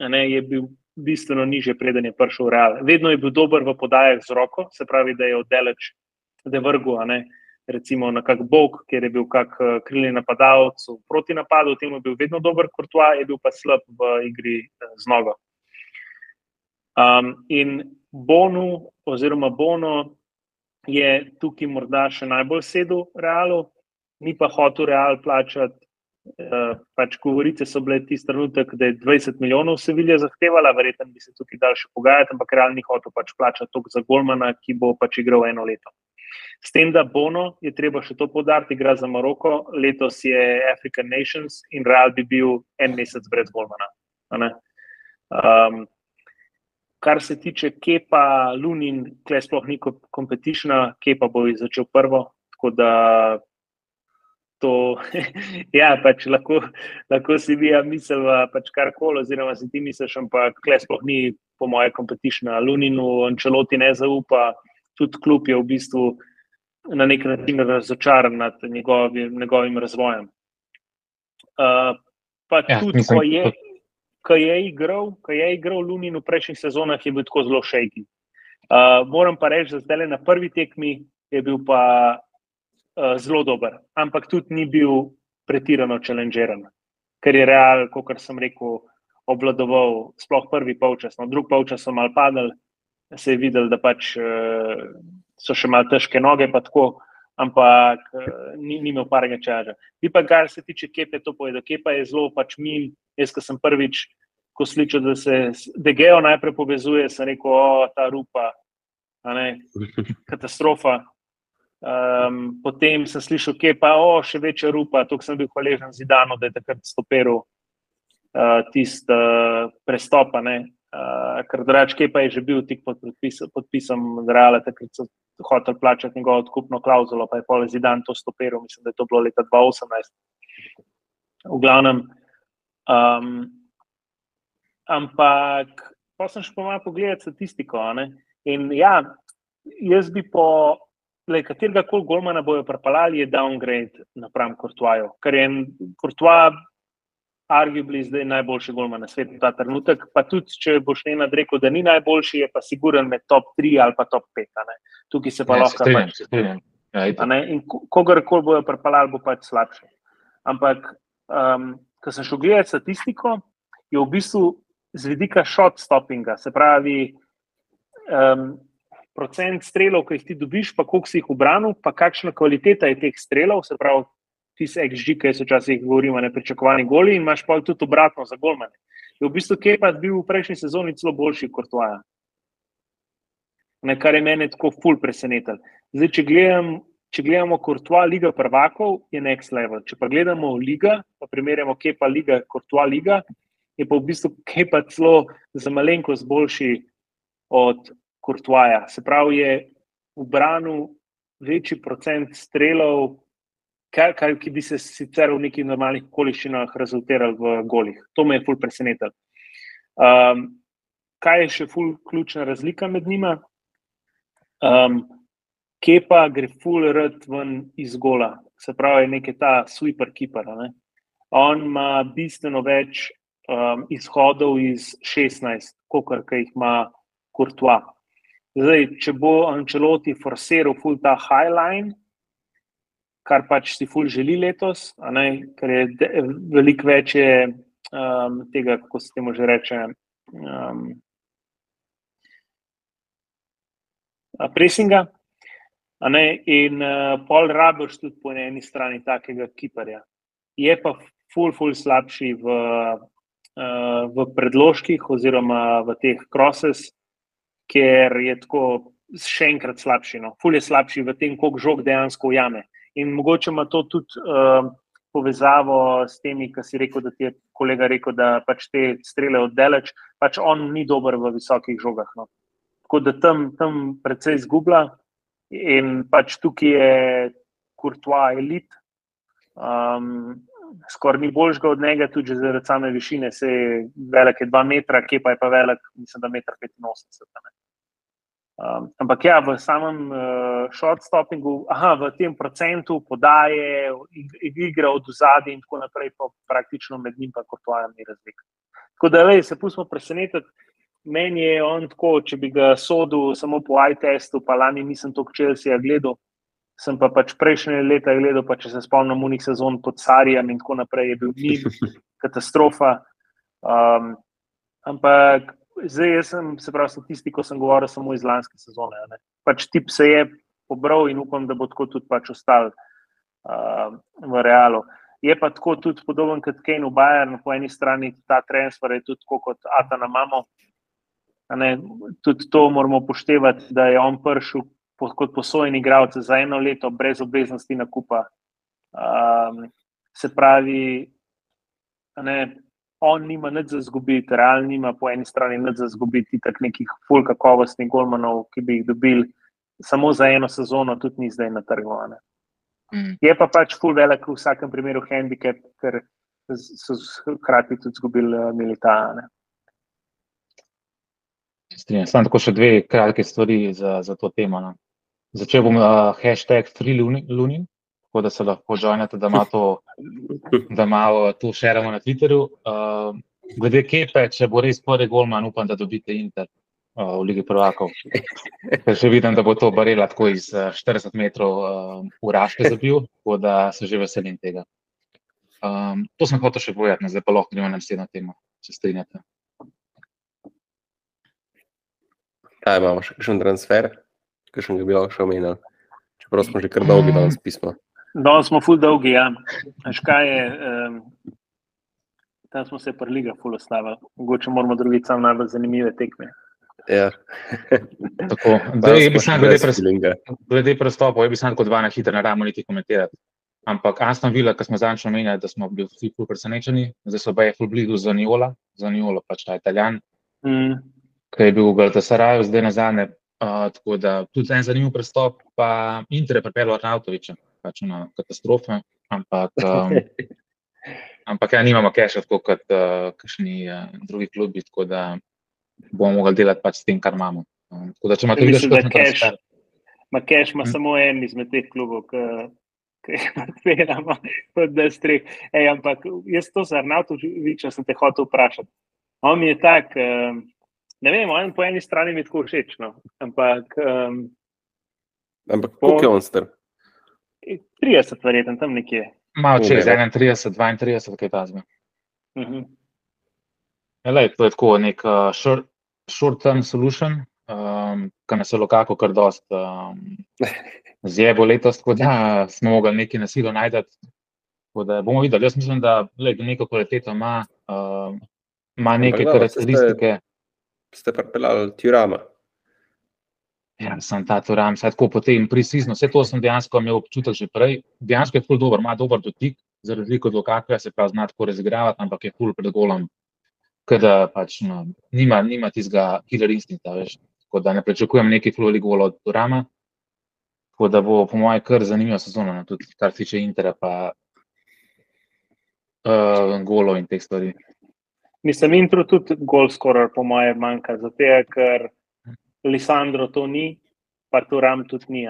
ne, je bil bistveno niže, preden je prišel v Real. Vedno je bil dober v podajah z roko, se pravi, da je oddaleč, da je vrgel, a ne recimo na kak bok, kjer je bil kak eh, krilni napadalec v proti napadu, v tem je bil vedno dober, Kortua je bil pa slab v igri eh, z nogo. Um, in Bonu, oziroma Bono, je tukaj morda še najbolj sedel Realu, ni pa hotel Real plačati. Uh, pač govorice so bile tisti trenutek, da je 20 milijonov Sevilja zahtevala, verjetno bi se tukaj dal še pogajati, ampak Real ni hotel pač plačati toliko za Golmana, ki bo pač igral eno leto. S tem, da Bono je treba še to podariti, igra za Maroko, letos je African Nations in Real bi bil en mesec brez Golmana. Um, kar se tiče Kepa, Lunin, klej sploh ni kompetična, Kepa bo začel prvo. Tako da to, ja, pač lahko, lahko si vi misliš, pač kar koli, oziroma si ti misliš, ampak klej sploh ni, po moje, kompetična. Luninu, Ančeloti ne zaupa, tudi kljub je v bistvu na nek način razočaran nad njegovim, njegovim razvojem. Uh, pa ja, tudi, mislim, ko je. Ko je igral, ko je igral Lunin v prejšnjih sezonah, je bil tako zelo šejki. Uh, moram pa reči, da zdaj na prvi tekmi je bil pa uh, zelo dober, ampak tudi ni bil pretirano challengeran, ker je real, kot sem rekel, obvladoval sploh prvi polčas. No, drugi polčas so mal padali, se je videl, da pač uh, so še malo težke noge, pa tako, ampak uh, ni, ni imel parega čaža. Bi pa, kar se tiče kepe, to povedal, kepa je zelo pač min. Jaz, ko sem prvič, ko slišal, da se DGO najprej povezuje, sem rekel, o, ta rupa, katastrofa. Um, potem sem slišal, kje pa je, še večja rupa. Tukaj sem bil hvaležen zidano, da je takrat stoperil uh, tisti uh, prestop. Uh, ker drugače, pa je že bil tik pod podpis, podpisom Reala, takrat so hotel plačati njegovo odkupno klauzulo, pa je pol zidan to stoperil, mislim, da je to bilo leta 2018. V glavnem. Um, ampak pa sem še pomalo pogledal statistiko. In ja, jaz bi po katerega koli golmana bojo propalali, je downgrade napram Kortuaju, ker je Kortuaj. Arguably zdaj najboljši golman na svetu ta trenutek. Pa tudi, če boš ne nadrekel, da ni najboljši, je pa siguren med top 3 ali pa top 5. Tukaj se pa ja, lahko reče. Ja, in kogarkoli bojo propalali, bo pač slabše. Ampak, um, ko sem šel gledati statistiko, je v bistvu z vidika shot stoppinga, se pravi, um, procent strelov, ki jih ti dobiš, pa koliko si jih ubranil, pa kakšna kvaliteta je teh strelov, se pravi, ti se XG, ki se včasih govorimo, nepričakovani goli in imaš pa tudi obratno za golmane. Je v bistvu Kepa bil v prejšnji sezoni celo boljši kot Tvoja. Kar je meni tako ful presenetil. Zdaj, če, gledam, če gledamo Kortva, Liga prvakov, je next level. Če pa gledamo Liga, pa primerjamo Kepa, Liga, Kortva, Liga, je pa v bistvu Kepa celo za malenkost boljši od Kurtvaja. Se pravi, je v branu večji procent strelov, kar, kar, ki bi se sicer v nekih normalnih okoliščinah rezultiral v golih. To me je ful presenetilo. Um, kaj je še ful ključna razlika med njima? Um, Kepa gre ful rad ven iz gola, se pravi, nekaj ta sweeper keeper. Ne? On ima bistveno več um, izhodov iz 16, kot jih ima Kurtva. Zdaj, če bo Ančeloti forsiral ful ta highline, kar pač si ful želi letos, ne, ker je veliko več je, um, tega, kako se temu že reče. Um, Presinga, ne, in uh, pol rabiš tudi po eni strani takega kiperja. Je pa ful, ful slabši v, uh, v predložkih oziroma v teh crosses, ker je tako še enkrat slabši. No. Ful je slabši v tem, koliko žog dejansko ujame. In mogoče ima to tudi uh, povezavo s temi, ki si rekel, da ti je kolega rekel, da pač te strele oddeleč, pač on ni dober v visokih žogah. No. Tako da tam, tam precej izgublja in pač tukaj je kurtoa elit. Um, Skoraj ni boljšega od njega, tudi zaradi same višine, se je velik, dva metra, kje pa je pa velik, mislim, da je 1,85 m. Um, ampak ja, v samem uh, short stoppingu, aha, v tem procentu podaje, igra od zadaj in tako naprej, pa praktično med njim, pa kot vajem, ni razlika. Tako da, le, se pustimo presenetiti. Meni je on tako, če bi ga sodil samo po iTestu, pa lani nisem to Chelsea gledal, sem pa pač prejšnje leta gledal, pa če se spomnim unih sezon pod Sarijem in tako naprej, je bil ni katastrofa. Um, ampak zdaj jaz sem, se pravi, statistiko sem govoril samo iz lanske sezone. Ne. Pač tip se je pobral in upam, da bo tako tudi pač ostal uh, v realu. Je pa tako tudi podoben kot Kane v Bayern, po eni strani ta transfer je tudi kot Atana Mamo. Ne, tudi to moramo upoštevati, da je on prišel kot posojen igralec za eno leto, brez obveznosti nakupa. Um, se pravi, ne, on nima nič za zgubiti, realno nima po eni strani nič za zgubiti, tako nekih full kakovostnih golmanov, ki bi jih dobili samo za eno sezono, tudi ni zdaj na trgu. Mm. Je pa pač full velik v vsakem primeru handicap, ker so hkrati tudi izgubili uh, militane. Sam tako še dve kratke stvari za, za to temo. No. Začel bom uh, hashtag FreeLunin, tako da se lahko žojnete, da ima to, da malo to šeramo na Twitterju. Uh, glede kepe, če bo res prvi golman, upam, da dobite Inter uh, v Ligi prvakov. Ker že vidim, da bo to barela tako iz uh, 40 metrov uh, v Raške zabil, tako da se že veselim tega. Um, to sem hotel še povedati, zdaj pa lahko gremo na naslednjo temo, če strinjate. Kaj imamo še kakšen transfer, kakšen bi lahko še omenil? Čeprav smo že kar dolgi danes pismo. Danes smo ful dolgi, ja. Škaj je, um, tam smo se prliga ful ostava. Mogoče moramo drugi sam najbolj zanimive tekme. Ja. Tako, da je bi sam glede prestopov, je bi sam kot dva na hitro, ne ramo niti komentirati. Ampak Aston Villa, ki smo zadnjič omenjali, da smo bili vsi ful presenečeni, zdaj so obaje ful blizu za Niola, za Niola pač ta italijan, mm. ki je bil v Galtasaraju, zdaj na zadnje. Uh, tako da tudi en zanimiv prestop, pa Inter je pripeljal Arnautoviča, pač na katastrofe, ampak, um, ampak ja, nimamo keša, tako kot uh, kakšni uh, drugi klubi, tako da bomo mogli delati pač s tem, kar imamo. Um, tako da, če imate vi še kaj keša, ima keš, ima hm? samo en izmed teh klubov, ki jih odpiramo, kot da streh. Ej, ampak jaz to za Arnautoviča sem te hotel vprašati. On je tak, um, ne vem, on po eni strani mi tako všeč, no. ampak. Um, ampak koliko je on star? 30, verjetno tam nekje. Malo čez 31, 32, kaj ta zme. Uh -huh. Elej, to je tako nek uh, short-term solution, um, ki nas je lokako kar dost um, zjebo letos, tako da smo mogli nekaj nasilno najti. Bomo videli, jaz mislim, da le, neko kvaliteto ima, uh, ima neke karakteristike. Ste, ste pripeljali Tirama. Ja, sem ta turam, vse tako potem precizno. Vse to sem dejansko imel občutek že prej. Dejansko je ful dober, ima dober dotik, za razliko od Lukaku, se pravi, zna tako razigravati, ampak je ful pred golom, kada pač no, nima, nima tistega killer instinkta, veš. Tako da ne pričakujem neki ful velik gol od Turama. Tako da bo, po mojem, kar zanimiva sezona, no, tudi kar tiče Intera, pa uh, golo in teh stvari. Mislim, intro tudi gol skoraj, po mojem, manjka, zato ker Lisandro to ni, pa to Ram tudi ni.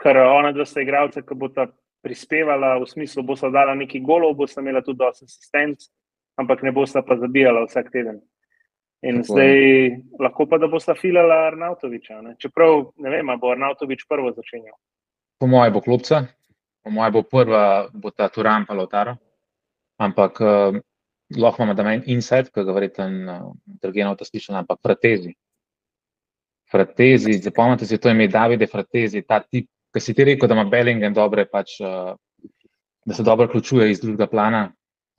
Ker ona dva sta igralca, ki bo ta prispevala v smislu, bo sta dala neki golov, bo sta imela tudi dosti asistenc, ampak ne bo sta pa zabijala vsak teden. In Tako zdaj je. lahko pa, da bo sta filala Arnautoviča. Ne? Čeprav ne vem, bo Arnautovič prvo začenjal. Po mojem bo klubca, po mojem bo prva, bo ta Turan pa Lotaro. Ampak uh, lahko imamo da meni inside, ki ga verjetno uh, drugi eno to slišali, ampak pretezi. Fratezi, zapomnite si to ime, Davide Fratezi, ta tip, ki si ti rekel, da ima Bellingham dobre, pač, uh, da se dobro vključuje iz drugega plana.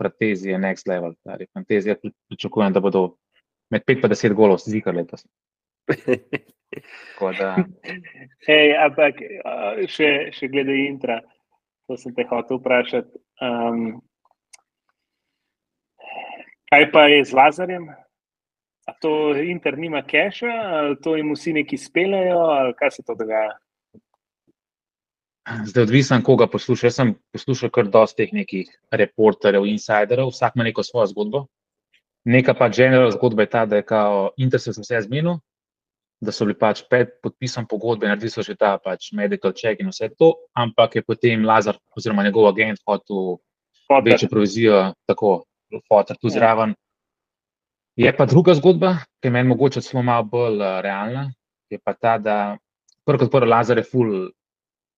Fratezi je next level. Fantezi, jaz pričakujem, da bodo med 5 in 10 golov zika letos. Da... Hey, ampak še, še glede intra, to sem te hotel vprašati. Um, kaj pa je z Lazarjem? A to Inter nima keša, ali to jim vsi neki speljajo, ali kaj se to dogaja? Zdaj, odvisen, koga poslušam. Jaz sem poslušal kar dosti teh nekih reporterjev, insiderjev, vsak ima neko svojo zgodbo. Neka pa generalna zgodba je ta, da je kao Inter se vse zmenil, da so bili pač pet podpisan pogodbe, naredili so že ta pač medical check in vse to, ampak je potem Lazar oziroma njegov agent hotel večjo provizijo, tako, fotor tu ja. zraven. Je pa druga zgodba, ki je meni mogoče celo malo bolj uh, realna. Je pa ta, da prvo kot prvo Lazar je ful,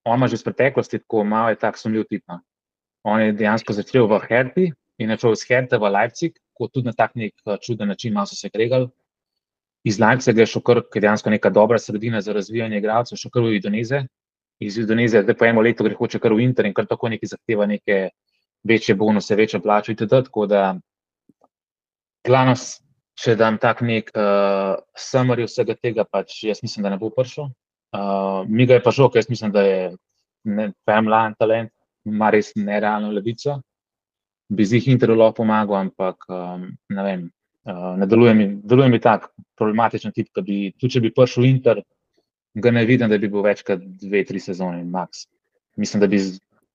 on ima že iz preteklosti tako malo je tak sumljiv tip. No. On je dejansko začel v Herti in je šel iz Herte v Leipzig, kot tudi na tak nek uh, čuden način, malo so se kregali. Iz Leipziga je šel kar, ki je dejansko neka dobra sredina za razvijanje igralcev, šel kar v Indonezije. Iz Indonezije, zdaj pa eno leto gre hoče kar v Inter in kar tako neki zahteva neke večje bonuse, večje plače itd. Tako da glavno če dam tak nek uh, summary vsega tega, pač jaz mislim, da ne bo prišel. Uh, mi ga je pa šel, ker jaz mislim, da je femlan talent, ima res nerealno levico. Bi z jih intervjulo pomagal, ampak um, ne vem, uh, ne deluje mi, deluje mi tak problematičen tip, da bi, tudi če bi prišel inter, ga ne vidim, da bi bil več kot dve, tri sezone, max. Mislim, da bi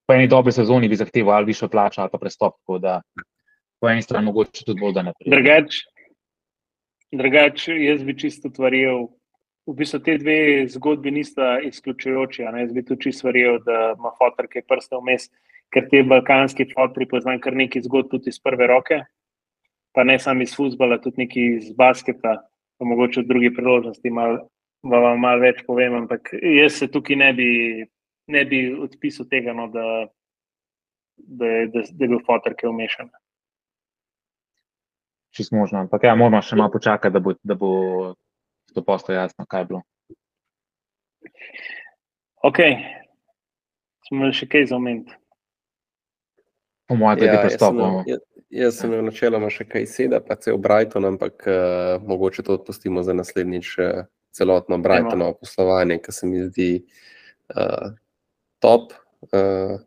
po eni dobri sezoni zahteval ali višjo plačo ali pa prestop, tako da po eni strani mogoče tudi bolj, da pride. Drugač, drugač, jaz bi čisto tvaril. V bistvu te dve zgodbi nista izključujoči. Jaz bi tudi čisto verjel, da ima fotor kaj prste vmes, ker te balkanski fotori poznam kar nekaj zgodb tudi iz prve roke. Pa ne samo iz futbola, tudi nekaj iz basketa, pa mogoče od drugih priložnosti mal, vam malo več povem. Ampak jaz se tukaj ne bi, ne bi odpisal tega, no, da, da, je- da, da je bil fotor kaj umešan. Čisto možno. Ampak ja, moramo še malo počakati, da bo, da bo to postalo jasno, kaj je bilo. Ok, smo imeli še kaj za omeniti. Po mojem, Ja, jaz, sem, prestopov. imel- jaz, jaz sem imel načeloma še kaj seda, pa cel Brighton, ampak uh, mogoče to odpustimo za naslednjič uh, celotno Brightonovo poslovanje, ki se mi zdi uh, top. Uh,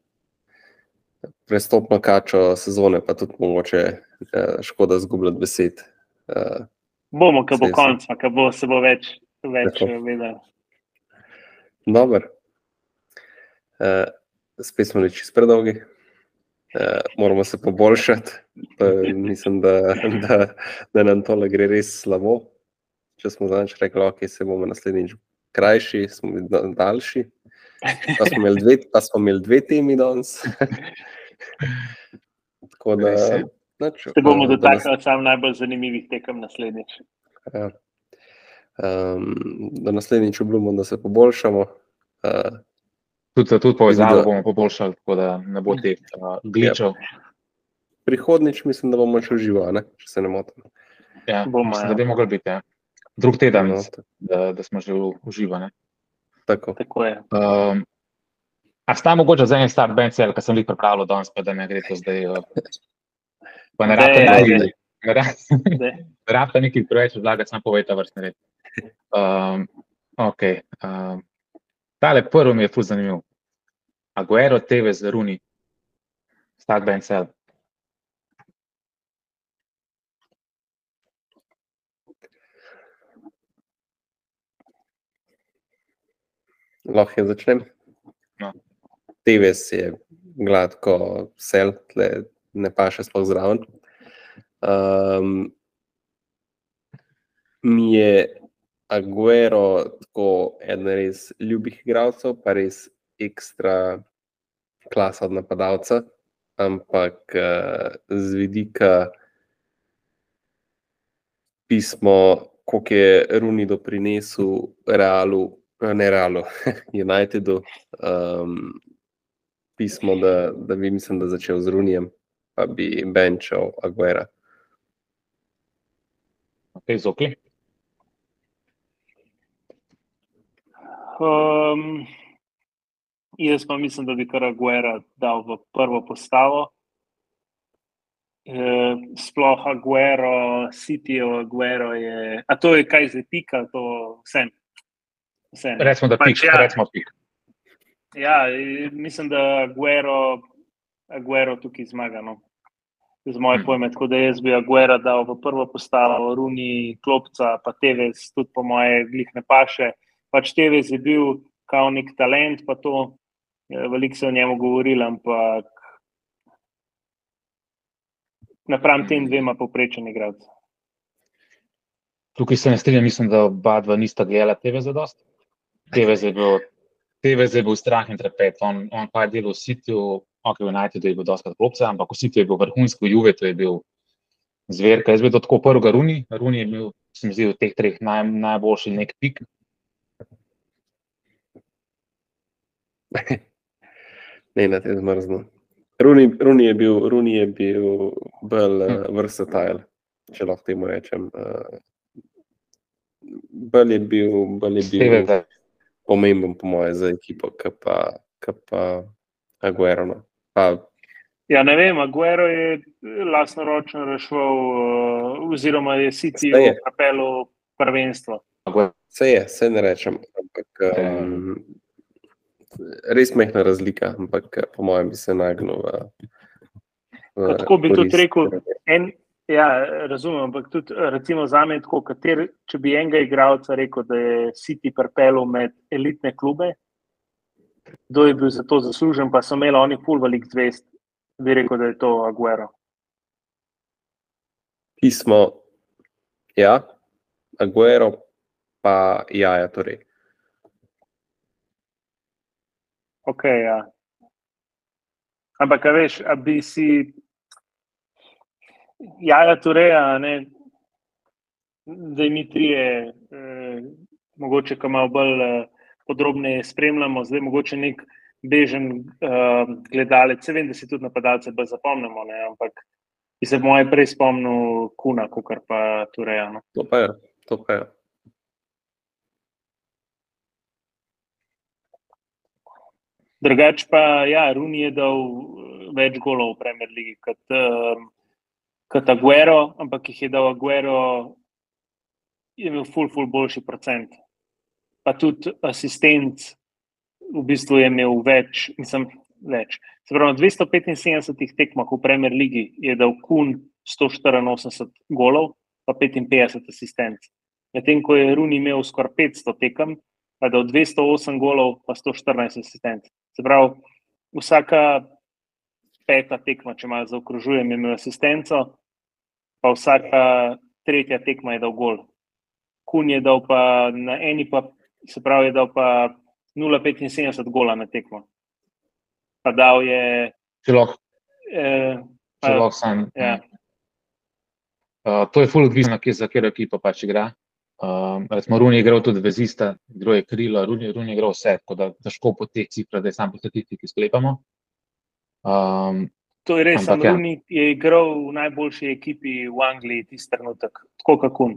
prestopno kačo sezone, pa tudi mogoče uh, škoda zgubljati besed. Uh, Bomo, ko bo konc, ko bo se bo več, več Tako. eh, vedel. Dober. Uh, spet smo reči predolgi. Uh, moramo se poboljšati. Pa mislim, da, da, da nam tole gre res slabo. Če smo zadnjič rekli, da se bomo naslednjič krajši, smo daljši. Pa smo imeli dve, pa smo imeli dve temi danes. Tako da. Nič, Se bomo eh, da nas- dotaknili samo najbolj zanimivih tekem naslednjič. Ja. Um, da naslednjič obljubimo, da se poboljšamo. Uh, Tudi, tudi povezavo bomo poboljšali, tako da ne bo teh uh, gličev. prihodnič mislim, da bomo še uživali, če se ne motim. Ja, Bomo, mislim, ja. da bi mogli biti. Ja. Drug teden, No, da, da smo že uživali. Tako. Tako je. Um, a sta mogoče za en start bench, ki sem jih pripravljal danes, pa da ne gre to zdaj. Uh, pa ne rabite nekaj- ne rabite nekaj preveč vlagati, samo povejte vrstni red. Um, okay, um, tale prvi mi je fuz zanimiv. Aguero, Tevez, Runi, start bench Lahko jaz začnem. No. TVS je gladko, sel, tle ne pa še sploh zraven. Um, mi je Aguero tako eden res ljubih igralcev, pa res ekstra klasa od napadalca, ampak uh, z vidika pismo, koliko je Runi doprinesel Realu, ne Realu, Unitedu, um, pismo, da, da bi mislim, da začel z Runijem, pa bi benčal Aguera. Okay, Zokli. Um, jaz pa mislim, da bi kar Aguera dal v prvo postavo. E, sploh Aguero, Cityjev Aguero je. A to je kaj zdaj pika, to vse. Vse Recimo, da Pač pik, ja. recimo pik. Ja, mislim, da Aguero, Aguero tukaj zmaga. No. Z moje Hmm. pojme, tako da jaz bi Aguera dal v prvo postavo, Runi, Klopca, pa Tevez, tudi po moje, glih ne paše. Pač Tevez je bil kao nek talent, pa to eh, veliko se o njemu govorilo, ampak napram tem dvema poprečen igralca. Tukaj se ne strinjam, mislim, da oba dva nista gledala TV za dost. TV je bil, TV je bil strah in trepet. On, on pa je delal v Cityju, ok, v Unitedu je bil dosta klopca, ampak v Cityju je bil vrhunski, v Juve to je bil zver. Jaz bi to tako prvega Runi, Runi je bil, se mi zdi, od teh treh naj, najboljši nek pik. Ne, na te zmrzno. Runi, Runi je bil, Runi je bil bolj uh, versatile, če lahko temu rečem. Uh, bolj je bil, bolj je bil TV, pomemben, po mojem, za ekipo, kot pa, kot pa Aguero. No. Pa, Ja, ne vem, Aguero je lastnoročno rešil, uh, oziroma je City v kapelu prvenstvo. Vse je, vse ne rečem, ampak um, res mehna razlika, ampak eh, po mojem bi se nagnil v. v Tako bi tudi korist. rekel, en, ja, razumem, ampak tudi recimo za me, tako, kater, če bi enega igralca rekel, da je City pripeljal med elitne klube, kdo je bil za to zaslužen, pa so imeli oni full velik zvest, bi rekel, da je to Aguero. Pismo, ja, Aguero, pa jaja, torej. Ok, ja. Ampak, veš, a bi si. Jaja, torej, a ne, da mi trije, eh, mogoče, ko malo bolj eh, podrobneje spremljamo, zdaj mogoče nek bežen eh, gledalec. Se vem, da si tudi napadalce bolj zapomnimo, ne, ampak bi se moje prej spomnil Kuna, kot pa Tureja. No. To pa je, to pa je. Drugač pa, ja, Runi je dal eh, več golov v Premier League kot, um, kot Aguero, ampak jih je dal Aguero, je imel ful, ful boljši procent. Pa tudi asistent v bistvu je imel več, mislim, več. Se pravi, na 275 tekmah v Premier League je dal Kun 184 golov, pa 55 asistent. Medtem ko je Runi imel skoraj 500 tekem, pa je dal 208 golov, pa 114 asistent. Se pravi, vsaka peta tekma, če malo zaokrožujem, je imel asistenco, pa vsaka tretja tekma je dal gol. Kun je dal pa na eni, pa, se pravi, je dal pa 0,75 gola na tekmo. Pa dal je. Če lahko, Eh, pa, lahko sam. ja. Uh, to je full odvisno, kje za katero ekipo pač igra. Um, recimo, Runi je igral tudi vezista, igral je krilo, Runi, Runi je igral vse, tako da težko po teh cifrah, da je sam po statistiki sklepamo. Um, To je res, Ampak ja. Amruni je igral v najboljši ekipi v Angliji tisti trenutek, tako kot Kun.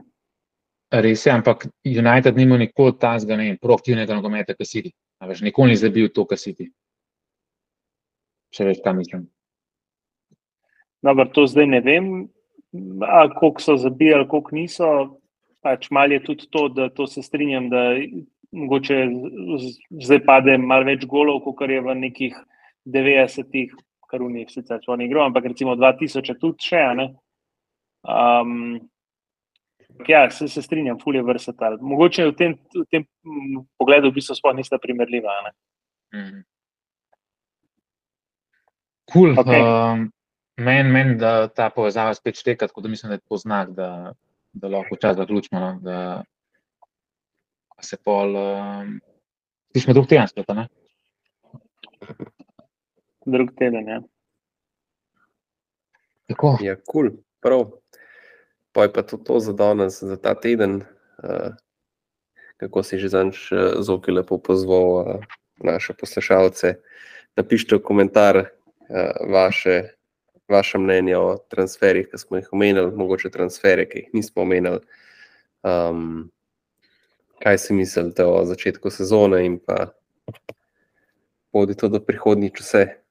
res je, ampak United nima nikoli tazga, ne vem, proaktivnega nogometa, kot City. A Veš, nikoli ni zabil to, kar City. Če veš, kam mislim. Dobro, to zdaj ne vem, a koliko so zabijali, koliko niso. Pač malo je tudi to, da to se strinjam, da mogoče zdaj pade malo več golov, kot je v nekih 90-ih, kar v njih sicer so oni igro, ampak recimo 2000 je tudi še. a ne. Um, ja, se, se strinjam, fulje vrsatal. Mogoče v tem, v tem mm, pogledu v bistvu sploh nista primerljiva. a ne. Mhm. Cool. Okej. Um, Meni, men, da ta povezava spet šteka, tako da mislim, da je to znak, da, da lahko čas zaključimo. No? Da se pol. Um, Slišimo drug teden spet, ne? Drug teden. Ja. Tako. Ja, kul, cool. prav. Pa je pa to, to za danes, za ta teden. Uh, kako si že zanč uh, Zoki lepo pozval uh, naše poslušalce. Napišite v komentar uh, vaše, vaše mnenje o transferih, ki smo jih omenili, mogoče transfere, ki jih nismo omenili. Um, kaj si mislite o začetku sezone in pa bodite do prihodnjič vse.